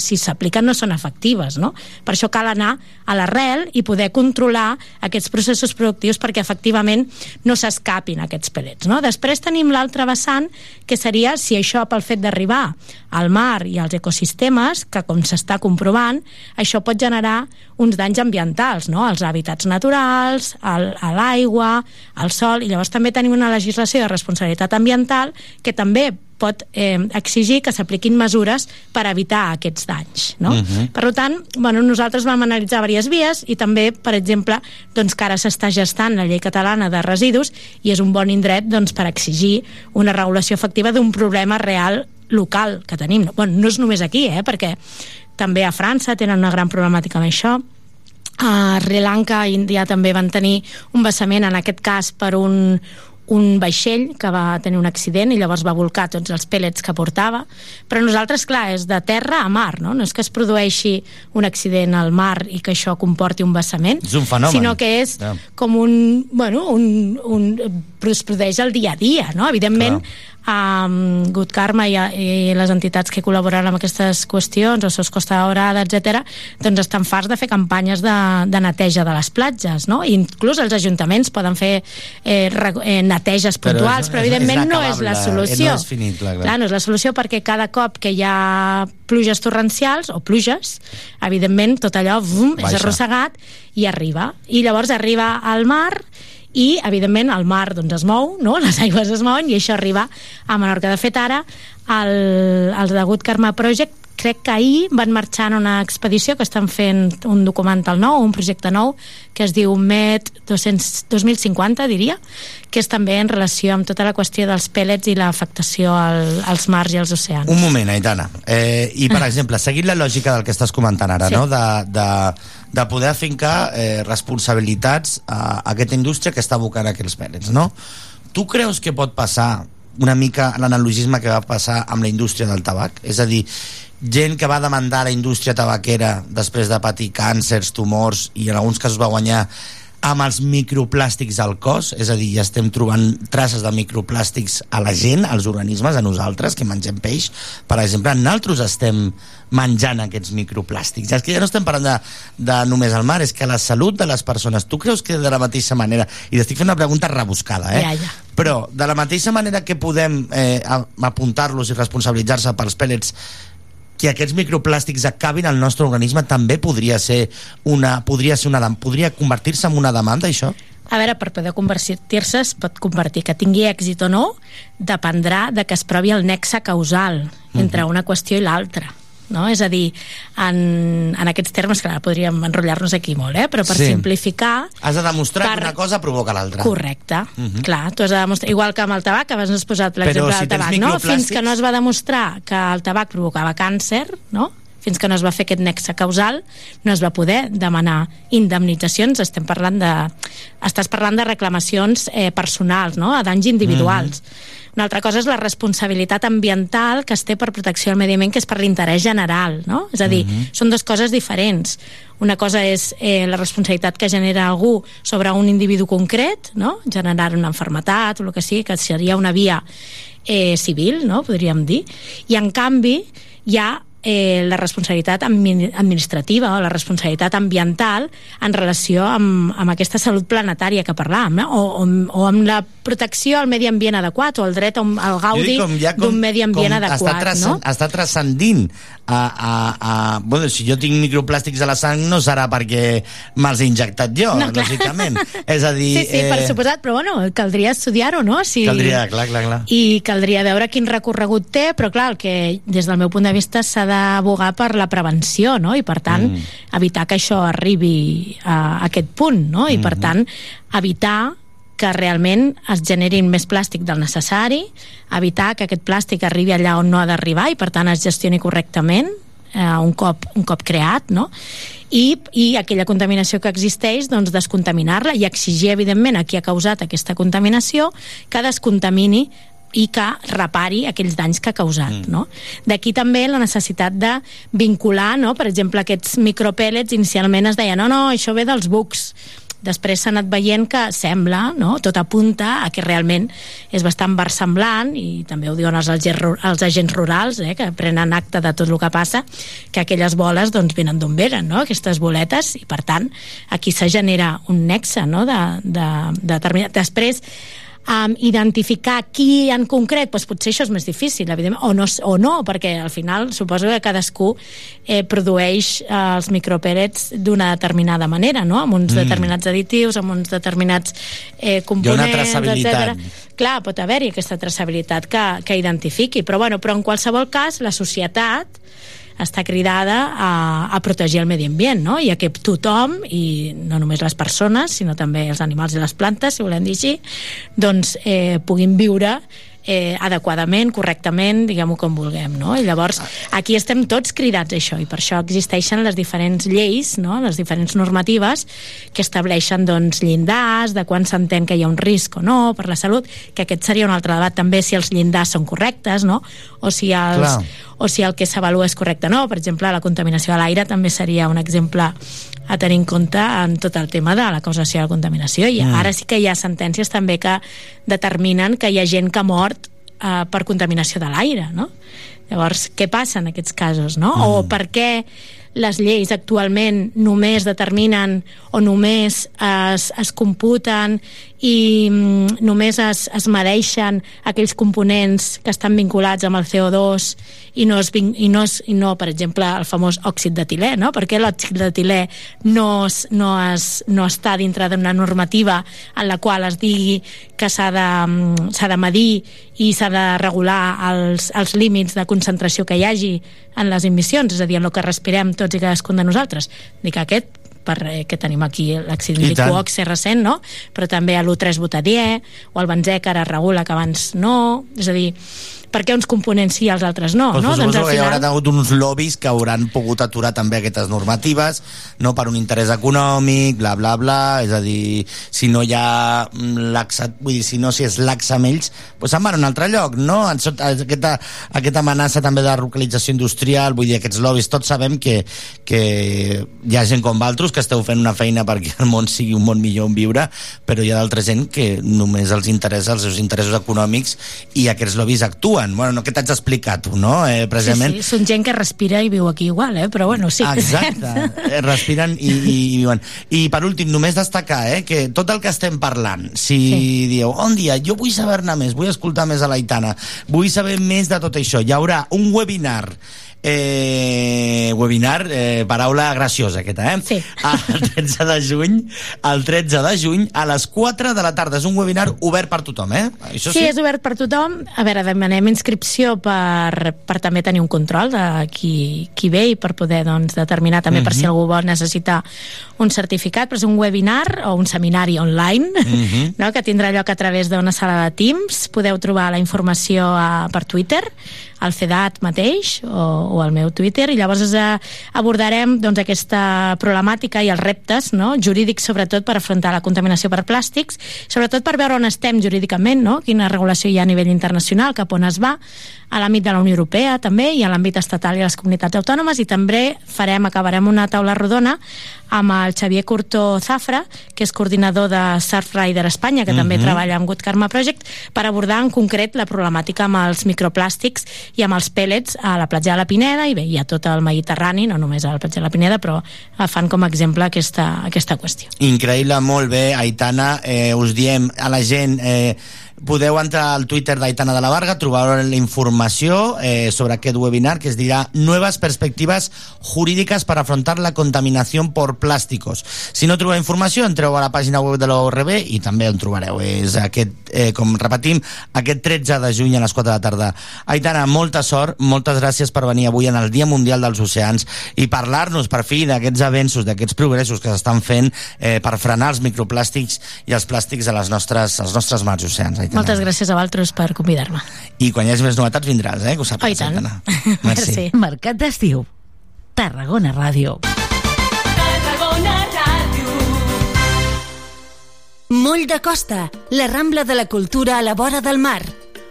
si s'apliquen no són efectives, no? Per això cal anar a l'arrel i poder controlar aquests processos productius perquè efectivament no s'escapin aquests pellets, no? Després tenim l'altre vessant, que seria si això pel fet d'arribar al mar i als ecosistemes, que com s'està comprovant, això pot generar uns danys ambientals, no? als hàbitats naturals, al, a l'aigua, al sol, i llavors també tenim una legislació de responsabilitat ambiental que també pot eh, exigir que s'apliquin mesures per evitar aquests danys. No? Mhm. Per tant, bueno, nosaltres vam analitzar diverses vies i també, per exemple, doncs, que ara s'està gestant la llei catalana de residus i és un bon indret doncs, per exigir una regulació efectiva d'un problema real local que tenim. Bueno, no és només aquí, eh, perquè també a França tenen una gran problemàtica amb això a Sri Lanka i Índia també van tenir un vessament, en aquest cas per un, un vaixell que va tenir un accident i llavors va volcar tots els pèl·lets que portava però nosaltres, clar, és de terra a mar no, no és que es produeixi un accident al mar i que això comporti un vessament És un fenomen. sinó que és Ja. com un, bueno, un, un, es produeix al dia a dia, no? Evidentment, um, Good Karma i, i les entitats que col·laboren amb aquestes qüestions, els seus Costa Daurada, etc, doncs estan farts de fer campanyes de, de neteja de les platges, no? I inclús els ajuntaments poden fer eh, eh, neteges Però puntuals, és- però és- és evidentment no és la eh, solució. no és finit, clar, clar. clar, no és la solució perquè cada cop que hi ha pluges torrencials o pluges, evidentment tot allò vum, és arrossegat i arriba. I llavors arriba al mar i, evidentment, el mar doncs, es mou, no? les aigües es mouen i això arriba a Menorca. De fet, ara, el, el degut Karma Project crec que ahir van marxar en una expedició que estan fent un documental nou, un projecte nou, que es diu MET 200, 2050, diria, que és també en relació amb tota la qüestió dels pèl·lets i l'afectació al, als mars i als oceans. Un moment, Aitana. Eh, I, per exemple, seguint la lògica del que estàs comentant ara, Sí. no? de, de, de poder afincar eh, responsabilitats a, a aquesta indústria que està abocant aquells pèl·lets, no? Tu creus que pot passar una mica l'analogisme que va passar amb la indústria del tabac? És a dir, gent que va demandar la indústria tabaquera després de patir càncers, tumors i en alguns casos va guanyar amb els microplàstics al cos, és a dir, ja estem trobant traces de microplàstics a la gent, als organismes, a nosaltres, que mengem peix, per exemple, nosaltres estem menjant aquests microplàstics. És que ja no estem parlant de, de només el mar, és que la salut de les persones, tu creus que de la mateixa manera, i t'estic fent una pregunta rebuscada, eh? Ja, ja. però de la mateixa manera que podem eh, apuntar-los i responsabilitzar-se pels pèl·lets que aquests microplàstics acabin al nostre organisme també podria ser una podria ser una podria convertir-se en una demanda això? A veure, per poder convertir-se es pot convertir, que tingui èxit o no, dependrà de que es provi el nexe causal entre una qüestió i l'altra. No? És a dir, en, en aquests termes, que ara podríem enrotllar-nos aquí molt, eh? però per Sí. simplificar, Has de demostrar Per- que una cosa provoca l'altra. Correcte, Mhm. clar, tu has de demostrar, igual que amb el tabac, abans has posat l'exemple si del tabac, no? Fins que no es va demostrar que el tabac provocava càncer, no? fins que no es va fer aquest nexe causal, no es va poder demanar indemnitzacions, estem parlant de... Estàs parlant de reclamacions eh, personals, no?, a danys individuals. Una altra cosa és la responsabilitat ambiental que es té per protecció del medi ambient, que és per l'interès general, no? És a dir, són dues coses diferents. Una cosa és eh, la responsabilitat que genera algú sobre un individu concret, no? generar una enfermetat o el que sigui, que seria una via eh, civil, no? podríem dir, i en canvi hi ha eh, la responsabilitat admi- administrativa o la responsabilitat ambiental en relació amb, amb aquesta salut planetària que parlàvem, no? o, o, o amb la protecció al medi ambient adequat o el dret al gaudi ja d'un medi ambient adequat. està, transcen- no? està transcendint a, a, a, bueno, si jo tinc microplàstics a la sang no serà perquè me'ls he injectat jo, No, clar. lògicament. És a dir... Sí, sí, per suposat, però bueno, caldria estudiar-ho, no? Si... Caldria, clar, clar, clar. I caldria veure quin recorregut té, però clar, el que des del meu punt de vista s'ha d'abogar per la prevenció, no? I per tant, mm. evitar que això arribi a, aquest punt, no? I per tant, evitar que realment es generin més plàstic del necessari, evitar que aquest plàstic arribi allà on no ha d'arribar i per tant es gestioni correctament eh, un, cop, un cop creat, no? I, i aquella contaminació que existeix, doncs descontaminar-la i exigir, evidentment, a qui ha causat aquesta contaminació que descontamini i que repari aquells danys que ha causat. Mm. No? D'aquí també la necessitat de vincular, no? per exemple, aquests micropèl·lets, inicialment es deia no, no, això ve dels bucs, després s'ha anat veient que sembla, no? tot apunta a que realment és bastant versemblant i també ho diuen els, els agents rurals eh, que prenen acte de tot el que passa que aquelles boles doncs, venen d'on venen no? aquestes boletes i per tant aquí se genera un nexe no? de, de, de determinat... després um, identificar qui en concret, doncs potser això és més difícil, evidentment, o no, o no perquè al final suposo que cadascú eh, produeix eh, els micropèrets d'una determinada manera, no? amb uns Mm. determinats additius, amb uns determinats eh, components, etcètera. Clar, pot haver-hi aquesta traçabilitat que, que identifiqui, però, bueno, però en qualsevol cas la societat està cridada a, a protegir el medi ambient, no? I a que tothom, i no només les persones, sinó també els animals i les plantes, si volem dir així, doncs eh, puguin viure eh, adequadament, correctament, diguem-ho com vulguem, no? I llavors aquí estem tots cridats a això i per això existeixen les diferents lleis, no? les diferents normatives que estableixen doncs, llindars de quan s'entén que hi ha un risc o no per la salut, que aquest seria un altre debat també si els llindars són correctes, no? O si els, Clar. o si el que s'avalua és correcte o no. Per exemple, la contaminació de l'aire també seria un exemple a tenir en compte en tot el tema de la causació de la contaminació i Mm. ara sí que hi ha sentències també que determinen que hi ha gent que ha mort eh, per contaminació de l'aire, no? Llavors, què passa en aquests casos, no? Mm. O per què les lleis actualment només determinen o només es, es computen i mm, només es, es medeixen aquells components que estan vinculats amb el CO2 i no, es, i no, es, i no per exemple, el famós òxid d'etilè, no? Perquè l'òxid d'etilè no, es, no, es, no està dintre d'una normativa en la qual es digui que s'ha de, mm, de medir i s'ha de regular els, els límits de concentració que hi hagi en les emissions, és a dir, en el que respirem tots i cadascun de nosaltres. Dic que aquest per, eh, que tenim aquí tant. nitrox és recent, no? Però també a l'1,3 butadiè o el benzè que ara es regula que abans no, és a dir, per què uns components sí i els altres no? Pues no? suposo al que hi haurà hagut uns lobbies que hauran pogut aturar també aquestes normatives, no per un interès econòmic, bla, bla, bla, és a dir, si no hi ha laxa, vull dir, si no si és laxa amb ells, pues se'n van a un altre lloc, no? Aquesta, aquesta amenaça també de localització industrial, vull dir, aquests lobbies, tots sabem que, que hi ha gent com vosaltres que esteu fent una feina perquè el món sigui un món millor on viure, però hi ha d'altra gent que només els interessa els seus interessos econòmics i aquests lobbies actuen. Bueno, no, que t'haig d'explicar tu, no? Eh, Sí, precisament, sí, són gent que respira i viu aquí igual, eh? però bueno, sí. Exacte, eh, respiren i, i, i viuen. I per últim, només destacar eh, que tot el que estem parlant, si sí. dieu, un dia, jo vull saber-ne més, vull escoltar més a l'Aitana, vull saber més de tot això, hi haurà un webinar eh, webinar, eh, paraula graciosa aquesta, eh? Sí. El 13 de juny, el 13 de juny, a les 4 de la tarda. És un webinar obert per tothom, eh? Això Sí, és obert per tothom. A veure, demanem inscripció per, per també tenir un control de qui, qui ve i per poder doncs, determinar també per si Mhm. algú vol necessitar un certificat, però és un webinar o un seminari online Mhm. no? que tindrà lloc a través d'una sala de Teams. Podeu trobar la informació a, per Twitter, al CEDAT mateix, o, o al meu Twitter i llavors eh, abordarem doncs, aquesta problemàtica i els reptes no? jurídics sobretot per afrontar la contaminació per plàstics, sobretot per veure on estem jurídicament, no? quina regulació hi ha a nivell internacional, cap on es va, a l'àmbit de la Unió Europea també i a l'àmbit estatal i a les comunitats autònomes i també farem, acabarem una taula rodona amb el Xavier Curto Zafra, que és coordinador de Surfrider Espanya, que uh -huh. també Mhm. treballa amb Good Karma Project, per abordar en concret la problemàtica amb els microplàstics i amb els pèl·lets a la platja de la Pineda i bé, hi ha tot el Mediterrani, no només a la platja de la Pineda, però fan com a exemple aquesta, aquesta qüestió. Increïble, molt bé, Aitana. Eh, us diem a la gent... Eh, podeu entrar al Twitter d'Aitana de la Varga, trobar la informació eh, sobre aquest webinar que es dirà Nuevas perspectives jurídiques per afrontar la contaminació por plàsticos. Si no trobeu informació, entreu a la pàgina web de l'ORB i també on trobareu. És aquest, eh, com repetim, aquest 13 de juny a les 4 de la tarda. Aitana, molta sort, moltes gràcies per venir avui en el Dia Mundial dels Oceans i parlar-nos, per fi, d'aquests avenços, d'aquests progressos que s'estan fent eh, per frenar els microplàstics i els plàstics a les nostres, als nostres mars oceans. Aitana. Moltes gràcies a vosaltres per convidar-me. I quan hi hagi més novetats vindràs, eh? Que ho Oh, sàpigues, i tant. Aitana. Merci. Mercat d'estiu. Tarragona Ràdio. Tarragona Ràdio. Moll de Costa, la Rambla de la Cultura a la vora del mar.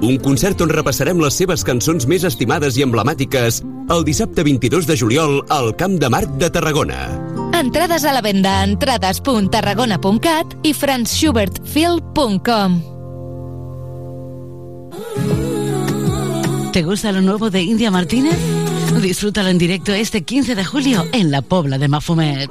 Un concert on repassarem les seves cançons més estimades i emblemàtiques el dissabte 22 de juliol al Camp de Marc de Tarragona. Entrades a la venda a entrades.tarragona.cat i franzschubertfil.com. ¿Te gusta lo nuevo de India Martínez? Disfrútalo en directo este 15 de julio en la Pobla de Mafumet.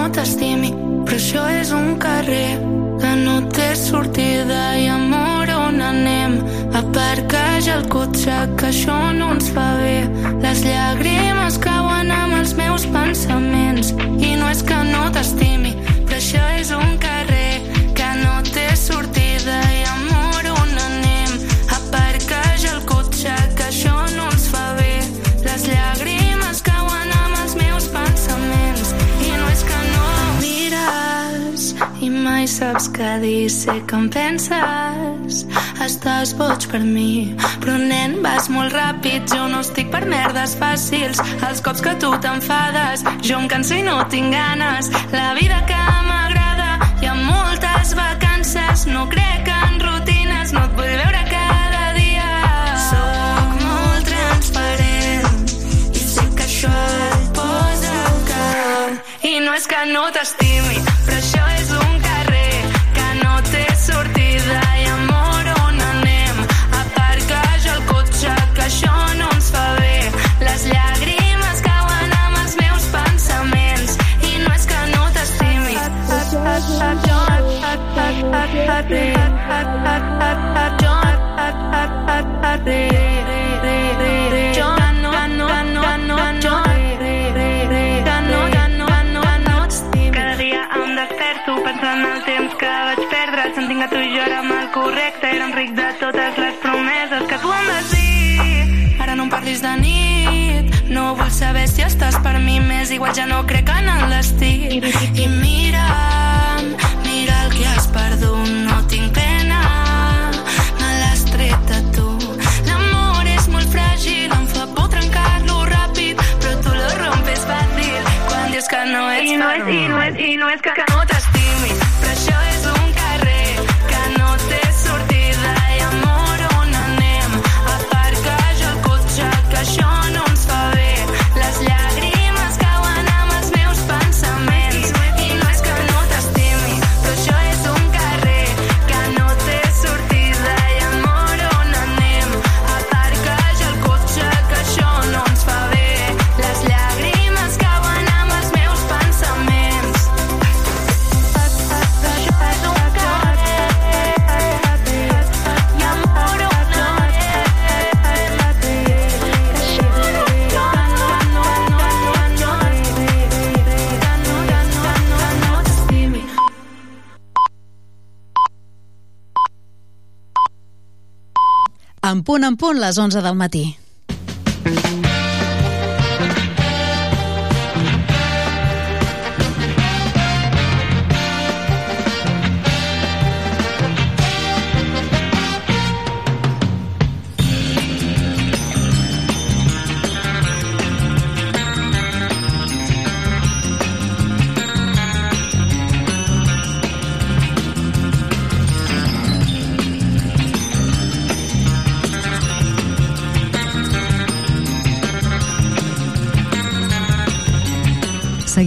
no t'estimi, però això és un carrer que no té sortida i amor on anem. Aparca ja el cotxe, que això no ens fa bé. Les llàgrimes cauen amb els meus pensaments. I no és que no t'estimi, però això és un carrer mai saps què dir, sé que em penses. Estàs boig per mi, però nen, vas molt ràpid, jo no estic per merdes fàcils. Els cops que tu t'enfades, jo em canso i no tinc ganes. La vida que m'agrada, hi ha moltes vacances, no crec en rutines, no et vull veure cada dia. Soc molt transparent i sé que això et posa. I no és que no t'estimi, mi més igual ja no crec en el destí. I mira'm Punt en punt, les 11 del matí.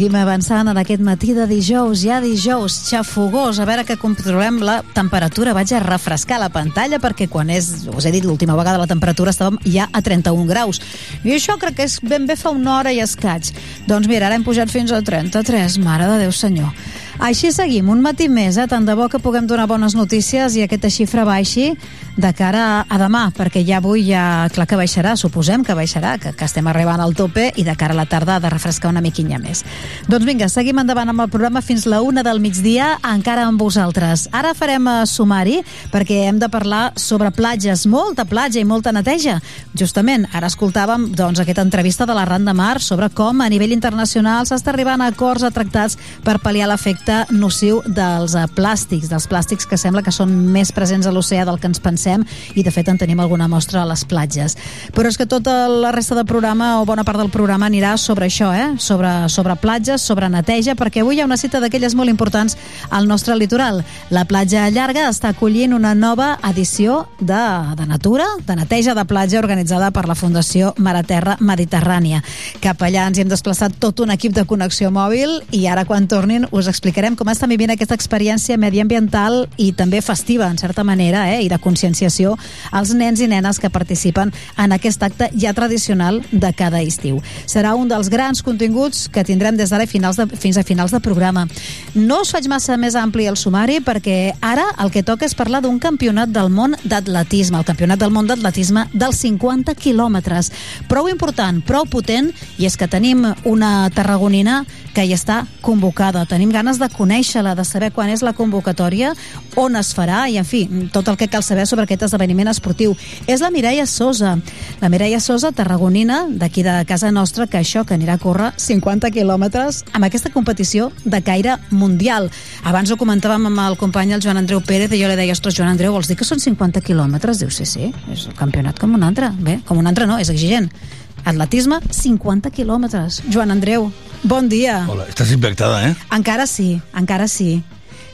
Seguim avançant en aquest matí de dijous, ja dijous, xafogós, a veure que controlem la temperatura. Vaig a refrescar la pantalla perquè quan és, us he dit l'última vegada, la temperatura estàvem ja a 31 graus. I això crec que és ben bé fa una hora i escaig. Doncs mira, ara hem pujat fins a 33, mare de Déu senyor. Així seguim, un matí més, eh? tant de bo que puguem donar bones notícies i aquesta xifra baixi de cara a demà, perquè ja avui ja, clar que baixarà, suposem que baixarà, que, que estem arribant al tope i de cara a la tarda de refrescar una miquinha més. Doncs vinga, seguim endavant amb el programa fins la una del migdia, encara amb vosaltres. Ara farem eh, sumari, perquè hem de parlar sobre platges, molta platja i molta neteja. Justament, ara escoltàvem doncs, aquesta entrevista de la Ran de Mar sobre com a nivell internacional s'està arribant a acords a tractats per pal·liar l'efecte nociu dels eh, plàstics, dels plàstics que sembla que són més presents a l'oceà del que ens pensem i de fet en tenim alguna mostra a les platges. Però és que tota la resta del programa o bona part del programa anirà sobre això, eh? sobre, sobre platges, sobre neteja, perquè avui hi ha una cita d'aquelles molt importants al nostre litoral. La platja llarga està acollint una nova edició de, de natura, de neteja de platja organitzada per la Fundació Maraterra Mediterrània. Cap allà ens hi hem desplaçat tot un equip de connexió mòbil i ara quan tornin us explicarem com estan vivint aquesta experiència mediambiental i també festiva, en certa manera, eh? i de conscienciació als nens i nenes que participen en aquest acte ja tradicional de cada estiu. Serà un dels grans continguts que tindrem des d'ara finals de, fins a finals de programa. No us faig massa més ampli el sumari perquè ara el que toca és parlar d'un campionat del món d'atletisme, el campionat del món d'atletisme dels 50 quilòmetres. Prou important, prou potent, i és que tenim una tarragonina que hi està convocada. Tenim ganes de conèixer-la, de saber quan és la convocatòria, on es farà i, en fi, tot el que cal saber sobre aquest esdeveniment esportiu. És la Mireia Sosa, la Mireia Sosa, tarragonina, d'aquí de casa nostra, que això, que anirà a córrer 50 quilòmetres amb aquesta competició de caire mundial. Abans ho comentàvem amb el company, el Joan Andreu Pérez, i jo li deia, ostres, Joan Andreu, vols dir que són 50 quilòmetres? Diu, sí, sí, és un campionat com un altre. Bé, com un altre no, és exigent. Atletisme, 50 quilòmetres. Joan Andreu, bon dia. Hola, estàs impactada, eh? Encara sí, encara sí.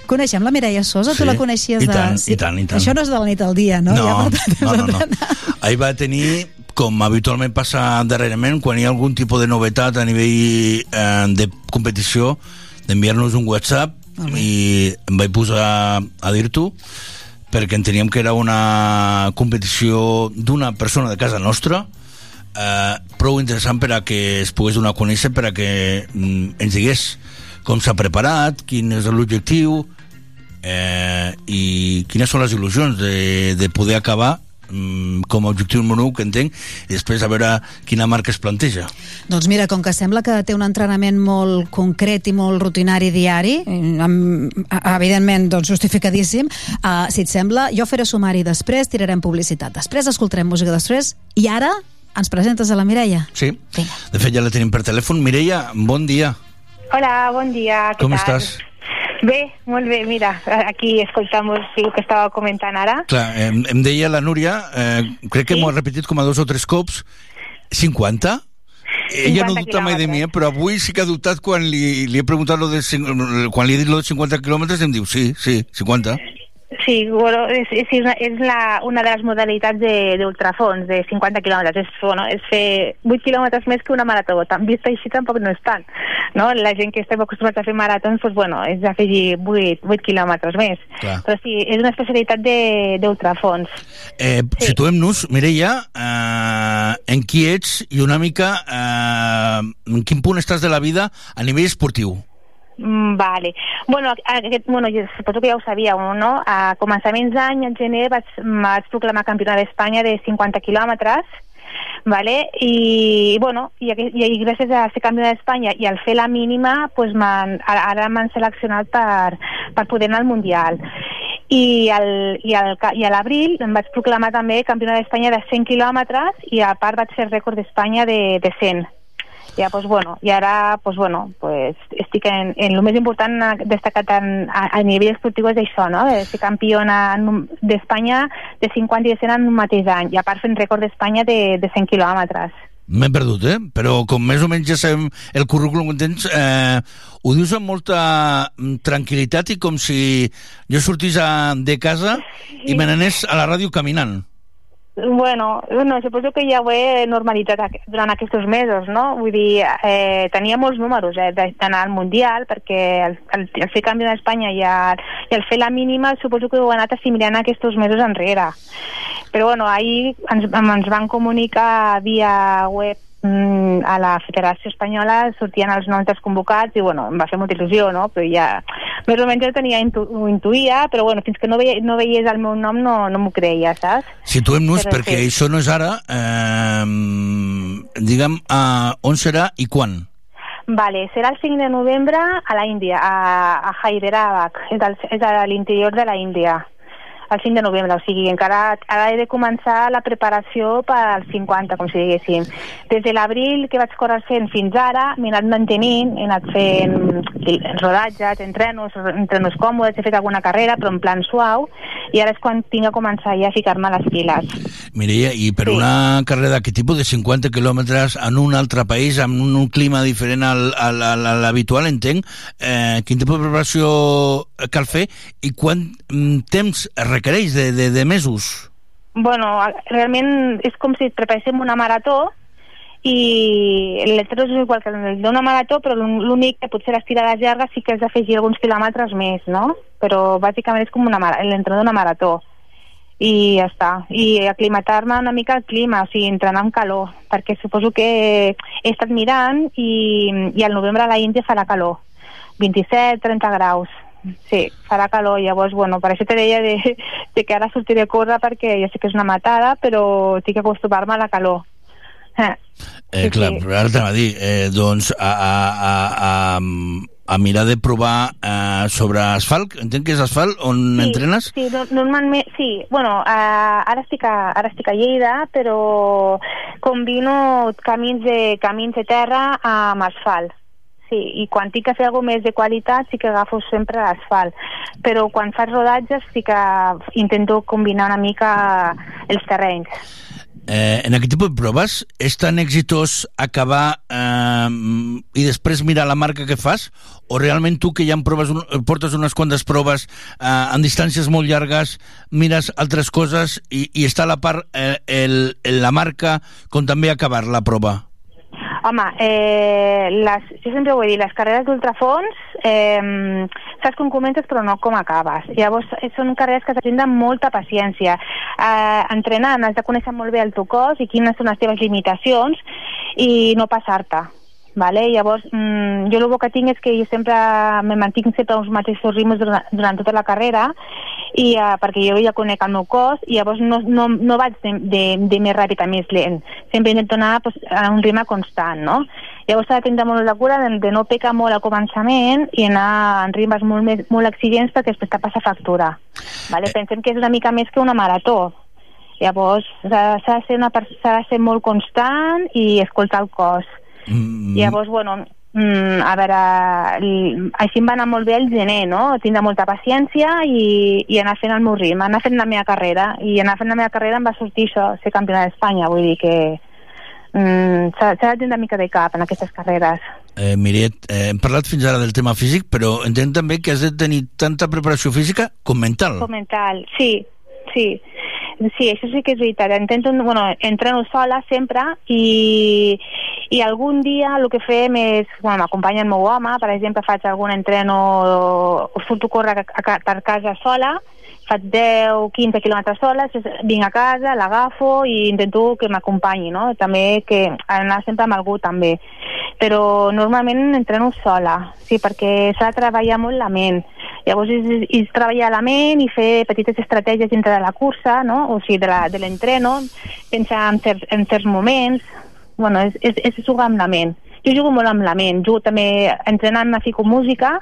Coneixem la Mireia Sosa? Sí, Tu la coneixies i de... tant, i tant, i tant. Això no és de la nit al dia, no? No, Ja tant, no, no, no. Ahir va tenir, com habitualment passa darrerament, quan hi ha algun tipus de novetat a nivell eh, de competició, d'enviar-nos un WhatsApp i em vaig posar a dir-t'ho perquè enteníem que era una competició d'una persona de casa nostra eh, prou interessant per a que es pogués donar a conèixer per a que mm, ens digués com s'ha preparat, quin és l'objectiu eh, i quines són les il·lusions de, de poder acabar mm, com a objectiu número 1 que entenc i després a veure quina marca es planteja. Doncs mira, com que sembla que té un entrenament molt concret i molt rutinari diari, amb, evidentment doncs, justificadíssim, uh, si et sembla, jo faré sumari després, tirarem publicitat, després escoltarem música després, i ara ens presentes a la Mireia. Sí, de fet ja la tenim per telèfon Mireia, bon dia Hola, bon dia. Què com tal? estàs? Bé, molt bé, mira, aquí escoltamos el que estava comentant ara. Clar, em, em deia la Núria, eh, crec que Sí. m'ho ha repetit com a dos o tres cops, 50? Ella no 50 dubta mai de mi, eh, però avui sí que ha dubtat quan li, li he preguntat lo de, quan li he dit lo de 50 quilòmetres, em diu sí, sí, 50. Sí, bueno, és, és, una, és la, una de les modalitats de- d'ultrafons, de, 50 quilòmetres. És, bueno, és fer 8 quilòmetres més que una marató. Tan vist així tampoc no és tant. No? La gent que estem acostumats a fer maratons, doncs, bueno, és afegir 8, 8 quilòmetres més. Clar. Però sí, és una especialitat de- d'ultrafons. Eh, Situem-nos, Mireia, eh, en qui ets i una mica eh, en quin punt estàs de la vida a nivell esportiu. Mm, Vale. Bueno, aquest, bueno, jo suposo que ja ho sabíeu, no? A començaments d'any, en gener, vaig, vaig proclamar campionat d'Espanya de 50 quilòmetres, vale? I, bueno, i, i, gràcies a ser campionat d'Espanya i al fer la mínima, pues ara m'han seleccionat per, per poder anar al Mundial. I, al, i, ca- i a l'abril em vaig proclamar també campionat d'Espanya de 100 quilòmetres i a part vaig fer rècord d'Espanya de, de 100 ja, pues, bueno, i ara pues, bueno, pues, estic en, en el més important destacat en, a, a nivell esportiu és això, no? de ser campiona d'Espanya de 50 i de 100 en un mateix any, i a part fent rècord d'Espanya de, de 100 quilòmetres. M'he perdut, eh? Però com més o menys ja sabem el currículum que tens, eh, ho dius amb molta mm, tranquil·litat i com si jo sortís a, de casa i me n'anés a la ràdio caminant. Bueno, no, suposo que ja ho he normalitzat durant aquests mesos, no? Vull dir, eh, tenia molts números eh, d'anar al Mundial, perquè el, el, el fer canvi d'Espanya i, el, i el fer la mínima suposo que ho he anat assimilant aquests mesos enrere. Però bueno, ahir ens, ens van comunicar via web a la Federació Espanyola sortien els noms dels convocats i bueno, em va fer molta il·lusió, no? Però ja, més o menys ja tenia, intu, ho intuïa, però bueno, fins que no, veia, no veiés el meu nom no, no m'ho creia, saps? Situem-nos, perquè sí. això no és ara, eh, diguem, a on serà i quan? Vale, serà el 5 de novembre a la Índia, a, a Hyderabad, és, al, és a l'interior de la Índia el 5 de novembre, o sigui, encara ara he de començar la preparació per al 50, com si diguéssim. Des de l'abril que vaig córrer fent fins ara, m'he anat mantenint, he anat fent rodatges, entrenos, entrenos còmodes, he fet alguna carrera, però en plan suau, i ara és quan tinc a començar ja a ficar-me a les piles. Mireia, i per Sí. una carrera d'aquest tipus de 50 quilòmetres en un altre país, amb un, clima diferent al, al, al, a l'habitual, entenc, eh, quin tipus de preparació cal fer i quant mm, temps requereix de, de, de mesos? Bueno, realment és com si preparéssim una marató i l'entrenador és igual que d'una marató, però l'ún- l'únic que potser les tirades llargues sí que has d'afegir alguns quilòmetres més, no? Però bàsicament és com l'entrenador d'una marató i ja està. I aclimatar-me una mica al clima, o sigui, entrenar amb calor, perquè suposo que he estat mirant i, i al novembre a la Índia farà calor, 27-30 graus. Sí, farà calor, llavors, bueno, per això te deia de, de que ara sortiré a córrer perquè ja sé que és una matada, però tinc que acostumar-me a la calor. Eh. Eh, Sí, clar, sí. ara t'anava a dir, eh, doncs, a, a, a, a, a mirar de provar eh, sobre asfalt, entenc que és asfalt, on sí, entrenes? Sí, no, normalment, sí. Bueno, uh, ara, estic a, ara estic a Lleida, però combino camins de, camins de terra amb asfalt. Sí, i quan tinc que fer alguna més de qualitat sí que agafo sempre l'asfalt. Però quan faig rodatges sí que intento combinar una mica els terrenys. Eh, en aquest tipus de proves és tan exitós acabar eh, i després mirar la marca que fas o realment tu que ja en proves un, portes unes quantes proves eh, en distàncies molt llargues mires altres coses i, i està a la part eh, el, el, la marca com també acabar la prova Home, eh, les, jo sempre ho he dit, les carreres d'ultrafons eh, saps com comences però no com acabes. Llavors, eh, són carreres que s'han de molta paciència. Eh, entrenant has de conèixer molt bé el teu cos i quines són les teves limitacions i no passar-te. Vale? Llavors, mm, jo el que tinc és que jo sempre me mantinc sempre uns mateixos ritmes durant, durant tota la carrera i, uh, perquè jo ja conec el meu cos i llavors no, no, no vaig de, de, de més ràpid a més lent. Sempre intento anar pues, a un ritme constant, no? Llavors s'ha de tenir molt la cura de, de no pecar molt al començament i anar en ritmes molt, més, molt exigents perquè després te passa factura. Vale? Pensem que és una mica més que una marató. Llavors s'ha de, ser una de ser molt constant i escoltar el cos. Mm. Llavors, bueno, mm, a veure, així em va anar molt bé el gener, no? Tindre molta paciència i, i anar fent el meu ritme, anar fent la meva carrera. I anar fent la meva carrera em va sortir això, ser campiona d'Espanya, vull dir que mm, s'ha s'ha de tenir una mica de cap en aquestes carreres. Eh, Miret, eh, hem parlat fins ara del tema físic, però entenc també que has de tenir tanta preparació física com mental. Com mental, sí, sí. Sí, això sí que és veritat. Intento, bueno, entreno sola sempre i, i algun dia el que fem és, bueno, m'acompanya el meu home, per exemple, faig algun entreno, surto a córrer a, a, per casa sola, faig 10, 15 quilòmetres sola, vinc a casa, l'agafo i intento que m'acompanyi, no? També que anar sempre amb algú també. Però normalment entreno sola, sí, perquè s'ha de treballar molt la ment. Llavors és, és treballar la ment i fer petites estratègies dintre de la cursa, no? o sigui, de la- l'entreno, pensar en certs, en certs moments, bueno, és, és, és jugar amb la ment. Jo jugo molt amb la ment, jugo també entrenant, me fico música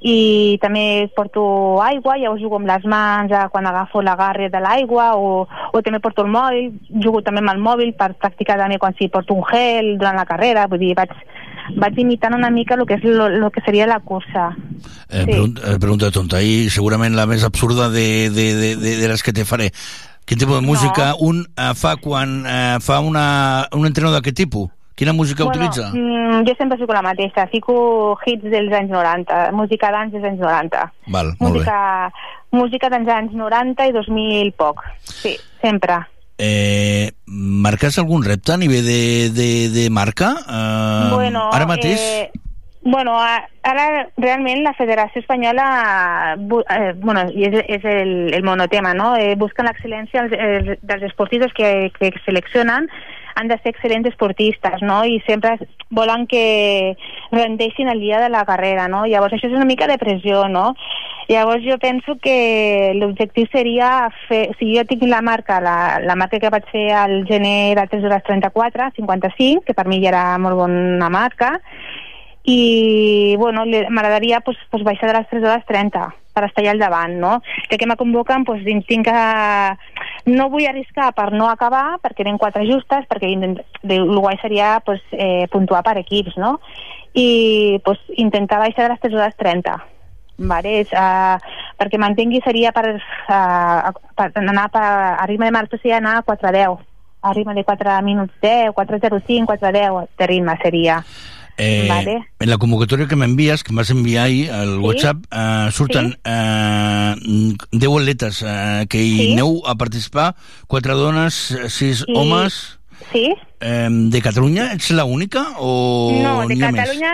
i també porto aigua, llavors jugo amb les mans eh, quan agafo l'agarre de l'aigua o, o també porto el mòbil, jugo també amb el mòbil per practicar també quan si porto un gel durant la carrera, vull dir, vaig, vaig imitant una mica el que, és lo, lo que seria la cursa. Eh, Sí. pregunta, eh, pregunta tonta, i segurament la més absurda de, de, de, de, de les que te faré. Quin tipus de música un eh, fa quan eh, fa una, un entreno d'aquest tipus? Quina música utilitza? Mm, jo sempre fico la mateixa, fico hits dels anys 90, música d'anys dels anys 90. Val, molt bé. Música, música dels anys 90 i 2000 poc. Sí, sempre. Eh, marques algun repte a nivell de, de, de marca? Eh, bueno, ara mateix? Eh, bueno, ara realment la Federació Espanyola bu- eh, bueno, és, és el, el monotema, no? Eh, busquen l'excel·lència els- dels esportistes que, que seleccionen han de ser excel·lents esportistes, no? I sempre volen que rendeixin el dia de la carrera, no? Llavors això és una mica de pressió, no? Llavors jo penso que l'objectiu seria fer... Si jo tinc la marca, la, la marca que vaig fer al gener de 3 hores 34, 55, que per mi ja era molt bona marca, i bueno, m'agradaria pues, pues, baixar de les 3 hores 30 per estar allà al davant, no? Ja que me convoquen, pues, tinc que... No vull arriscar per no acabar, perquè eren quatre justes, perquè el guai seria pues, eh, puntuar per equips, no? I pues, intentar baixar de les 3 hores 30. Vale, és, uh, perquè mantengui seria per, uh, per anar per, a ritme de marató seria anar a 4.10 a ritme de 4 minuts 10 4.05, 4.10 de ritme seria Eh, Vale. En la convocatòria que m'envies, que em vas enviar ahir al Sí. WhatsApp, eh, surten eh, 10 atletes eh, que hi Sí. aneu a participar, 4 dones, 6 I- homes... Sí. Eh, de Catalunya ets la única o no, de ha més? Catalunya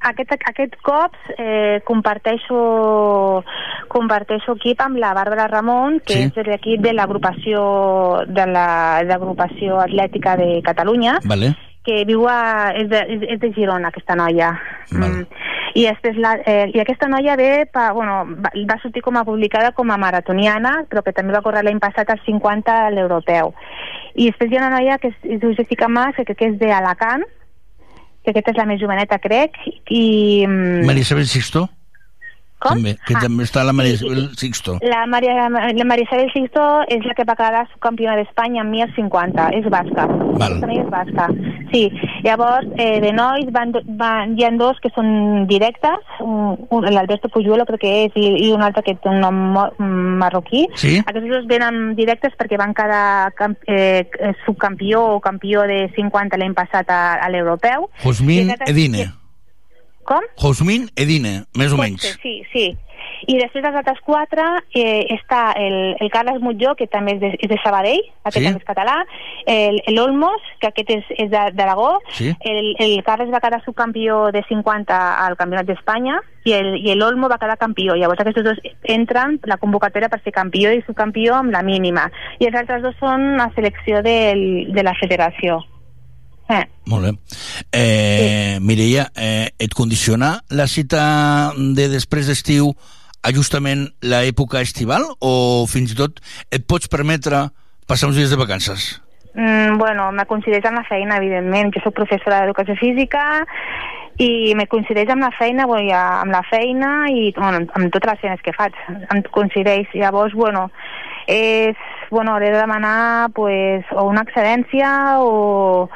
aquest, aquest cop eh, comparteixo comparteixo equip amb la Bàrbara Ramon que Sí. és de l'equip de l'agrupació de la- de l'agrupació atlètica de Catalunya Vale. Que viu a... és de, és, és de Girona, aquesta noia. Mm. I, després la, eh, I aquesta noia ve, pa, bueno, va, va sortir com a publicada com a maratoniana, però que també va córrer l'any passat als 50 a l'europeu. I després hi ha una noia que es, es diu Jessica Mas, que, que és d'Alacant, que aquesta és la més joveneta, crec, i... mm, Maria Isabel Sixto? Com? També, que Ah. també està la Maria Isabel Sixto. La Maria, la Maria Isabel Sixto és la que va quedar subcampiona d'Espanya en 1050, és basca. Val. Noia és basca. Sí, llavors, eh, de nois van, van, hi ha dos que són directes, un, un, l'Alberto Pujuelo crec que és, i, i un altre que té un nom marroquí. Sí. Aquests dos venen directes perquè van quedar camp, eh, subcampió o campió de 50 l'any passat a, a l'europeu. Josmin aquest- Edine. Com? Josmin Edine, més o menys. Sí, sí. I després dels altres quatre eh, està el, el Carles Mutjó, que també és de, és de Sabadell, aquest Sí. també és català, el, el Olmos, que aquest és, és de- d'Aragó, Sí. el, el Carles va quedar subcampió de 50 al Campionat d'Espanya i el, i l'Olmo va quedar campió. Llavors aquests dos entren la convocatòria per ser campió i subcampió amb la mínima. I els altres dos són la selecció del, de la federació. Eh. Molt bé. Eh, Mireia, eh, et condiciona la cita de després d'estiu a justament l'època estival o fins i tot et pots permetre passar uns dies de vacances? Mm, bueno, me coincideix amb la feina, evidentment. Jo soc professora d'educació física i me coincideix amb la feina, bueno, ja, amb la feina i bueno, amb, amb totes les feines que faig. Em coincideix. Llavors, bueno, és, bueno, hauré de demanar pues, o una excedència o,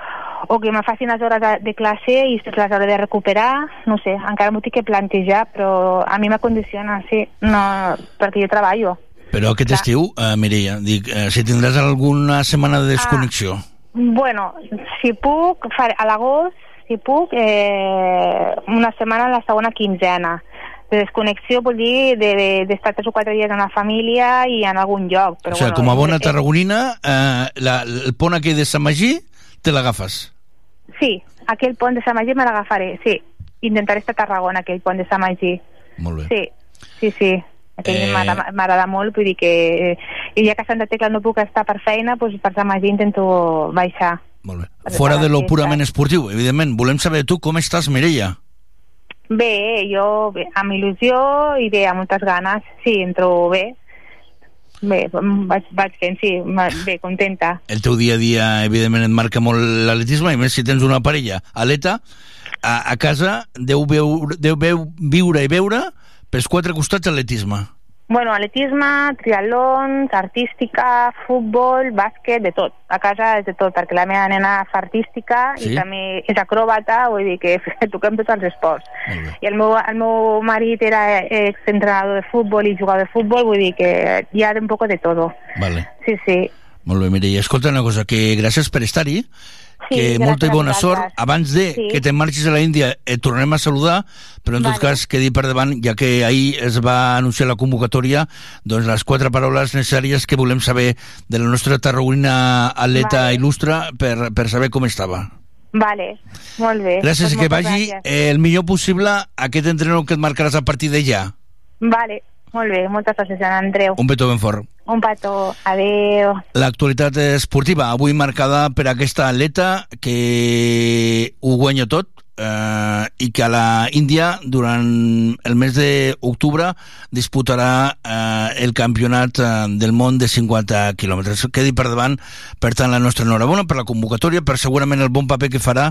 o que me facin les hores de, de classe i les hauré de recuperar, no sé, encara m'ho tinc que plantejar, però a mi me condiciona, sí, no, perquè jo treballo. Però aquest Clar. estiu, eh, Mireia, dic, eh, si tindràs alguna setmana de desconnexió. Bueno, si puc, faré a l'agost, si puc, eh, una setmana a la segona quinzena. De desconnexió vol dir de- de- d'estar tres o quatre dies amb la família i en algun lloc. Però o sigui, bueno, com a bona eh, tarragonina, eh, la, el pont aquell de Sant Magí te l'agafes. Sí, aquell pont de Sant Magí me l'agafaré, sí. Intentaré estar a Tarragona, aquell pont de Sant Magí. Molt bé. Sí, sí, sí. Aquell Eh. eh... m'agrada molt, vull dir que... I ja que a Santa Tecla no puc estar per feina, doncs per Sant Magí intento baixar. Fora de lo purament esportiu, evidentment. Volem saber tu com estàs, Mireia. Bé, jo bé, amb il·lusió i bé, amb moltes ganes, sí, em trobo bé. Bé, vaig, vaig fent, sí, bé, contenta. El teu dia a dia, evidentment, et marca molt l'atletisme, i més si tens una parella atleta, a, a casa deu, veure, deu veu, viure i veure pels quatre costats atletisme. Bueno, atletisme, triatlons, artística, futbol, bàsquet, de tot. A casa és de tot, perquè la meva nena fa artística Sí? i també és acròbata, vull dir que toquem tots els esports. I el meu, el meu marit era exentrenador de futbol i jugador de futbol, vull dir que hi ha un poco de todo. Vale. Sí, sí. Molt bé, Mireia. Escolta una cosa, que gràcies per estar-hi, Sí, que molta i bona sort. Abans de Sí. que te marxis a la Índia, et tornarem a saludar, però en tot Vale. cas quedi per davant, ja que ahir es va anunciar la convocatòria, doncs les quatre paraules necessàries que volem saber de la nostra tarragonina atleta Vale. il·lustre per, per saber com estava. Vale, molt bé. Gràcies Doncs que vagi gràcies. eh, el millor possible aquest entrenador que et marcaràs a partir de ja. Vale, molt bé, moltes gràcies, Andreu. Un petó ben fort. Un petó, adeu. L'actualitat esportiva, avui marcada per aquesta atleta que ho guanya tot eh, i que la Índia durant el mes d'octubre disputarà eh, el campionat eh, del món de 50 quilòmetres. Quedi per davant, per tant, la nostra enhorabona per la convocatòria, per segurament el bon paper que farà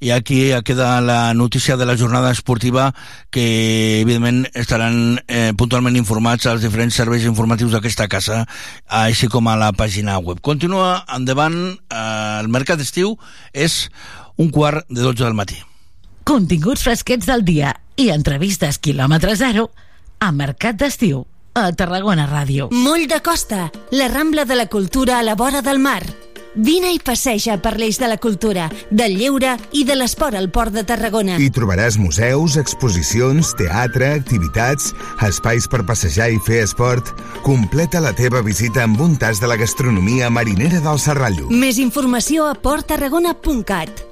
i aquí queda la notícia de la jornada esportiva que evidentment estaran eh, puntualment informats als diferents serveis informatius d'aquesta casa així com a la pàgina web. Continua endavant, eh, el mercat d'estiu és un quart de 12 del matí. Continguts fresquets del dia i entrevistes quilòmetre zero a Mercat d'Estiu, a Tarragona Ràdio. Moll de Costa, la Rambla de la Cultura a la vora del mar. Vine i passeja per l'eix de la cultura, del lleure i de l'esport al Port de Tarragona. Hi trobaràs museus, exposicions, teatre, activitats, espais per passejar i fer esport. Completa la teva visita amb un tas de la gastronomia marinera del Serrallo. Més informació a porttarragona.cat.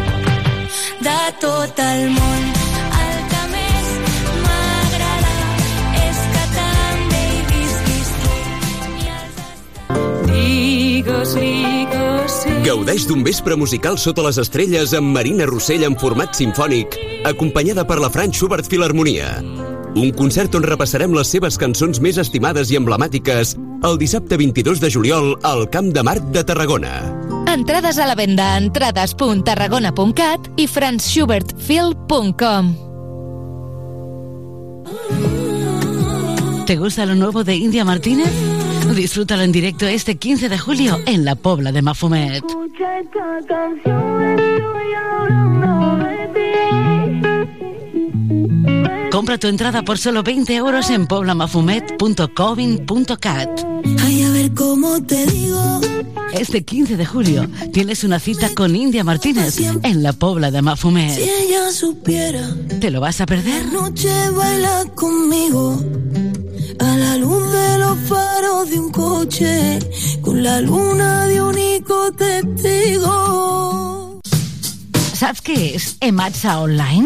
De tot el món. El que més m'agrada és que també hi visquis tu. Ligos, ligos, sí. Gaudeix d'un vespre musical sota les estrelles amb Marina Rossell en format sinfònic, acompanyada per la Frank Schubert Filharmonia. Un concert on repassarem les seves cançons més estimades i emblemàtiques el dissabte 22 de juliol al Camp de Marc de Tarragona. Entrades a la venda a entrades.tarragona.cat i. ¿Te gusta lo nuevo de India Martínez? Disfrútalo en directo este 15 de julio en la Pobla de Mafumet. Compra tu entrada por solo 20 euros en poblamafumet.covin.cat. Ay, a ver cómo te digo. Este 15 de julio tienes una cita con India Martínez en la Pobla de Si Mafumet. ella supiera, ¿Te lo vas a perder? noche baila conmigo. A la luz de los faros de un coche, con la luna de único testigo. Saps què és Ematsa Online?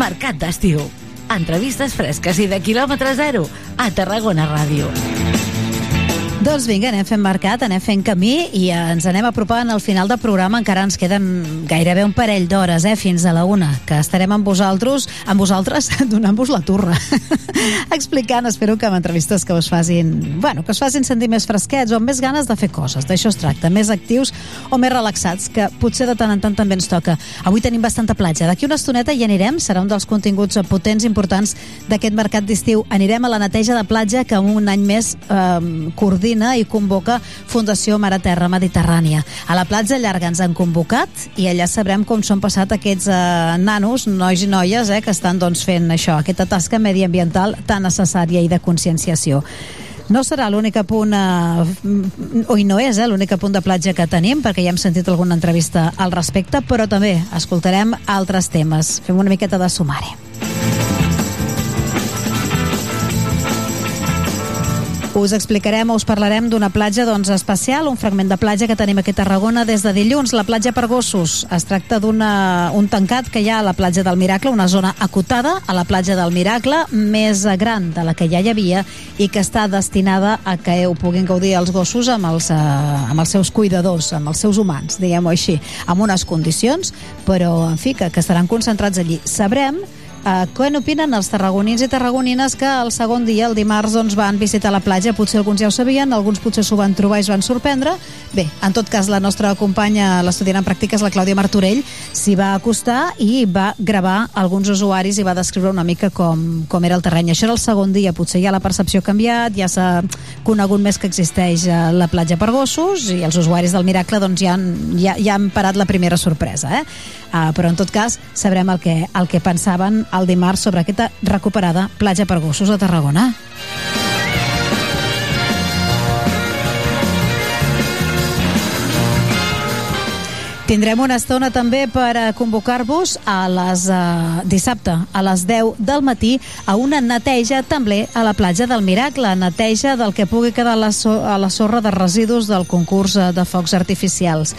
Mercat d'estiu. Entrevistes fresques i de quilòmetre zero a Tarragona Ràdio. Doncs vinga, anem fent mercat, anem fent camí i ens anem apropant al final del programa. Encara ens queden gairebé un parell d'hores, eh, fins a la una, que estarem amb vosaltres, amb vosaltres donant-vos la turra. Explicant, espero que amb entrevistes que us facin, bueno, que us facin sentir més fresquets o amb més ganes de fer coses. D'això es tracta, més actius o més relaxats, que potser de tant en tant també ens toca. Avui tenim bastanta platja. D'aquí una estoneta hi anirem, serà un dels continguts potents importants d'aquest mercat d'estiu. Anirem a la neteja de platja que un any més eh, coordina i convoca Fundació Mare Terra Mediterrània. A la platja llarga ens han convocat i allà sabrem com són passat aquests eh, nanos, nois i noies, eh, que estan doncs, fent això, aquesta tasca mediambiental tan necessària i de conscienciació. No serà l'únic punt, eh, o no és eh, l'únic punt de platja que tenim, perquè ja hem sentit alguna entrevista al respecte, però també escoltarem altres temes. Fem una miqueta de sumari. Us explicarem o us parlarem d'una platja doncs, especial, un fragment de platja que tenim aquí a Tarragona des de dilluns, la platja per gossos. Es tracta d'un tancat que hi ha a la platja del Miracle, una zona acotada a la platja del Miracle, més gran de la que ja hi havia i que està destinada a que ho puguin gaudir els gossos amb els, eh, amb els seus cuidadors, amb els seus humans, diguem-ho així, amb unes condicions, però, en fi, que, que estaran concentrats allí. Sabrem Uh, què n'opinen els tarragonins i tarragonines que el segon dia, el dimarts, doncs, van visitar la platja? Potser alguns ja ho sabien, alguns potser s'ho van trobar i es van sorprendre. Bé, en tot cas, la nostra companya, l'estudiant en pràctiques, la Clàudia Martorell, s'hi va acostar i va gravar alguns usuaris i va descriure una mica com, com era el terreny. Això era el segon dia, potser ja la percepció ha canviat, ja s'ha conegut més que existeix eh, la platja per gossos i els usuaris del Miracle doncs, ja, han, ja, ja han parat la primera sorpresa. Eh? Uh, però en tot cas sabrem el que, el que pensaven el dimarts sobre aquesta recuperada platja per gossos a Tarragona. Tindrem una estona també per a convocar-vos a les uh, dissabte a les 10 del matí a una neteja també a la platja del Miracle, neteja del que pugui quedar a la, so a la sorra de residus del concurs uh, de focs artificials.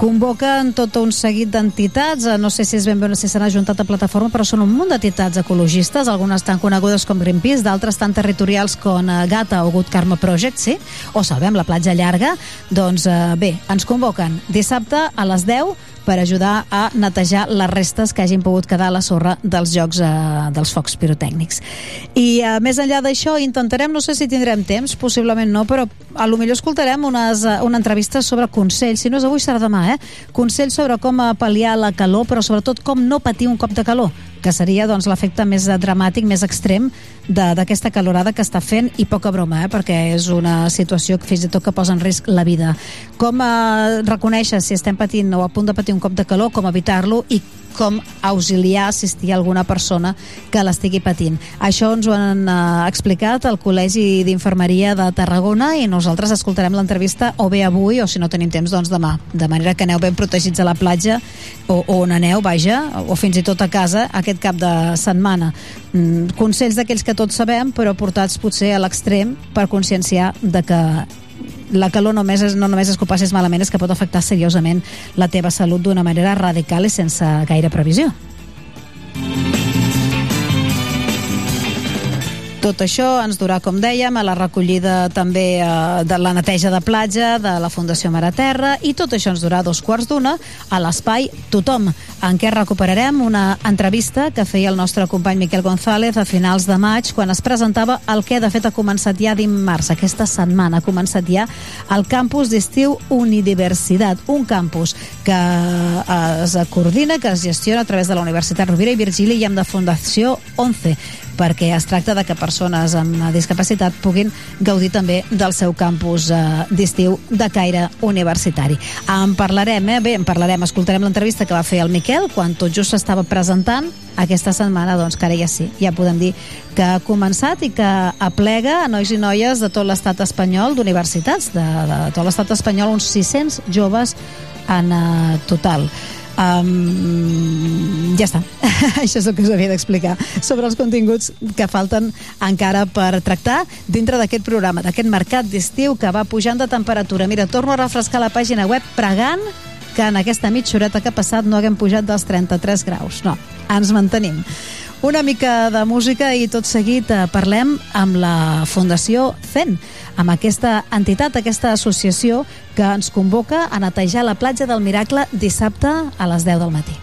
Convoquen tot un seguit d'entitats, eh, no sé si és ben bé si s'han ajuntat a plataforma, però són un munt d'entitats ecologistes, algunes tan conegudes com Greenpeace, d'altres tan territorials com eh, Gata o Good Karma Project, sí? O Salvem la platja llarga. Doncs eh, bé, ens convoquen dissabte a les 10 per ajudar a netejar les restes que hagin pogut quedar a la sorra dels jocs eh, dels focs pirotècnics. I eh, més enllà d'això intentarem, no sé si tindrem temps, possiblement no, però a lo millor escoltarem unes, eh, una entrevista sobre consells, si no és avui serà demà, eh? Consells sobre com pal·liar la calor, però sobretot com no patir un cop de calor que seria doncs, l'efecte més dramàtic, més extrem d'aquesta calorada que està fent i poca broma, eh? perquè és una situació que fins i tot que posa en risc la vida. Com eh, reconèixer si estem patint o a punt de patir un cop de calor, com evitar-lo i com auxiliar, assistir a alguna persona que l'estigui patint. Això ens ho han uh, explicat al Col·legi d'Infermeria de Tarragona i nosaltres escoltarem l'entrevista o bé avui o si no tenim temps, doncs demà. De manera que aneu ben protegits a la platja o, o on aneu, vaja, o fins i tot a casa aquest cap de setmana. Mm, consells d'aquells que tots sabem, però portats potser a l'extrem per conscienciar de que la calor només és, no només és que ho passis malament, és que pot afectar seriosament la teva salut d'una manera radical i sense gaire previsió. Tot això ens durà, com dèiem, a la recollida també eh, de la neteja de platja de la Fundació Mare Terra i tot això ens durà dos quarts d'una a l'espai Tothom, en què recuperarem una entrevista que feia el nostre company Miquel González a finals de maig quan es presentava el que de fet ha començat ja dimarts, aquesta setmana ha començat ja el campus d'estiu Unidiversitat, un campus que eh, es coordina, que es gestiona a través de la Universitat Rovira i Virgili i amb de Fundació 11 perquè es tracta de que persones amb discapacitat puguin gaudir també del seu campus eh, d'estiu de caire universitari. En parlarem, eh? Bé, en parlarem, escoltarem l'entrevista que va fer el Miquel quan tot just s'estava presentant aquesta setmana, doncs que ara ja sí, ja podem dir que ha començat i que aplega a nois i noies de tot l'estat espanyol, d'universitats, de, de tot l'estat espanyol, uns 600 joves en uh, total. Um, ja està. Això és el que us havia d'explicar sobre els continguts que falten encara per tractar dintre d'aquest programa, d'aquest mercat d'estiu que va pujant de temperatura. Mira, torno a refrescar la pàgina web pregant que en aquesta mitja horeta que ha passat no haguem pujat dels 33 graus. No, ens mantenim. Una mica de música i tot seguit eh, parlem amb la Fundació CEN, amb aquesta entitat, aquesta associació que ens convoca a netejar la platja del Miracle dissabte a les 10 del matí.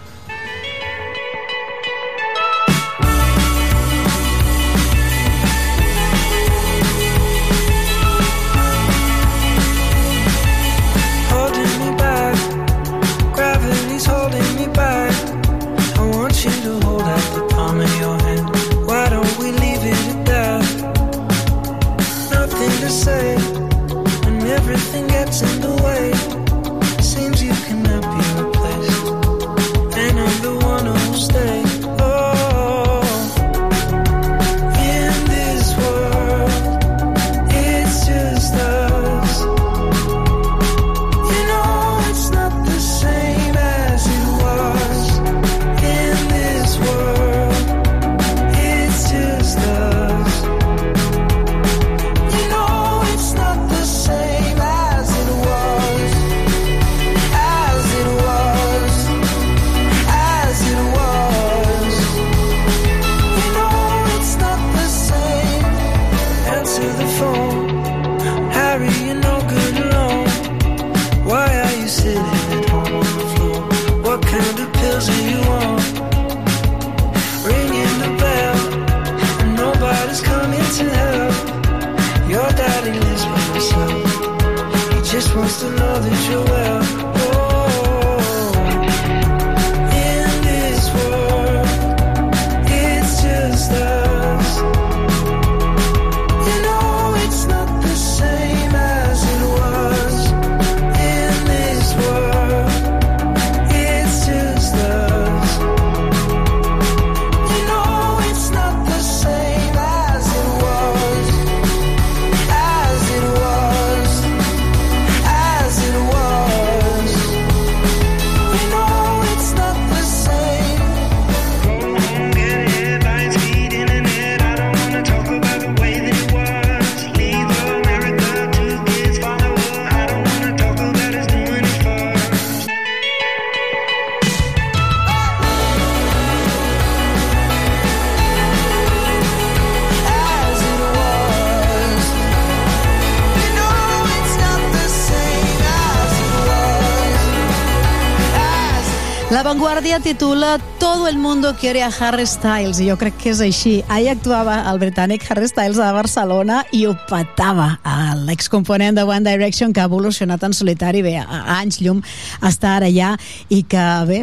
Titula Todo el mundo quiere a Harry Styles, i jo crec que és així. Ahir actuava el britànic Harry Styles a Barcelona i ho petava. L'excomponent de One Direction, que ha evolucionat en solitari, bé, a anys llum estar ara allà, i que, bé,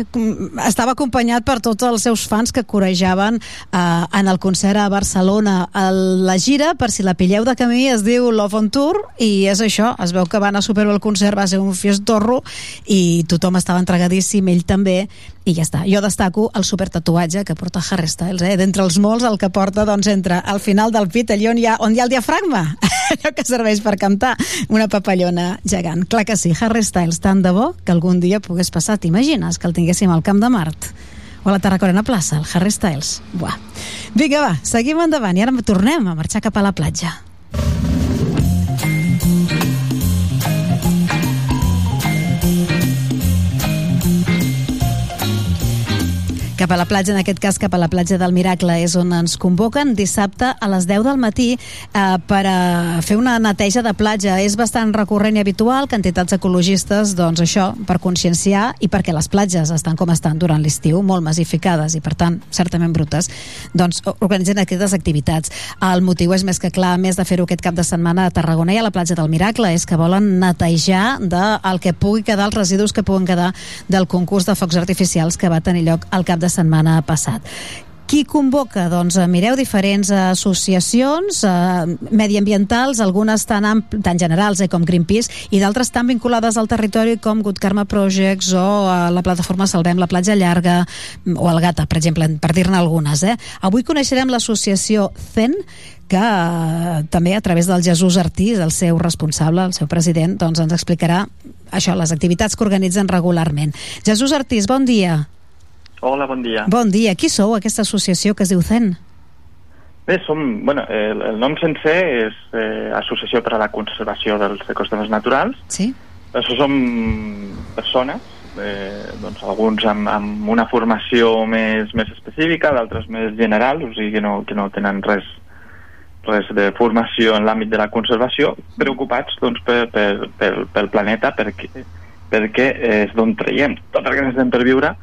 estava acompanyat per tots els seus fans que corejaven eh, en el concert a Barcelona. El, la gira, per si la pilleu de camí, es diu Love on Tour, i és això, es veu que van a superar el concert, va ser un fiestorro, i tothom estava entregadíssim, ell també, i ja està. Jo destaco el supertatuatge que porta Harry Styles, eh? d'entre els molts el que porta doncs, entre al final del pit, allà on hi ha, on hi ha el diafragma, allò que serveix per cantar, una papallona gegant. Clar que sí, Harry Styles, tant de bo que algun dia pogués passar, t'imagines que el tinguéssim al Camp de Mart? o a la Tarraconena plaça, el Harry Styles. Buah. Vinga, va, seguim endavant i ara tornem a marxar cap a la platja. Cap a la platja, en aquest cas cap a la platja del Miracle, és on ens convoquen dissabte a les 10 del matí eh, per a fer una neteja de platja. És bastant recurrent i habitual que entitats ecologistes, doncs això, per conscienciar i perquè les platges estan com estan durant l'estiu, molt massificades i per tant certament brutes, doncs organitzen aquestes activitats. El motiu és més que clar, més de fer-ho aquest cap de setmana a Tarragona i a la platja del Miracle, és que volen netejar del que pugui quedar, els residus que puguen quedar del concurs de focs artificials que va tenir lloc al cap de setmana passat. Qui convoca? Doncs eh, mireu diferents associacions eh, mediambientals, algunes tan, ampl tan generals eh, com Greenpeace i d'altres tan vinculades al territori com Good Karma Projects o eh, la plataforma Salvem la platja llarga mm, o el Gata, per exemple, per dir-ne algunes. Eh? Avui coneixerem l'associació CEN que eh, també a través del Jesús Artís, el seu responsable, el seu president, doncs ens explicarà això, les activitats que organitzen regularment. Jesús Artís, bon dia. Hola, bon dia. Bon dia. Qui sou, aquesta associació que es diu CEN? Bé, som, bueno, el, el nom sencer és eh, Associació per a la Conservació dels Ecosistemes Naturals. Sí. Això som persones, eh, doncs alguns amb, amb una formació més, més específica, d'altres més general, o sigui que no, que no tenen res res de formació en l'àmbit de la conservació, preocupats doncs, per, per, per, pel planeta perquè, perquè és d'on traiem tot el que necessitem per viure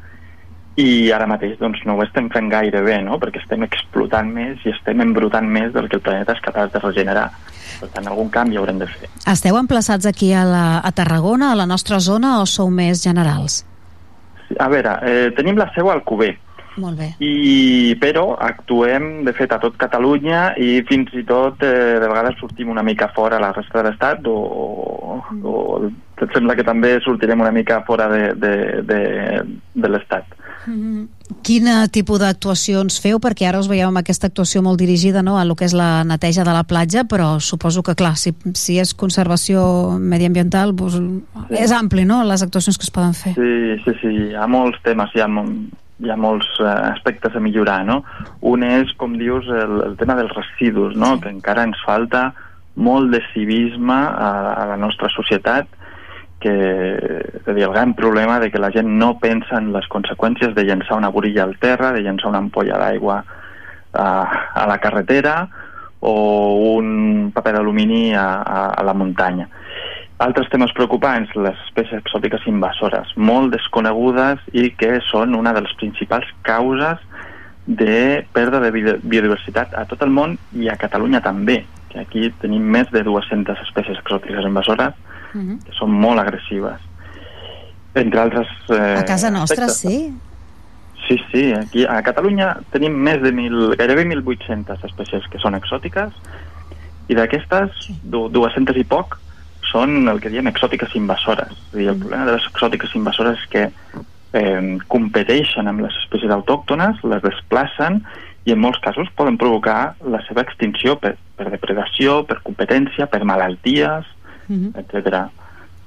i ara mateix doncs, no ho estem fent gaire bé, no? perquè estem explotant més i estem embrutant més del que el planeta és capaç de regenerar. Per tant, algun canvi haurem de fer. Esteu emplaçats aquí a, la, a Tarragona, a la nostra zona, o sou més generals? A veure, eh, tenim la seu al Cuber, Molt bé. i, però actuem, de fet, a tot Catalunya i fins i tot eh, de vegades sortim una mica fora a la resta de l'Estat o, o et sembla que també sortirem una mica fora de, de, de, de l'Estat. Quin eh, tipus d'actuacions feu? Perquè ara us veiem amb aquesta actuació molt dirigida no, a lo que és la neteja de la platja, però suposo que, clar, si, si és conservació mediambiental, doncs, és ampli, no?, les actuacions que es poden fer. Sí, sí, sí, hi ha molts temes, hi ha, hi ha molts eh, aspectes a millorar, no? Un és, com dius, el, el tema dels residus, no? Que encara ens falta molt de civisme a, a la nostra societat, que és dir, el gran problema de que la gent no pensa en les conseqüències de llançar una burilla al terra, de llançar una ampolla d'aigua a, a la carretera o un paper d'alumini a, a, a la muntanya. Altres temes preocupants, les espècies exòtiques invasores, molt desconegudes i que són una de les principals causes de pèrdua de bi- biodiversitat a tot el món i a Catalunya també, que aquí tenim més de 200 espècies exòtiques invasores que són molt agressives. Entre altres... Eh, A casa nostra, aspectes. sí. Sí, sí, aquí a Catalunya tenim més de mil, gairebé 1.800 espècies que són exòtiques i d'aquestes, du- 200 i poc, són el que diem exòtiques invasores. És dir, el problema de les exòtiques invasores és que eh, competeixen amb les espècies autòctones, les desplacen i en molts casos poden provocar la seva extinció per, per depredació, per competència, per malalties, etc.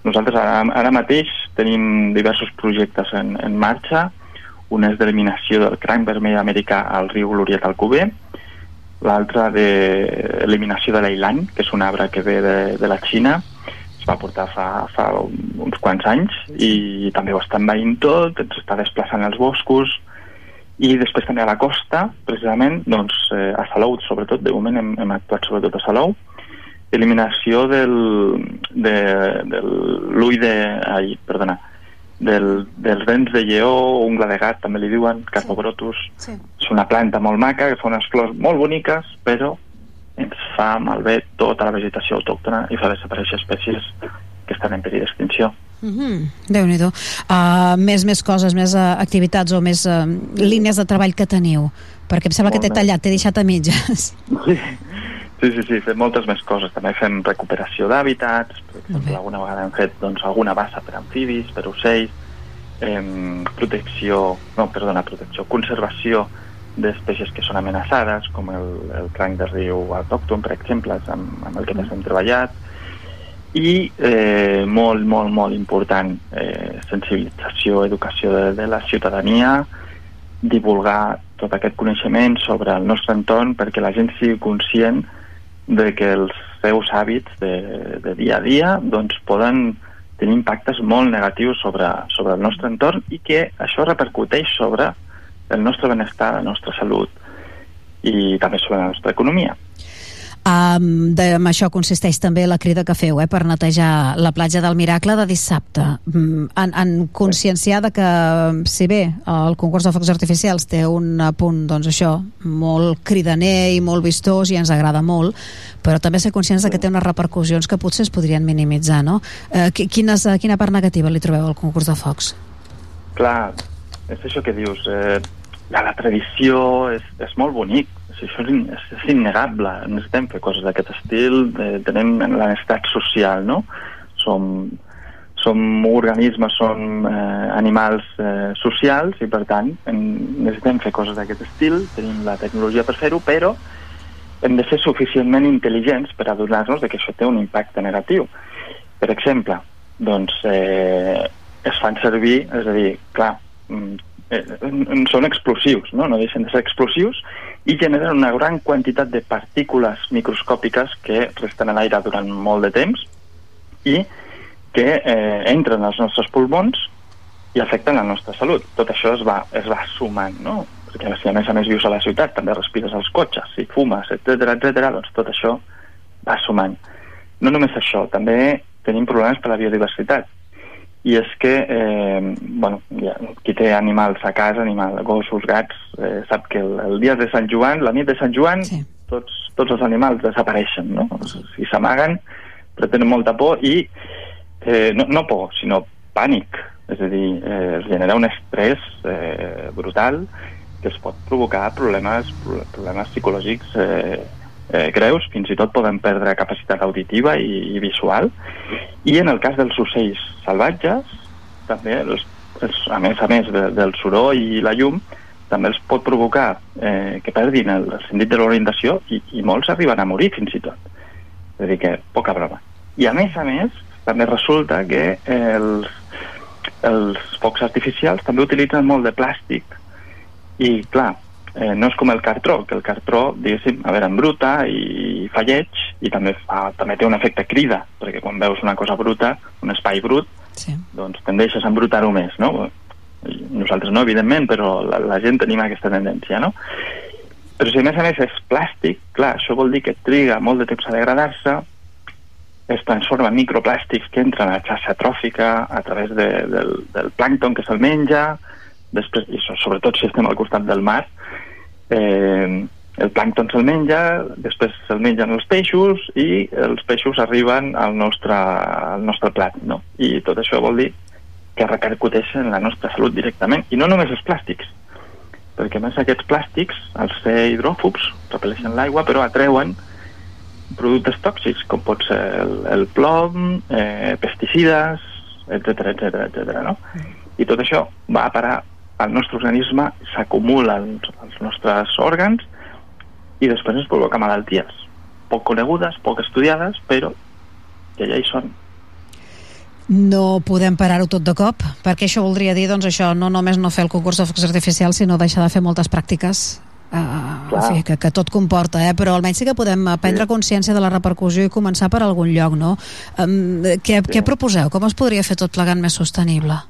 Nosaltres ara, ara mateix tenim diversos projectes en, en marxa. Un és d'eliminació del cranc vermell americà al riu Gloriet al Cuber, l'altre d'eliminació de l'ailan, que és un arbre que ve de, de la Xina, es va portar fa, fa uns quants anys i també ho està envaint tot, ens està desplaçant els boscos. I després també a la costa, precisament, doncs, eh, a Salou, sobretot, de moment hem, hem actuat sobretot a Salou, eliminació del, de, de l'ull de... Ai, perdona, del, dels dents de lleó, ungla de gat, també li diuen, carpobrotus. Sí. És una planta molt maca, que fa unes flors molt boniques, però ens fa malbé tota la vegetació autòctona i fa desaparèixer espècies que estan en perill d'extinció. Mm -hmm. Déu-n'hi-do. Uh, més, més coses, més uh, activitats o més uh, línies de treball que teniu? Perquè em sembla que Molt t'he més. tallat, t'he deixat a mitges. Sí, sí, sí, fem moltes més coses. També fem recuperació d'hàbitats, per exemple, alguna vegada hem fet doncs, alguna bassa per amfibis, per ocells, em, protecció, no, perdona, protecció, conservació d'espècies que són amenaçades, com el, el cranc de riu autòcton, per exemple, amb, amb el que més hem treballat, i eh, molt, molt, molt important, eh, sensibilització, educació de, de la ciutadania, divulgar tot aquest coneixement sobre el nostre entorn perquè la gent sigui conscient de que els seus hàbits de, de dia a dia doncs, poden tenir impactes molt negatius sobre, sobre el nostre entorn i que això repercuteix sobre el nostre benestar, la nostra salut i també sobre la nostra economia. Um, de, amb això consisteix també la crida que feu eh, per netejar la platja del Miracle de dissabte mm, en, en conscienciar de que si bé el concurs de focs artificials té un punt, doncs això molt cridaner i molt vistós i ens agrada molt, però també ser conscients de que té unes repercussions que potser es podrien minimitzar, no? Eh, qui- quines, eh, quina part negativa li trobeu al concurs de focs? Clar, és això que dius, eh, la, la tradició és, és molt bonic, això és, in- és, innegable, necessitem fer coses d'aquest estil, eh, tenem la social, no? Som, som organismes, som eh, animals eh, socials i per tant en, necessitem fer coses d'aquest estil, tenim la tecnologia per fer-ho, però hem de ser suficientment intel·ligents per adonar-nos de que això té un impacte negatiu. Per exemple, doncs eh, es fan servir, és a dir, clar, mm, eh, són explosius, no? no deixen de ser explosius i generen una gran quantitat de partícules microscòpiques que resten a l'aire durant molt de temps i que eh, entren als nostres pulmons i afecten la nostra salut. Tot això es va, es va sumant, no? Perquè si a més a més vius a la ciutat, també respires als cotxes, si fumes, etc etc, doncs tot això va sumant. No només això, també tenim problemes per la biodiversitat. I és que, eh, bueno, ja, qui té animals a casa, animals, gossos, gats, eh, sap que el, el dia de Sant Joan, la nit de Sant Joan, sí. tots, tots els animals desapareixen, no? I s'amaguen, però tenen molta por i, eh, no, no por, sinó pànic. És a dir, eh, es genera un estrès eh, brutal que es pot provocar problemes, pro- problemes psicològics eh, eh, greus, fins i tot poden perdre capacitat auditiva i, i visual. I en el cas dels ocells salvatges, també, els, els, a més a més de, del soroll i la llum, també els pot provocar eh, que perdin el, el sentit de l'orientació i, i molts arriben a morir fins i tot. És a dir, que poca broma. I a més a més, també resulta que els, els focs artificials també utilitzen molt de plàstic i clar, eh, no és com el cartró, que el cartró, diguéssim, a veure, embruta i fa lleig i també, fa, també té un efecte crida, perquè quan veus una cosa bruta, un espai brut, sí. doncs tendeixes a embrutar-ho més, no? Nosaltres no, evidentment, però la, la gent tenim aquesta tendència, no? Però si a més a més és plàstic, clar, això vol dir que triga molt de temps a degradar-se, es transforma en microplàstics que entren a la xarxa tròfica a través de, del, del plàncton que se'l menja, després, i so- sobretot si estem al costat del mar, eh, el plàncton se'l menja, després se'l mengen els peixos i els peixos arriben al nostre, al nostre plat, no? I tot això vol dir que repercuteix en la nostra salut directament, i no només els plàstics, perquè més aquests plàstics, al ser hidròfobs, repel·leixen l'aigua, però atreuen productes tòxics, com pot ser el, el plom, eh, pesticides, etc etc etc. no? I tot això va a parar al nostre organisme, s'acumula als, als nostres òrgans i després ens provoca malalties poc conegudes, poc estudiades, però que ja hi són. No podem parar-ho tot de cop, perquè això voldria dir, doncs això, no només no fer el concurs de focs artificials, sinó deixar de fer moltes pràctiques uh, Clar. fi, que, que tot comporta, eh? però almenys sí que podem eh, prendre consciència de la repercussió i començar per algun lloc, no? Um, què, què proposeu? Com es podria fer tot plegant més sostenible?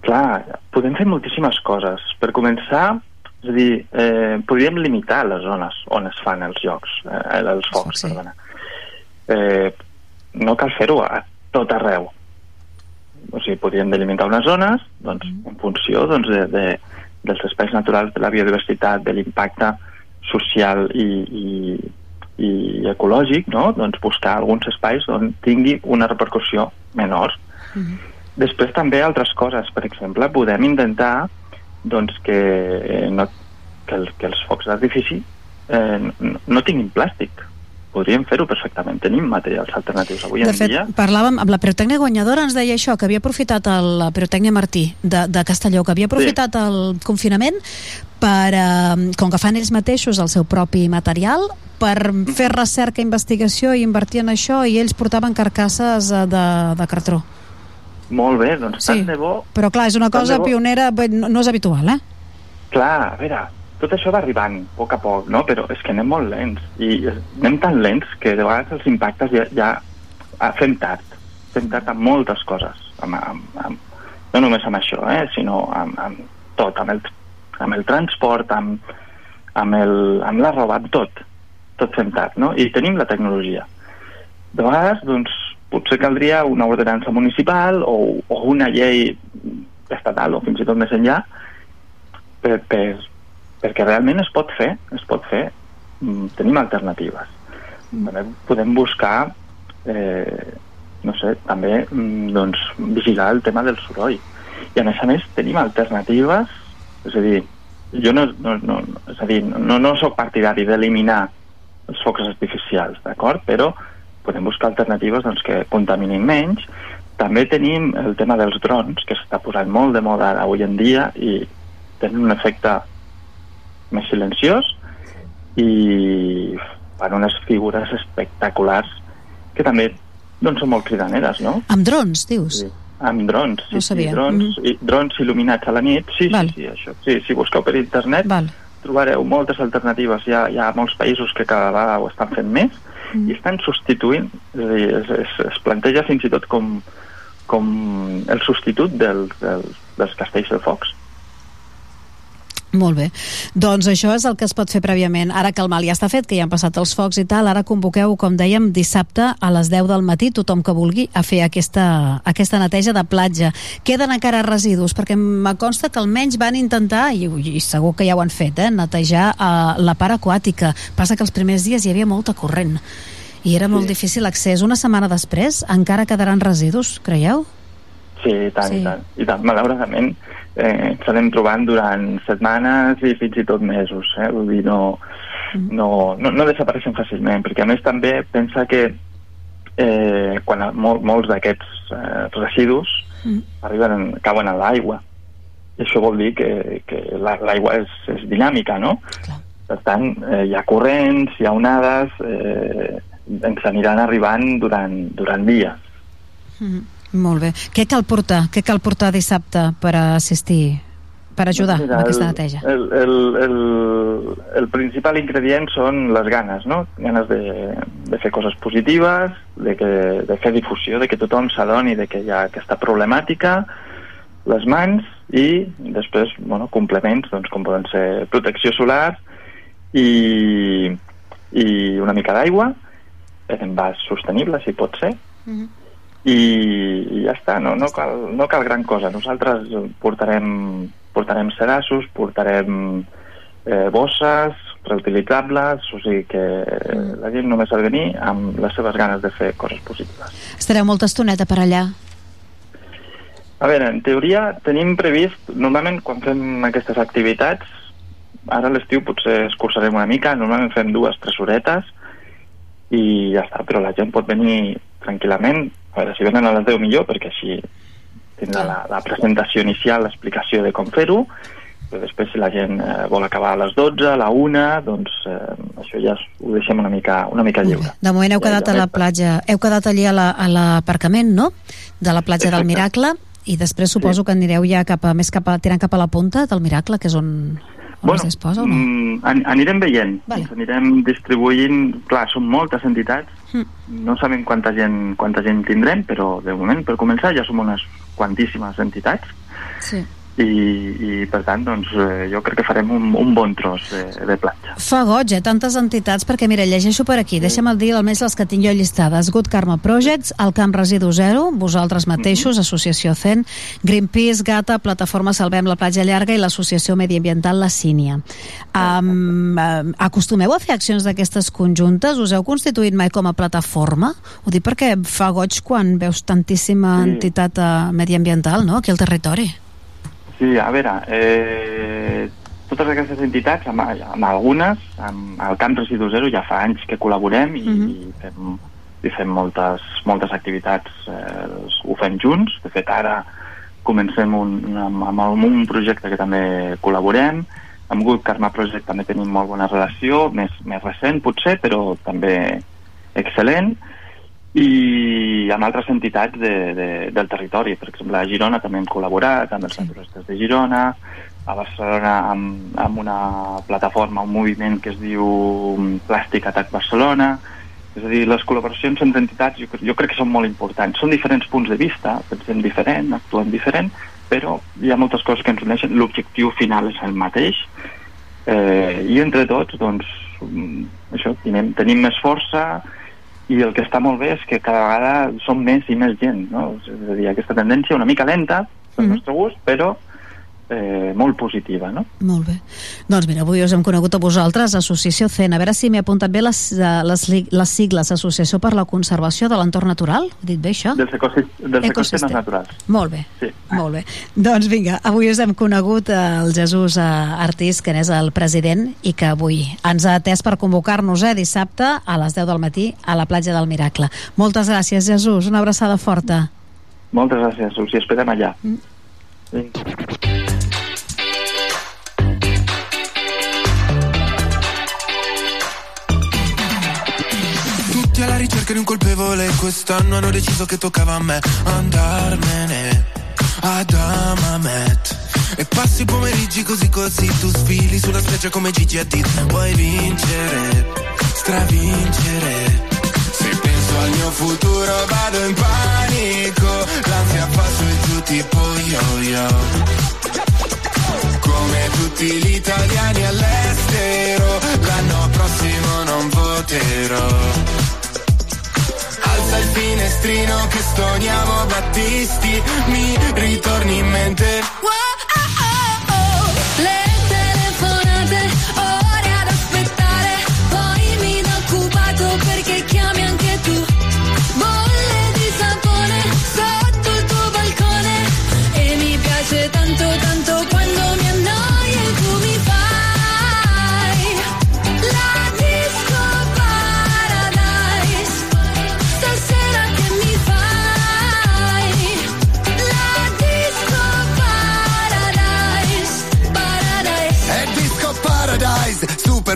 Clar, podem fer moltíssimes coses. Per començar, és a dir, eh, podríem limitar les zones on es fan els jocs, eh, els focs, sí. perdona. Eh, no cal fer-ho a tot arreu. o sigui, podríem delimitar unes zones doncs, en funció doncs, de, de, dels espais naturals, de la biodiversitat, de l'impacte social i, i, i ecològic, no? doncs buscar alguns espais on tingui una repercussió menor. Mm -hmm. Després també altres coses, per exemple, podem intentar doncs, que, no, que, els, que els focs d'artifici eh, no, no tinguin plàstic, podríem fer-ho perfectament. Tenim materials alternatius avui De en fet, dia. parlàvem amb la pirotècnia guanyadora, ens deia això, que havia aprofitat el, la pirotècnia Martí de, de Castelló, que havia aprofitat sí. el confinament per, eh, com que fan ells mateixos el seu propi material, per fer recerca, investigació i invertir en això, i ells portaven carcasses eh, de, de cartró. Molt bé, doncs Sí. tant de bo. Però clar, és una cosa bo. pionera, no, no és habitual, eh? Clar, a veure, tot això va arribant a poc a poc, no? Però és que anem molt lents. I anem tan lents que de vegades els impactes ja, ja ah, fem tard. Fem tard amb moltes coses. Amb, amb, amb, no només amb això, eh? sinó amb, amb tot, amb el, amb el transport, amb, amb, el, amb la roba, amb tot. Tot fem tard, no? I tenim la tecnologia. De vegades, doncs, potser caldria una ordenança municipal o, o una llei estatal o fins i tot més enllà per, per, perquè realment es pot fer, es pot fer. Mm, tenim alternatives. També podem buscar, eh, no sé, també mm, doncs, vigilar el tema del soroll. I a més a més tenim alternatives, és a dir, jo no, no, no, és a dir, no, no sóc partidari d'eliminar els focs artificials, d'acord? Però podem buscar alternatives doncs, que contaminin menys. També tenim el tema dels drons, que s'està posant molt de moda ara avui en dia i tenen un efecte més silenciós i fan unes figures espectaculars que també doncs, són molt cridaneres, no? Amb drons, dius? Sí. Amb drons, sí, No sí, drons, Mhm. i, drons il·luminats a la nit, sí, sí, sí, això. Sí, si busqueu per internet Val. trobareu moltes alternatives. Hi ha, hi ha molts països que cada vegada ho estan fent més Mm. i estan substituint, és a dir, es, es, es planteja fins i tot com, com el substitut del, del, dels castells de focs. Molt bé. Doncs això és el que es pot fer prèviament. Ara que el mal ja està fet, que ja han passat els focs i tal, ara convoqueu, com dèiem, dissabte a les 10 del matí, tothom que vulgui, a fer aquesta, aquesta neteja de platja. Queden encara residus, perquè me consta que almenys van intentar, i, i segur que ja ho han fet, eh, netejar uh, la part aquàtica. Passa que els primers dies hi havia molta corrent i era molt difícil l'accés. Una setmana després encara quedaran residus, creieu? Sí, i tant, Sí. sí. i tant. I tant, malauradament eh, ens anem trobant durant setmanes i fins i tot mesos. Eh? Vull dir, no, no, no, no desapareixen fàcilment, perquè a més també pensa que eh, quan mol, molts d'aquests eh, residus Mm. arriben, cauen a l'aigua. I això vol dir que, que la- l'aigua és, és dinàmica, no? Clar. Per tant, eh, hi ha corrents, hi ha onades, eh, ens aniran arribant durant, durant dies. Mm. Molt bé. Què cal portar? Què cal portar dissabte per assistir, per ajudar Mira, amb aquesta neteja? El, el, el, el principal ingredient són les ganes, no? Ganes de, de fer coses positives, de, que, de fer difusió, de que tothom s'adoni de que hi ha aquesta problemàtica, les mans i després, bueno, complements, doncs, com poden ser protecció solar i, i una mica d'aigua, en envàs sostenible, si pot ser, Mhm. I, i ja està, no, no, cal, no cal gran cosa. Nosaltres portarem, portarem sedassos, portarem eh, bosses reutilitzables, o sigui que la gent només ha de venir amb les seves ganes de fer coses positives. Estareu molta estoneta per allà. A veure, en teoria tenim previst, normalment quan fem aquestes activitats, ara a l'estiu potser escurçarem una mica, normalment fem dues, tres horetes i ja està, però la gent pot venir tranquil·lament, a veure, si venen a les 10 millor, perquè així tindrà la, la presentació inicial, l'explicació de com fer-ho, però després si la gent eh, vol acabar a les 12, a la 1, doncs eh, això ja ho deixem una mica, una mica lliure. De moment heu quedat ja a la platja, heu quedat allí a la- a l'aparcament, no? De la platja del Exacte. Miracle, i després suposo que anireu ja cap a, més cap a, tirant cap a la punta del Miracle, que és on, on es disposa, o no? Mm, an anirem veient, Vale. ens anirem distribuint, clar, són moltes entitats, Mm. no sabem quanta gent, quanta gent tindrem, però de moment, per començar, ja som unes quantíssimes entitats Sí. I, i per tant doncs, eh, jo crec que farem un, un bon tros de, de platja. Fa goig, eh? Tantes entitats, perquè mira, llegeixo per aquí, deixa'm el dir almenys les que tinc jo llistades. Good Karma Projects, el Camp Residu Zero, vosaltres mateixos, Associació CEN, Greenpeace, Gata, Plataforma Salvem la Platja Llarga i l'Associació Mediambiental La Sínia. Um, um, acostumeu a fer accions d'aquestes conjuntes? Us heu constituït mai com a plataforma? Ho dic perquè fa goig quan veus tantíssima Sí. entitat uh, mediambiental, no?, aquí al territori. Sí, a veure, eh, totes aquestes entitats, amb, amb algunes, amb el Camp Residu Zero ja fa anys que col·laborem i, Mhm. i fem, i fem moltes, moltes activitats, eh, ho fem junts. De fet, ara comencem un, amb, amb un projecte que també col·laborem. Amb Good Karma Project també tenim molt bona relació, més, més recent potser, però també excel·lent i amb altres entitats de, de, del territori. Per exemple, a Girona també hem col·laborat amb els naturistes de Girona, a Barcelona amb, amb una plataforma, un moviment que es diu Plàstic Atac Barcelona. És a dir, les col·laboracions entre entitats jo, jo crec que són molt importants. Són diferents punts de vista, pensem diferent, actuem diferent, però hi ha moltes coses que ens uneixen. L'objectiu final és el mateix, eh, i entre tots doncs, mm, això, tenim, tenim més força i el que està molt bé és que cada vegada som més i més gent no? és a dir, aquesta tendència una mica lenta pel Mhm. nostre gust però eh, molt positiva no? Molt bé. Doncs mira, avui us hem conegut a vosaltres, Associació CEN. A veure si m'he apuntat bé les, eh, les, les sigles, Associació per la Conservació de l'Entorn Natural. He dit bé això? dels, ecosist dels ecosistemes naturals Molt bé, sí. molt bé. Doncs vinga, avui us hem conegut eh, el Jesús eh, Artís, que n'és el president, i que avui ens ha atès per convocar-nos eh, dissabte a les 10 del matí a la platja del Miracle. Moltes gràcies, Jesús. Una abraçada forta. moltes gràcies, us hi esperem allà Mm. Tutti alla ricerca di un colpevole Quest'anno hanno deciso che toccava a me. Andarmene ad Amamet. E passi i pomeriggi così così Tu sfili sulla spiaggia come Gigi Hadid. Vuoi vincere, stravincere. Se penso al mio futuro vado in panico L'ansia fa su e giù tipo yo-yo come tutti gli italiani all'estero, l'anno prossimo non voterò. Alza il finestrino che stoniamo Battisti, mi ritorni in mente. Le telefonate,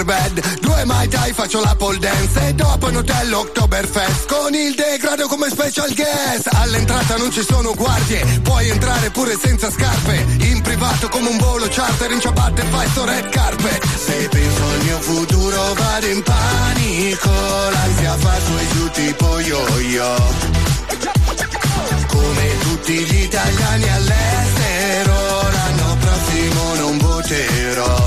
bad, due mai dai faccio la pole dance e dopo in hotel Oktoberfest con il degrado come special guest. All'entrata non ci sono guardie, puoi entrare pure senza scarpe, in privato come un volo charter in ciabatte fai sto red carpet. Se penso al mio futuro vado in panico, l'ansia fa su e giù tipo yo-yo. Come tutti gli italiani all'estero, l'anno prossimo non voterò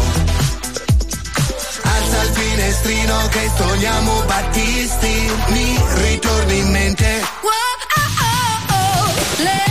finestrino che togliamo Battisti, mi ritorni in mente. Wow, ah, oh, oh, oh,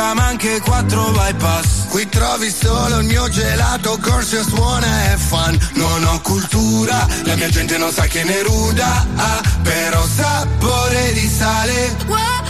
la barca ma anche quattro bypass. Qui trovi solo il mio gelato, corso suona e fan. Non ho cultura, la mia gente non sa che ne ruda, ah, però sapore di sale.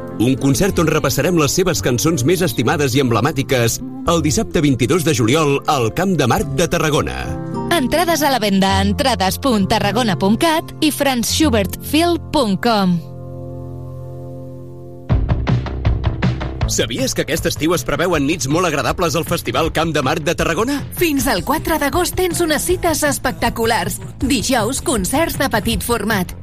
Un concert on repassarem les seves cançons més estimades i emblemàtiques el dissabte 22 de juliol al Camp de Marc de Tarragona. Entrades a la venda a entrades.tarragona.cat i franzschubertfil.com Sabies que aquest estiu es preveuen nits molt agradables al Festival Camp de Marc de Tarragona? Fins al 4 d'agost tens unes cites espectaculars. Dijous, concerts de petit format.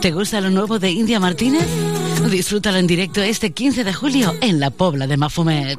¿Te gusta lo nuevo de India Martínez? Disfrútalo en directo este 15 de julio en la Pobla de Mafumet.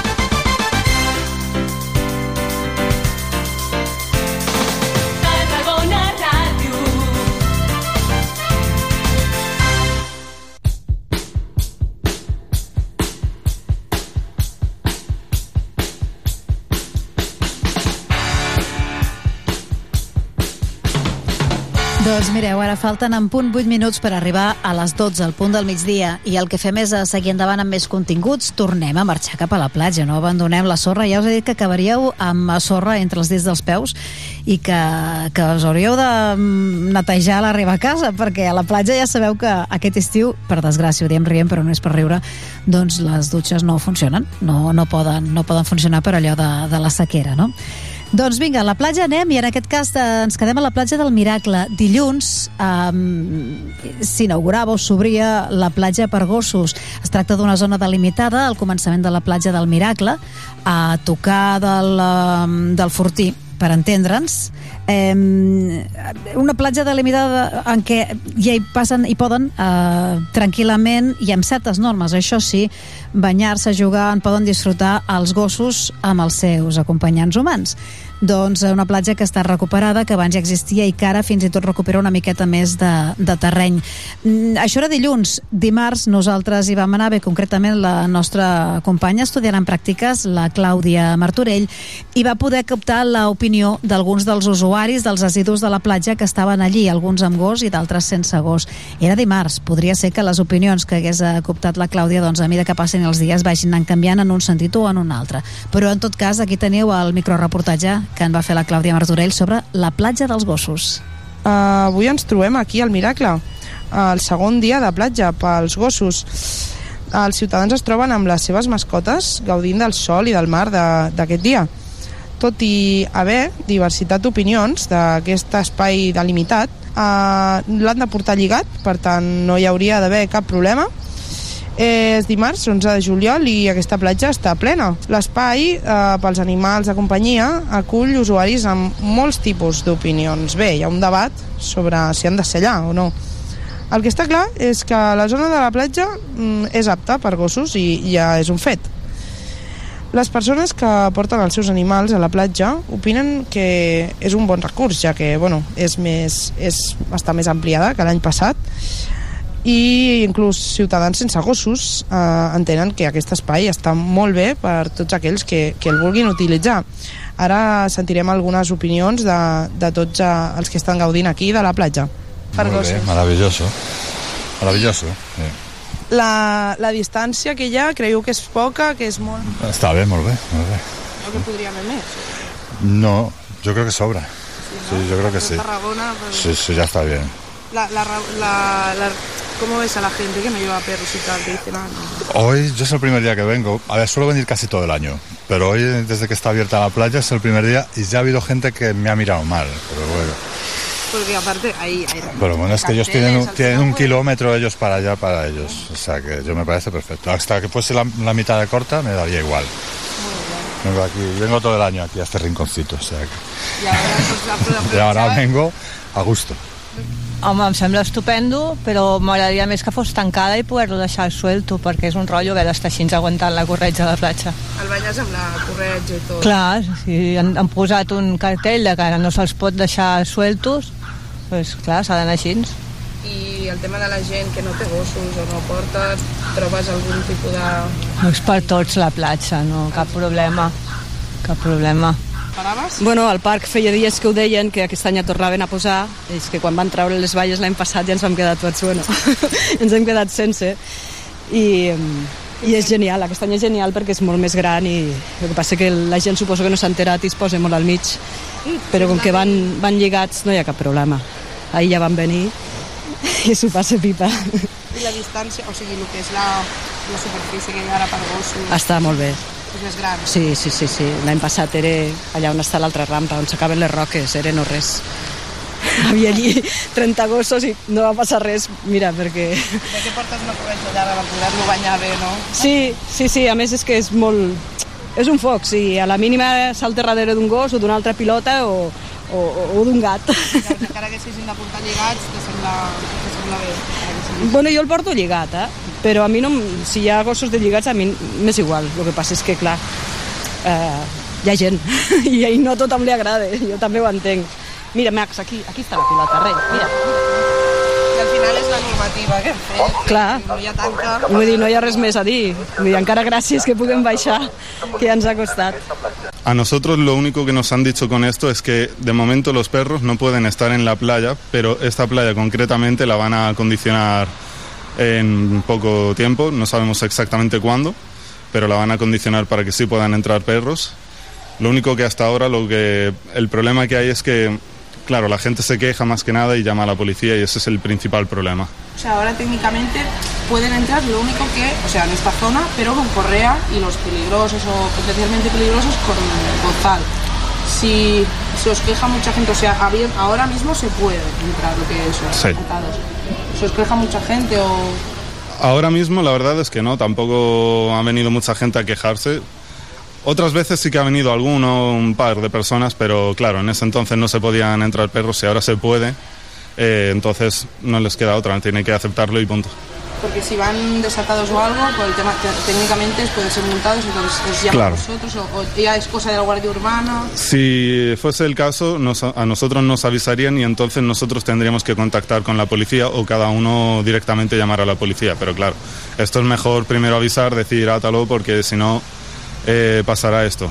Doncs mireu, ara falten en punt 8 minuts per arribar a les 12, al punt del migdia, i el que fem és a seguir endavant amb més continguts. Tornem a marxar cap a la platja, no abandonem la sorra. Ja us he dit que acabaríeu amb sorra entre els dits dels peus i que, que us hauríeu de mm, netejar a l'arribar a casa, perquè a la platja ja sabeu que aquest estiu, per desgràcia, ho diem rient, però no és per riure, doncs les dutxes no funcionen, no, no, poden, no poden funcionar per allò de, de la sequera, no? Doncs vinga, a la platja anem i en aquest cas eh, ens quedem a la platja del Miracle. Dilluns eh, s'inaugurava o s'obria la platja per gossos. Es tracta d'una zona delimitada al començament de la platja del Miracle, a tocar del, eh, del Fortí per entendre'ns, eh, una platja delimitada en què ja hi passen, hi poden eh, tranquil·lament i amb certes normes, això sí, banyar-se, jugar, on poden disfrutar els gossos amb els seus acompanyants humans. Doncs una platja que està recuperada, que abans ja existia i que ara fins i tot recupera una miqueta més de, de terreny. Mm, això era dilluns. Dimarts nosaltres hi vam anar, bé, concretament la nostra companya estudiant en pràctiques, la Clàudia Martorell, i va poder captar l'opinió d'alguns dels usuaris dels residus de la platja que estaven allí, alguns amb gos i d'altres sense gos. Era dimarts. Podria ser que les opinions que hagués cooptat la Clàudia, doncs a mesura que passen els dies vagin anant canviant en un sentit o en un altre. Però en tot cas, aquí teniu el microreportatge que en va fer la Clàudia Martorell sobre la platja dels gossos. Uh, avui ens trobem aquí al Miracle, el segon dia de platja pels gossos. Els ciutadans es troben amb les seves mascotes gaudint del sol i del mar d'aquest dia. Tot i haver diversitat d'opinions d'aquest espai delimitat, uh, l'han de portar lligat, per tant no hi hauria d'haver cap problema. És dimarts, 11 de juliol, i aquesta platja està plena. L'espai, eh, pels animals de companyia, acull usuaris amb molts tipus d'opinions. Bé, hi ha un debat sobre si han de ser allà o no. El que està clar és que la zona de la platja mm, és apta per gossos i ja és un fet. Les persones que porten els seus animals a la platja opinen que és un bon recurs, ja que bueno, és més, és, està més ampliada que l'any passat i inclús ciutadans sense gossos eh, entenen que aquest espai està molt bé per tots aquells que, que el vulguin utilitzar. Ara sentirem algunes opinions de, de tots eh, els que estan gaudint aquí de la platja. Per Molt bé, gossos. maravilloso. Maravilloso. Sí. La, la distància que hi ha, creieu que és poca, que és molt... Està bé, molt bé, molt bé. O que podria haver més? No, yo creo que sobra. Sí, yo creo que sí. Tarragona, pues, Sí, sí, ya está bien. La, la, la, la- ¿Cómo ves a la gente que no lleva perros y tal? Que dicen, ah, no. Hoy yo es el primer día que vengo. A ver, suelo venir casi todo el año. Pero hoy, desde que está abierta la playa, es el primer día y ya ha habido gente que me ha mirado mal. Pero bueno, Porque aparte ahí hay... pero bueno es que ellos tienen, un- tienen un kilómetro ellos para allá, para ellos. O sea que yo me parece perfecto. Hasta que fuese la, la mitad de corta me daría igual. Vengo aquí, vengo todo el año aquí a este rinconcito. O sea que... Y ahora, pues, la- Y ahora vengo a gusto. Home, em sembla estupendo, però m'agradaria més que fos tancada i poder-lo deixar suelto, perquè és un rotllo haver d'estar així aguantant la corretja de la platja. El banyes amb la corretja i tot. Clar, si han, han posat un cartell de que no se'ls pot deixar sueltos, doncs clar, s'ha d'anar així. I el tema de la gent que no té gossos o no porta, trobes algun tipus de... No és per tots la platja, no, cap problema, cap problema. Paraves? Bueno, al parc feia dies que ho deien, que aquest any ja tornaven a posar, és que quan van treure les valles l'any passat ja ens vam quedar tots, bueno, ens hem quedat sense. I, i és genial, aquest any és genial perquè és molt més gran i el que passa que la gent suposo que no s'ha enterat i es posa molt al mig, però com que van, van lligats no hi ha cap problema. Ahir ja van venir i s'ho passa pipa. I la distància, o sigui, el que és la, la superfície que hi ha ara per gossos... Està molt bé. És més gran. Sí, sí, sí, sí. L'any passat era allà on està l'altra rampa, on s'acaben les roques, era no res. Havia allí 30 gossos i no va passar res, mira, perquè... De què portes una corretja llarga per poder-lo banyar bé, no? Sí, sí, sí, a més és que és molt... És un foc, sí, a la mínima salta darrere d'un gos o d'una altra pilota o, o, o d'un gat. Encara que s'hagin de portar lligats, te sembla, te sembla bé. Bueno, jo el porto lligat, eh? però a mi no, si hi ha gossos de lligats a mi m'és igual, el que passa és que clar eh, hi ha gent. I no a tothom li agrada, jo també ho entenc. Mira Max, aquí, aquí està la pilota. Rei, mira, Al final és la normativa que hem fet. Clar. No hi ha tanca... vull dir, no hi ha res més a dir vull dir, encara gràcies que puguem baixar que ja ens ha costat A nosotros lo único que nos han dicho con esto es que de momento los perros no pueden estar en la playa, pero esta playa concretamente la van a acondicionar en poco tiempo, no sabemos exactamente cuándo, pero la van a acondicionar para que sí puedan entrar perros. Lo único que hasta ahora lo que el problema que hay es que claro, la gente se queja más que nada y llama a la policía y ese es el principal problema. O sea, ahora técnicamente pueden entrar, lo único que, o sea, en esta zona, pero con correa y los peligrosos o potencialmente peligrosos con bozal. Si se os queja mucha gente, o sea, ahora mismo se puede entrar lo que es Sí. ¿Se os queja mucha gente o...? Ahora mismo la verdad es que no, tampoco ha venido mucha gente a quejarse. Otras veces sí que ha venido alguno, un par de personas, pero claro, en ese entonces no se podían entrar perros y ahora se puede. Eh, entonces no les queda otra, tienen que aceptarlo y punto. porque si van desatados o algo, por el tema técnicamente pueden ser multados, entonces os llaman Claro. a vosotros o, o ya es cosa de la Guardia Urbana. Si fuese el caso, nos- a nosotros nos avisarían y entonces nosotros tendríamos que contactar con la policía o cada uno directamente llamar a la policía. Pero claro, esto es mejor primero avisar, decir átalo, porque si no eh, pasará esto.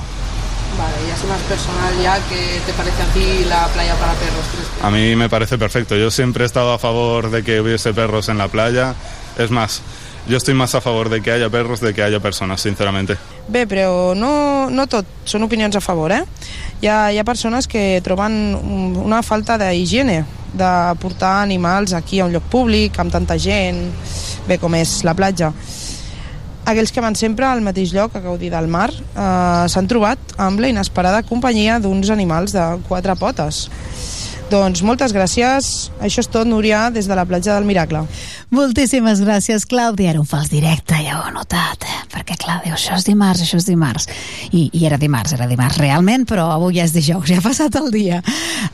Vale, ya es más personal ya que te parece a ti la playa para perros. ¿crees que- A mí me parece perfecto. Yo siempre he estado a favor de que hubiese perros en la playa. Es más, yo estoy más a favor de que haya perros de que haya personas, sinceramente. Bé, però no, no tot són opinions a favor, eh? Hi ha, hi ha persones que troben un- una falta d'higiene, de portar animals aquí a un lloc públic, amb tanta gent, bé com és la platja. Aquells que van sempre al mateix lloc a gaudir del mar eh, s'han trobat amb la inesperada companyia d'uns animals de quatre potes. Doncs moltes gràcies. Això és tot, Núria, des de la platja del Miracle. Moltíssimes gràcies, Clàudia. Era un fals directe, ja ho he notat. eh? Perquè, clar, diu, això és dimarts, això és dimarts. I, I era dimarts, era dimarts realment, però avui ja és dijous, ja ha passat el dia.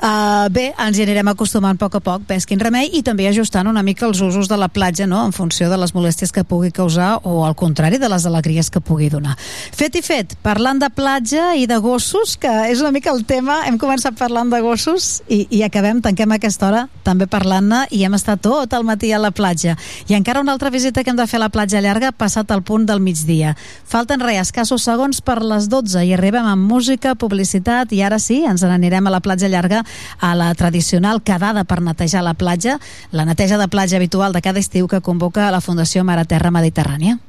Uh, bé, ens hi anirem acostumant a poc a poc, ves quin remei, i també ajustant una mica els usos de la platja, no?, en funció de les molèsties que pugui causar o, al contrari, de les alegries que pugui donar. Fet i fet, parlant de platja i de gossos, que és una mica el tema, hem començat parlant de gossos i, i acabem, tanquem aquesta hora també parlant-ne i hem estat tot el matí a la platja. I encara una altra visita que hem de fer a la platja llarga passat el punt del migdia. Falten res, escassos segons per les 12 i arribem amb música, publicitat i ara sí, ens n'anirem a la platja llarga a la tradicional quedada per netejar la platja, la neteja de platja habitual de cada estiu que convoca la Fundació Mare Terra Mediterrània.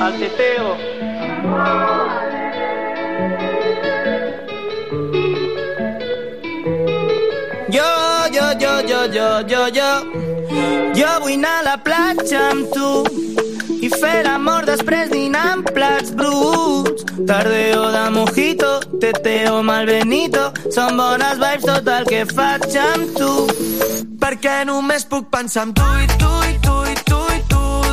Al teteo. Jo, jo, jo, jo, jo vull anar a la platja amb tu i fer l'amor després dinar amb plats bruts. Tardeo de mojito, teteo malbenito, són bones vibes tot el que faig amb tu. Perquè només puc pensar en tu i tu i tu i tu i tu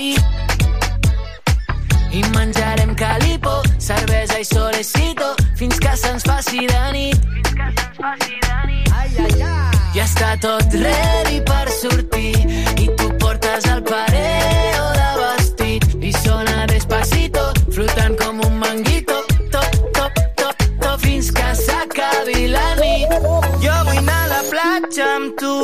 d'ahir i menjarem calipo, cervesa i solecito fins que se'ns faci de nit. Ai, ai, ai. Ja està tot ready per sortir i tu portes el pareo de vestit i sona despacito, flotant com un manguito, top, top, top, top, fins que s'acabi la nit. Jo vull anar a la platja amb tu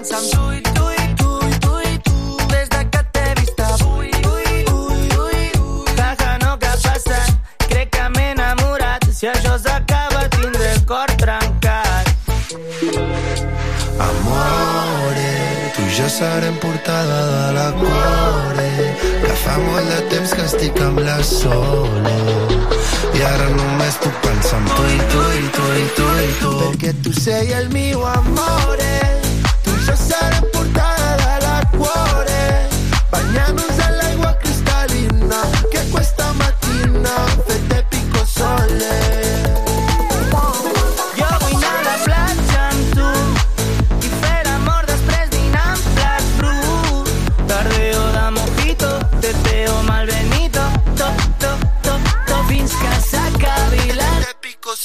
pensar en tu i tu i tu i tu i tu des de que t'he vist avui, ui, ui, ui, ui. No que ha passat, crec que m'he enamorat. Si això s'acaba tindré el cor trencat. Amore, tu i jo serem portada de la core que fa molt de temps que estic amb la Sole i ara només puc pensar en tu i tu i tu i tu i tu perquè tu sei el mio amore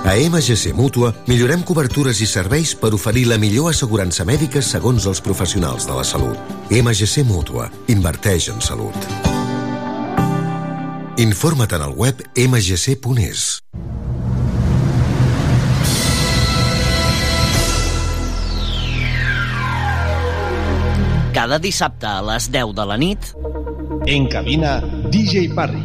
A MGC Mútua millorem cobertures i serveis per oferir la millor assegurança mèdica segons els professionals de la salut. MGC Mútua. Inverteix en salut. Informa't en el web mgc.es. Cada dissabte a les 10 de la nit... En cabina, DJ Parry.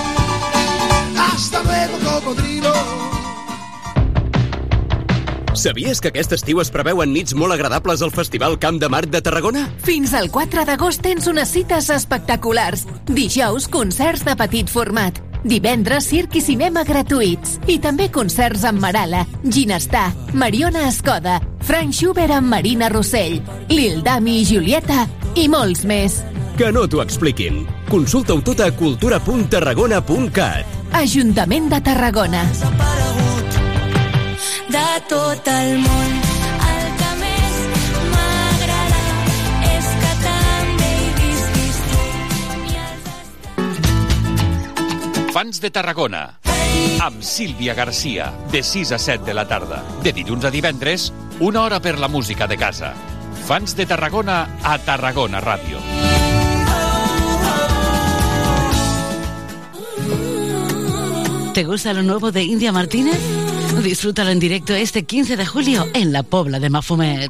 Hasta luego, cocodrilo. Sabies que aquest estiu es preveuen nits molt agradables al Festival Camp de Marc de Tarragona? Fins al 4 d'agost tens unes cites espectaculars. Dijous, concerts de petit format. Divendres, circ i cinema gratuïts. I també concerts amb Marala, Ginestar, Mariona Escoda, Frank Schubert amb Marina Rossell, Lil Dami i Julieta i molts més. Que no t'ho expliquin. Consulta-ho tot a cultura.tarragona.cat. Ajuntament de Tarragona. de tot el món. El que més m'agrada és que també hi visquis tu. Fans de Tarragona amb Sílvia Garcia de 6 a 7 de la tarda de dilluns a divendres una hora per la música de casa Fans de Tarragona a Tarragona Ràdio ¿Te gusta lo nuevo de India Martínez? Disfrútalo en directo este 15 de julio en la Pobla de Mafumet.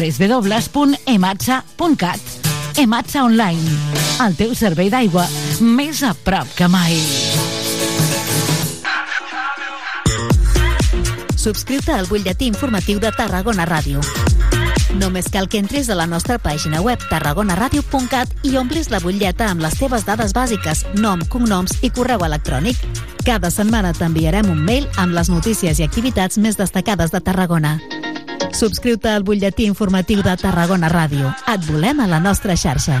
www.ematsa.cat Ematsa Online, el teu servei d'aigua més a prop que mai. Subscriu-te al butlletí informatiu de Tarragona Ràdio. Només cal que entres a la nostra pàgina web tarragonaradio.cat i omplis la butlleta amb les teves dades bàsiques, nom, cognoms i correu electrònic. Cada setmana t'enviarem un mail amb les notícies i activitats més destacades de Tarragona. Subscriu-te al butlletí informatiu de Tarragona Ràdio. Et volem a la nostra xarxa.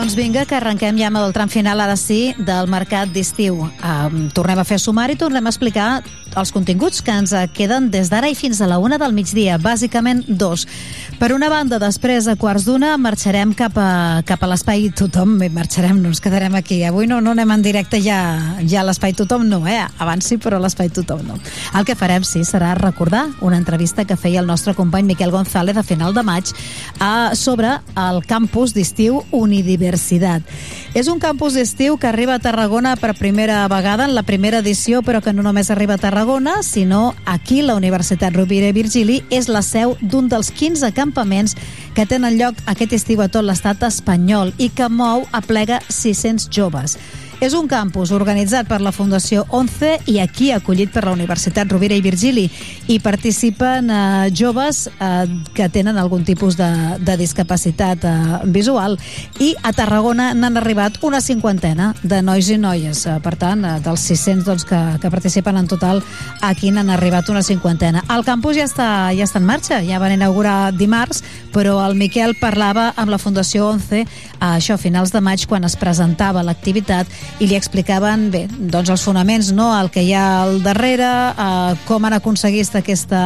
Doncs vinga, que arrenquem ja amb el tram final, ara sí, del mercat d'estiu. Um, tornem a fer sumari tornem a explicar els continguts que ens queden des d'ara i fins a la una del migdia, bàsicament dos. Per una banda, després a quarts d'una marxarem cap a, cap a l'espai tothom, bé, marxarem, no ens quedarem aquí. Avui no, no anem en directe ja, ja a l'espai tothom, no, eh? Abans sí, però a l'espai tothom no. El que farem, sí, serà recordar una entrevista que feia el nostre company Miquel González a final de maig a, sobre el campus d'estiu Unidiversitat. És un campus d'estiu que arriba a Tarragona per primera vegada, en la primera edició, però que no només arriba a Tarragona, sinó aquí la Universitat Rovira i Virgili és la seu d'un dels 15 campaments que tenen lloc aquest estiu a tot l'estat espanyol i que mou aplega 600 joves. És un campus organitzat per la Fundació 11 i aquí acollit per la Universitat Rovira i Virgili. Hi participen eh, joves eh, que tenen algun tipus de, de discapacitat eh, visual i a Tarragona n'han arribat una cinquantena de nois i noies. Eh, per tant, eh, dels 600 doncs, que, que participen en total, aquí n'han arribat una cinquantena. El campus ja està, ja està en marxa, ja van inaugurar dimarts, però el Miquel parlava amb la Fundació 11 a això, a finals de maig, quan es presentava l'activitat i li explicaven bé, doncs els fonaments, no? el que hi ha al darrere, eh, com han aconseguit aquesta aquesta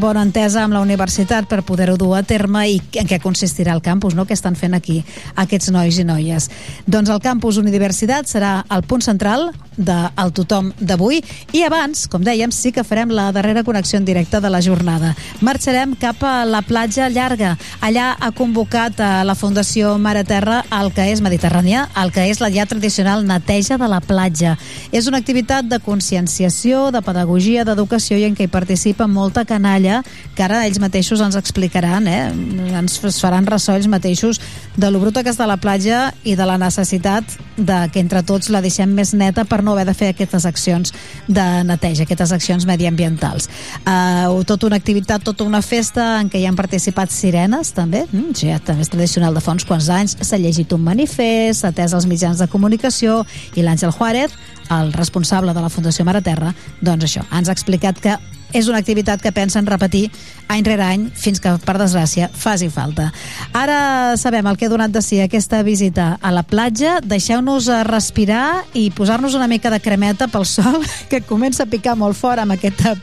bona entesa amb la universitat per poder-ho dur a terme i en què consistirà el campus, no? què estan fent aquí aquests nois i noies. Doncs el campus Universitat serà el punt central del tothom d'avui i abans, com dèiem, sí que farem la darrera connexió en directe de la jornada. Marxarem cap a la platja llarga. Allà ha convocat a la Fundació Mare Terra el que és mediterrània, el que és la ja tradicional neteja de la platja. És una activitat de conscienciació, de pedagogia, d'educació i en què hi participa molta canalla que ara ells mateixos ens explicaran, eh? ens faran ressò ells mateixos de lo bruta que està la platja i de la necessitat de que entre tots la deixem més neta per no haver de fer aquestes accions de neteja, aquestes accions mediambientals. Uh, tota una activitat, tota una festa en què hi han participat sirenes també, mm, ja també és tradicional de fa quants anys, s'ha llegit un manifest, s'ha atès els mitjans de comunicació i l'Àngel Juárez, el responsable de la Fundació Mare Terra, doncs això, ens ha explicat que és una activitat que pensen repetir any rere any fins que, per desgràcia, faci falta. Ara sabem el que ha donat de si aquesta visita a la platja. Deixeu-nos eh, respirar i posar-nos una mica de cremeta pel sol, que comença a picar molt fort amb aquest eh,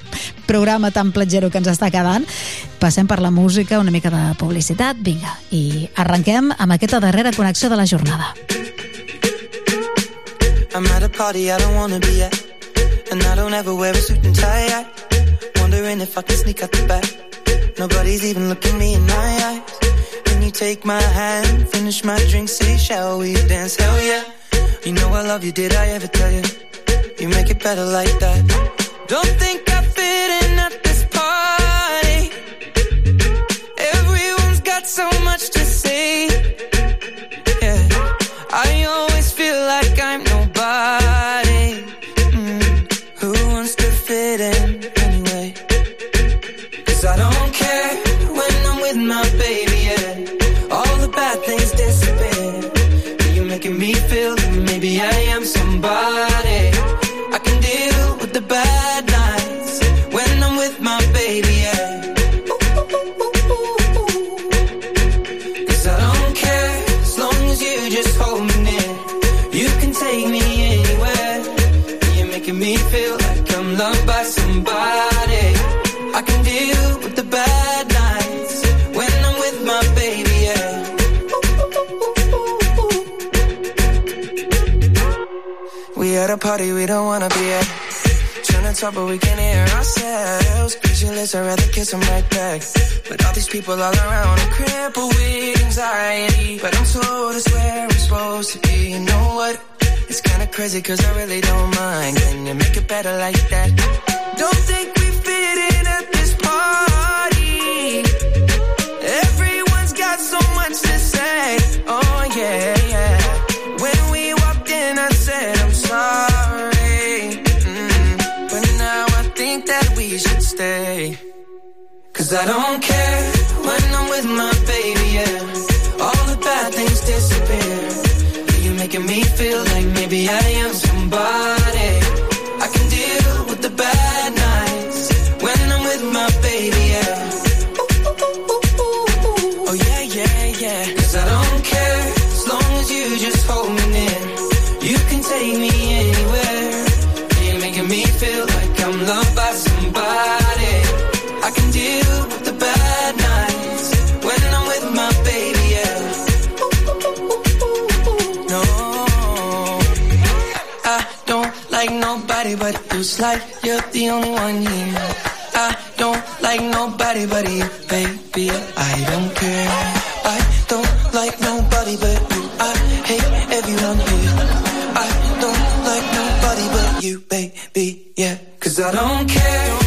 programa tan platgero que ens està quedant. Passem per la música, una mica de publicitat, vinga, i arrenquem amb aquesta darrera connexió de la jornada. I'm at a party I don't wanna be at. And I don't ever wear a suit and tie. I wondering if I can sneak out the back. Nobody's even looking me in my eyes. When you take my hand, finish my drink, say, shall we dance? Hell yeah. You know I love you, did I ever tell you? You make it better like that. Don't think I fit in at this party. Everyone's got so much to say. At a party we don't wanna be at. Trying to talk, but we can't hear ourselves. Pictureless, I'd rather kiss them right back. But all these people all around, I'm crippled with anxiety. But I'm told it's where I'm supposed to be. You know what? It's kinda crazy, cause I really don't mind. Can you make it better like that? Don't think Cause I don't care when I'm with my baby, yeah. All the bad things disappear. You're making me feel like maybe I am somebody. But like you're the only one here. I don't like nobody but you, baby. I don't care. I don't like nobody but you. I hate everyone here. I don't like nobody but you, baby. Yeah, cause I don't care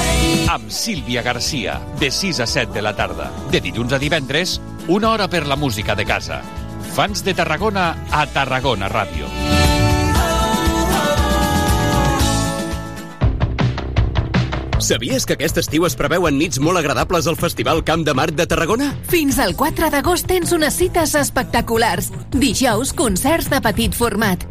amb Sílvia Garcia, de 6 a 7 de la tarda. De dilluns a divendres, una hora per la música de casa. Fans de Tarragona a Tarragona Ràdio. Sabies que aquest estiu es preveuen nits molt agradables al Festival Camp de Mar de Tarragona? Fins al 4 d'agost tens unes cites espectaculars. Dijous, concerts de petit format.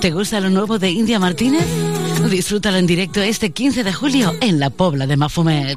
¿Te gusta lo nuevo de India Martínez? Disfrútalo en directo este 15 de julio en la Pobla de Mafumet.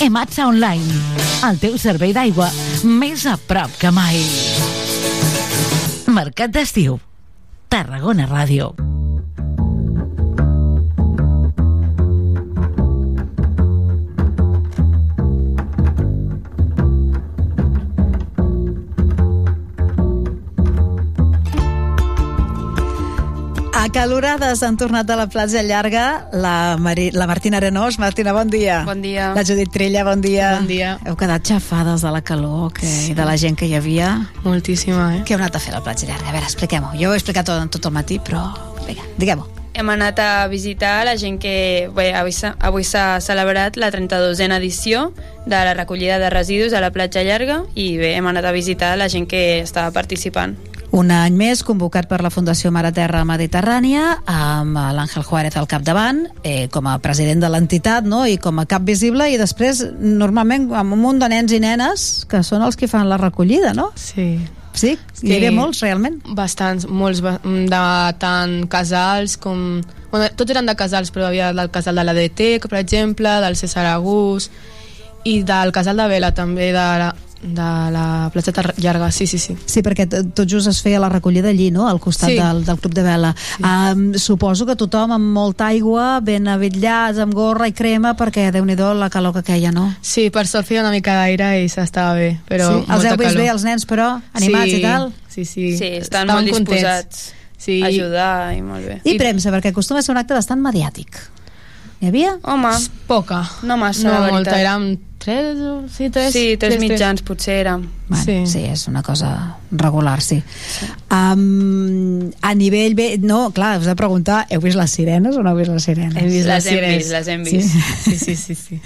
Ematsa Online, el teu servei d'aigua més a prop que mai. Mercat d'estiu. Tarragona Ràdio. Acalorades han tornat a la platja llarga la, Mari, la Martina Arenós. Martina, bon dia. Bon dia. La Judit Trilla, bon dia. Bon dia. Heu quedat xafades de la calor que, sí. i de la gent que hi havia. Moltíssima, eh? Què heu anat a fer a la platja llarga? A veure, expliquem-ho. Jo ho he explicat tot, tot el matí, però... Vinga, diguem-ho. Hem anat a visitar la gent que... Bé, avui s'ha celebrat la 32a edició de la recollida de residus a la platja llarga i bé, hem anat a visitar la gent que estava participant. Un any més convocat per la Fundació Mare Terra Mediterrània amb l'Àngel Juárez al capdavant eh, com a president de l'entitat no? i com a cap visible i després normalment amb un munt de nens i nenes que són els que fan la recollida, no? Sí. Sí? Sí. Hi havia molts, realment? Bastants, molts, de tant casals com... Bueno, tots eren de casals, però havia del casal de l'ADT, per exemple, del César Agús, i del casal de Vela, també, de la, de la platja llarga, sí, sí, sí. Sí, perquè tot just es feia la recollida allí, no?, al costat Sí. del, del Club de Vela. Sí. Um, suposo que tothom amb molta aigua, ben avitllats, amb gorra i crema, perquè, déu nhi la calor que queia, no? Sí, per sort feia una mica d'aire i s'estava bé, però sí? Els heu vist calor. bé, els nens, però, animats sí, i tal? Sí, sí. Sí, Estaven estan molt contents. disposats sí. a ajudar i molt bé. I premsa, perquè acostuma a ser un acte bastant mediàtic. Hi havia? Home, poca. No massa, no la veritat. molta, érem tres, o- sí, tres. Sí, tres, tres mitjans potser érem. Bueno, sí. sí, és una cosa regular, sí. sí. Um, a nivell bé... No, clar, us he de preguntar, heu vist les sirenes o no heu vist les sirenes? Hem vist Les les hem sirenes. vist, les hem vist. Sí, sí, sí. sí, sí.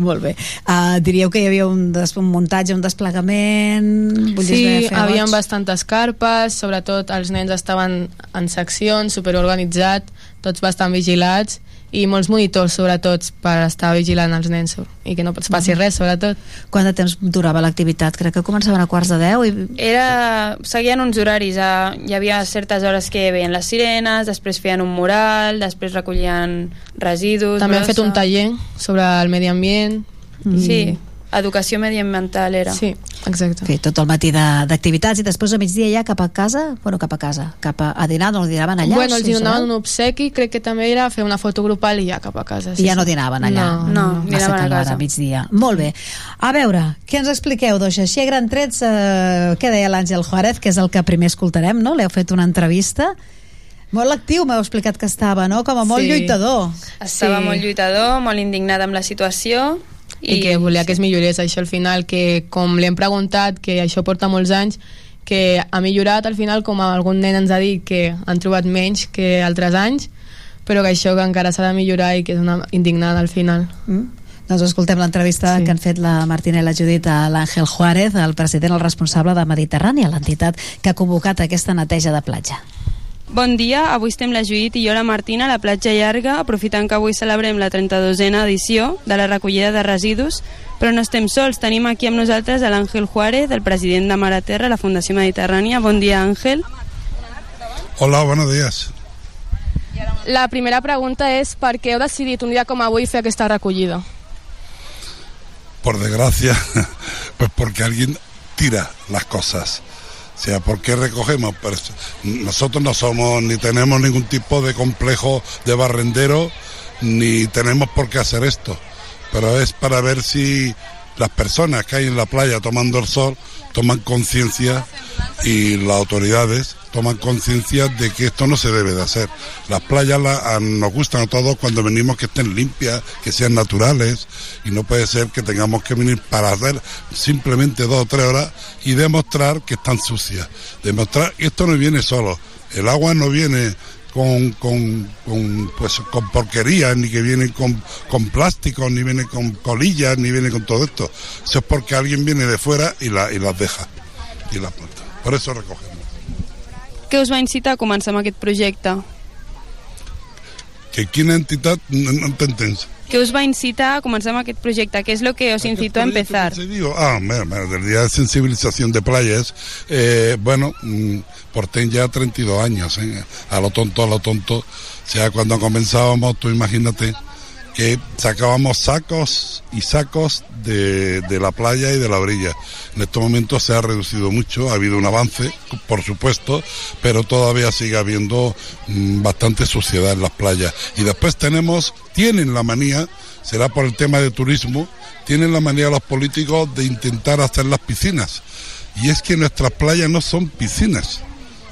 Molt bé. Uh, diríeu que hi havia un, des, un muntatge, un desplegament... Vull Sí, havien goig? bastantes carpes, sobretot els nens estaven en seccions, superorganitzat, tots bastant vigilats, i molts monitors, sobretot, per estar vigilant els nens i que no es passi res, sobretot. Quant de temps durava l'activitat? Crec que començaven a quarts de deu i... Era... Seguien uns horaris, eh? hi havia certes hores que veien les sirenes, després feien un mural, després recollien residus... També hem brossa. fet un taller sobre el medi ambient. Mm. Sí, educació mediambiental era. Sí, exacte. Fer tot el matí de- d'activitats i després a migdia ja cap a casa, bueno, cap a casa, cap a, a dinar, no dinaven allà? bueno, els ho donaven un obsequi, crec que també era fer una foto grupal i ja cap a casa. I ja no dinaven allà. No, no, massa dinaven a casa. a migdia. Molt bé. A veure, què ens expliqueu d'això? Així a gran trets, eh, què deia l'Àngel Juárez, que és el que primer escoltarem, no? Li heu fet una entrevista. Molt actiu, m'heu explicat que estava, no? Com a molt Sí. lluitador. Estava Sí. molt lluitador, molt indignat amb la situació. I, que volia que es millorés això al final, que com li hem preguntat, que això porta molts anys, que ha millorat al final, com algun nen ens ha dit, que han trobat menys que altres anys, però que això que encara s'ha de millorar i que és una indignada al final. Mm? Doncs escoltem l'entrevista sí. que han fet la Martinela Judit a l'Àngel Juárez, el president, el responsable de Mediterrània, l'entitat que ha convocat aquesta neteja de platja. Bon dia, avui estem la Judit i jo la Martina a la platja llarga, aprofitant que avui celebrem la 32a edició de la recollida de residus, però no estem sols, tenim aquí amb nosaltres a l'Àngel Juárez, el president de Mar a Terra, la Fundació Mediterrània. Bon dia, Àngel. Hola, buenos días. La primera pregunta és per què heu decidit un dia com avui fer aquesta recollida? Por desgracia, pues porque alguien tira las cosas. O sea, ¿por qué recogemos? Nosotros no somos ni tenemos ningún tipo de complejo de barrendero, ni tenemos por qué hacer esto. Pero es para ver si las personas que hay en la playa tomando el sol toman conciencia y las autoridades toman conciencia de que esto no se debe de hacer. Las playas nos gustan a todos cuando venimos que estén limpias, que sean naturales y no puede ser que tengamos que venir para hacer simplemente dos o tres horas y demostrar que están sucias. Demostrar que esto no viene solo. El agua no viene con, con, con, pues, con porquerías, ni que viene con, con plásticos, ni viene con colillas, ni viene con todo esto. Eso es porque alguien viene de fuera y, la, y las deja. Y las planta. Por eso recogemos. Què us va incitar a començar amb aquest projecte? Que quina entitat no, t'entens. Què us va incitar a començar amb aquest projecte? Què és lo que os incitó a empezar? Digo, ah, mira, mira, del día de sensibilización de playas, eh, bueno, mm, porten ya 32 años, ¿eh? a lo tonto, a lo tonto. O sea, cuando comenzábamos, tú imagínate que sacábamos sacos y sacos de, de la playa y de la orilla. En estos momentos se ha reducido mucho, ha habido un avance, por supuesto, pero todavía sigue habiendo mm, bastante suciedad en las playas. Y después tenemos, tienen la manía, será por el tema de turismo, tienen la manía los políticos de intentar hacer las piscinas. Y es que nuestras playas no son piscinas.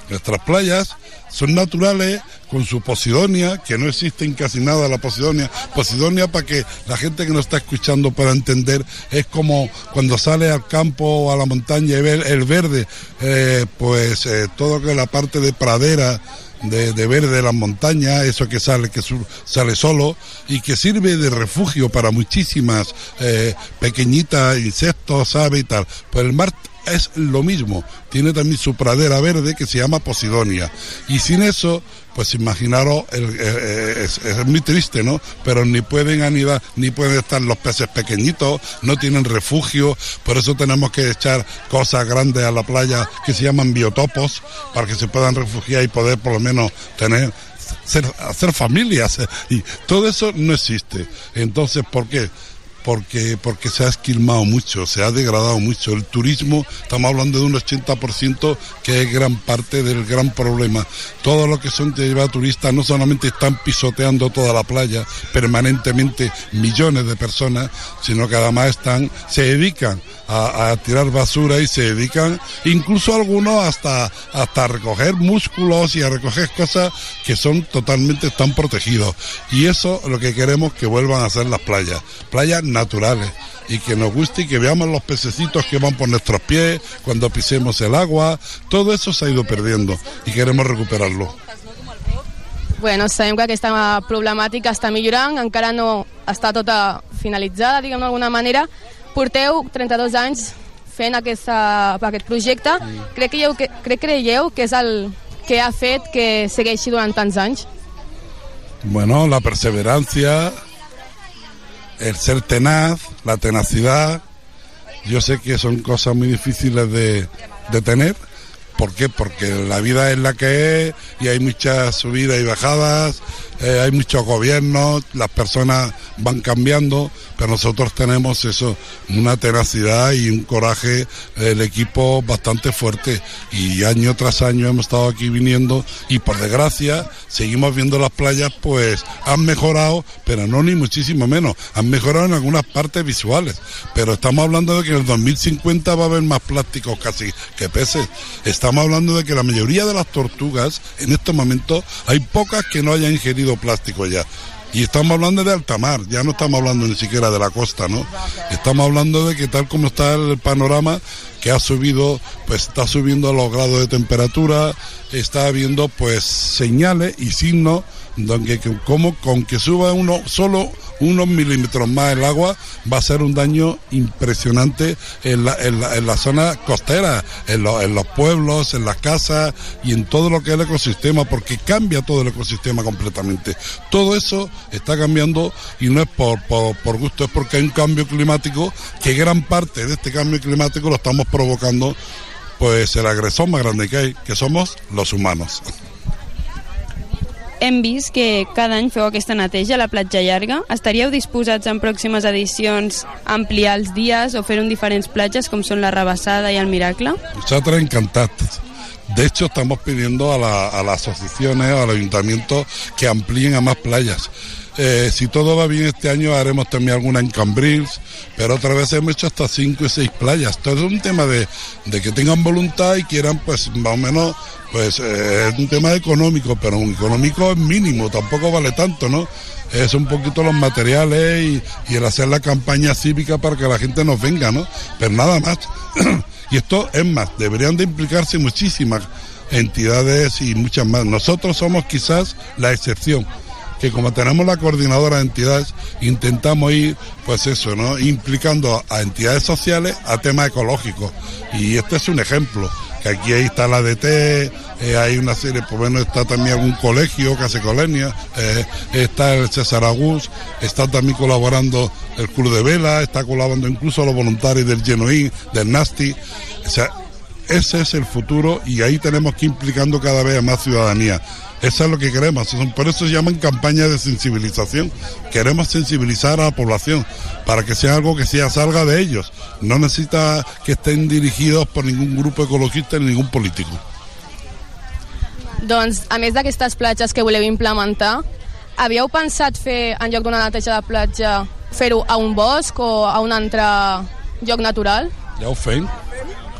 Nuestras playas son naturales con su posidonia, que no existe en casi nada la posidonia. Posidonia, para que la gente que nos está escuchando pueda entender, es como cuando sale al campo o a la montaña y ve el, verde, eh, pues eh, todo que la parte de pradera, de, de verde de las montañas, eso que sale, que sale solo y que sirve de refugio para muchísimas eh, pequeñitas insectos, aves y tal. Pues el mar es lo mismo, tiene también su pradera verde que se llama Posidonia. Y sin eso, pues imaginaros, el- eh, es, muy triste, ¿no? Pero ni pueden anidar, ni pueden estar los peces pequeñitos, no tienen refugio, por eso tenemos que echar cosas grandes a la playa que se llaman biotopos, para que se puedan refugiar y poder por lo menos tener ser, hacer familias eh, y todo eso no existe. Entonces, ¿por qué? Porque, porque se ha esquilmado mucho, se ha degradado mucho. El turismo, estamos hablando de un 80% que es gran parte del gran problema. Todo lo que son de llevar turistas no solamente están pisoteando toda la playa permanentemente millones de personas, sino que además están, se dedican a, tirar basura y se dedican incluso algunos hasta, hasta recoger músculos y a recoger cosas que son totalmente están protegidos. Y eso lo que queremos que vuelvan a ser las playas, playas naturales y que nos guste y que veamos los pececitos que van por nuestros pies cuando pisemos el agua, todo eso se ha ido perdiendo y queremos recuperarlo. Bueno, sabem que aquesta problemàtica està millorant, encara no està tota finalitzada, diguem d'alguna manera. Porteu 32 anys fent aquesta, aquest projecte. Crec que, que, crec creieu que és el que ha fet que segueixi durant tants anys? Bueno, la perseverancia, el ser tenaz, la tenacidad. Yo sé que son cosas muy difíciles de, de tener. ¿Por qué? Porque la vida es la que es y hay muchas subidas y bajadas eh, hay muchos gobiernos, las personas van cambiando, pero nosotros tenemos eso, una tenacidad y un coraje, el equipo bastante fuerte. Y año tras año hemos estado aquí viniendo y por desgracia seguimos viendo las playas pues han mejorado, pero no ni muchísimo menos, han mejorado en algunas partes visuales, pero estamos hablando de que en el 2050 va a haber más plásticos casi que peces, estamos hablando de que la mayoría de las tortugas en estos momentos hay pocas que no hayan ingerido plástico ya. Y estamos hablando de alta mar, ya no estamos hablando ni siquiera de la costa, ¿no? Estamos hablando de que tal como está el panorama, que ha subido, pues está subiendo los grados de temperatura, está habiendo pues señales y signos donde como con que suba uno solo unos milímetros más el agua va a ser un daño impresionante en la, en la, en la zona costera, en, lo- en los pueblos, en las casas y en todo lo que es el ecosistema, porque cambia todo el ecosistema completamente. Todo eso está cambiando y no es por, por, por gusto, es porque hay un cambio climático que gran parte de este cambio climático lo estamos provocando pues el agresor más grande que hay, que somos los humanos. Hem vist que cada any feu aquesta neteja a la platja llarga. Estaríeu disposats en pròximes edicions a ampliar els dies o fer-ho en diferents platges com són la Rebassada i el Miracle? Nosotros encantados. De hecho, estamos pidiendo a, la- a las asociaciones, al ayuntamiento, que amplíen a más playas. Eh, si todo va bien este año, haremos también alguna en Cambrils, pero otra vez hemos hecho hasta cinco y seis playas. Todo es un tema de, de que tengan voluntad y quieran, pues, más o menos, pues, eh, es un tema económico, pero un económico es mínimo, tampoco vale tanto, ¿no? Es un poquito los materiales y, y el hacer la campaña cívica para que la gente nos venga, ¿no? Pero nada más. y esto es más, deberían de implicarse muchísimas entidades y muchas más. Nosotros somos quizás la excepción, que como tenemos la coordinadora de entidades, intentamos ir, pues eso, ¿no? Implicando a entidades sociales a temas ecológicos. Y este es un ejemplo, que aquí ahí está la DT, eh, hay una serie, por lo menos está también algún colegio hace colonia, eh, está el César Agus, está también colaborando el Club de Vela, está colaborando incluso los voluntarios del Genoín, del Nasti. O sea, ese es el futuro y ahí tenemos que ir implicando cada vez más ciudadanía. Eso es lo que queremos. Por eso se llaman campañas de sensibilización. Queremos sensibilizar a la población para que sea algo que sea salga de ellos. No necesita que estén dirigidos por ningún grupo ecologista ni ningún político. Doncs, a més d'aquestes platges que voleu implementar, havíeu pensat fer, en lloc d'una neteja de platja, fer-ho a un bosc o a un altre lloc natural? Ja ho fem,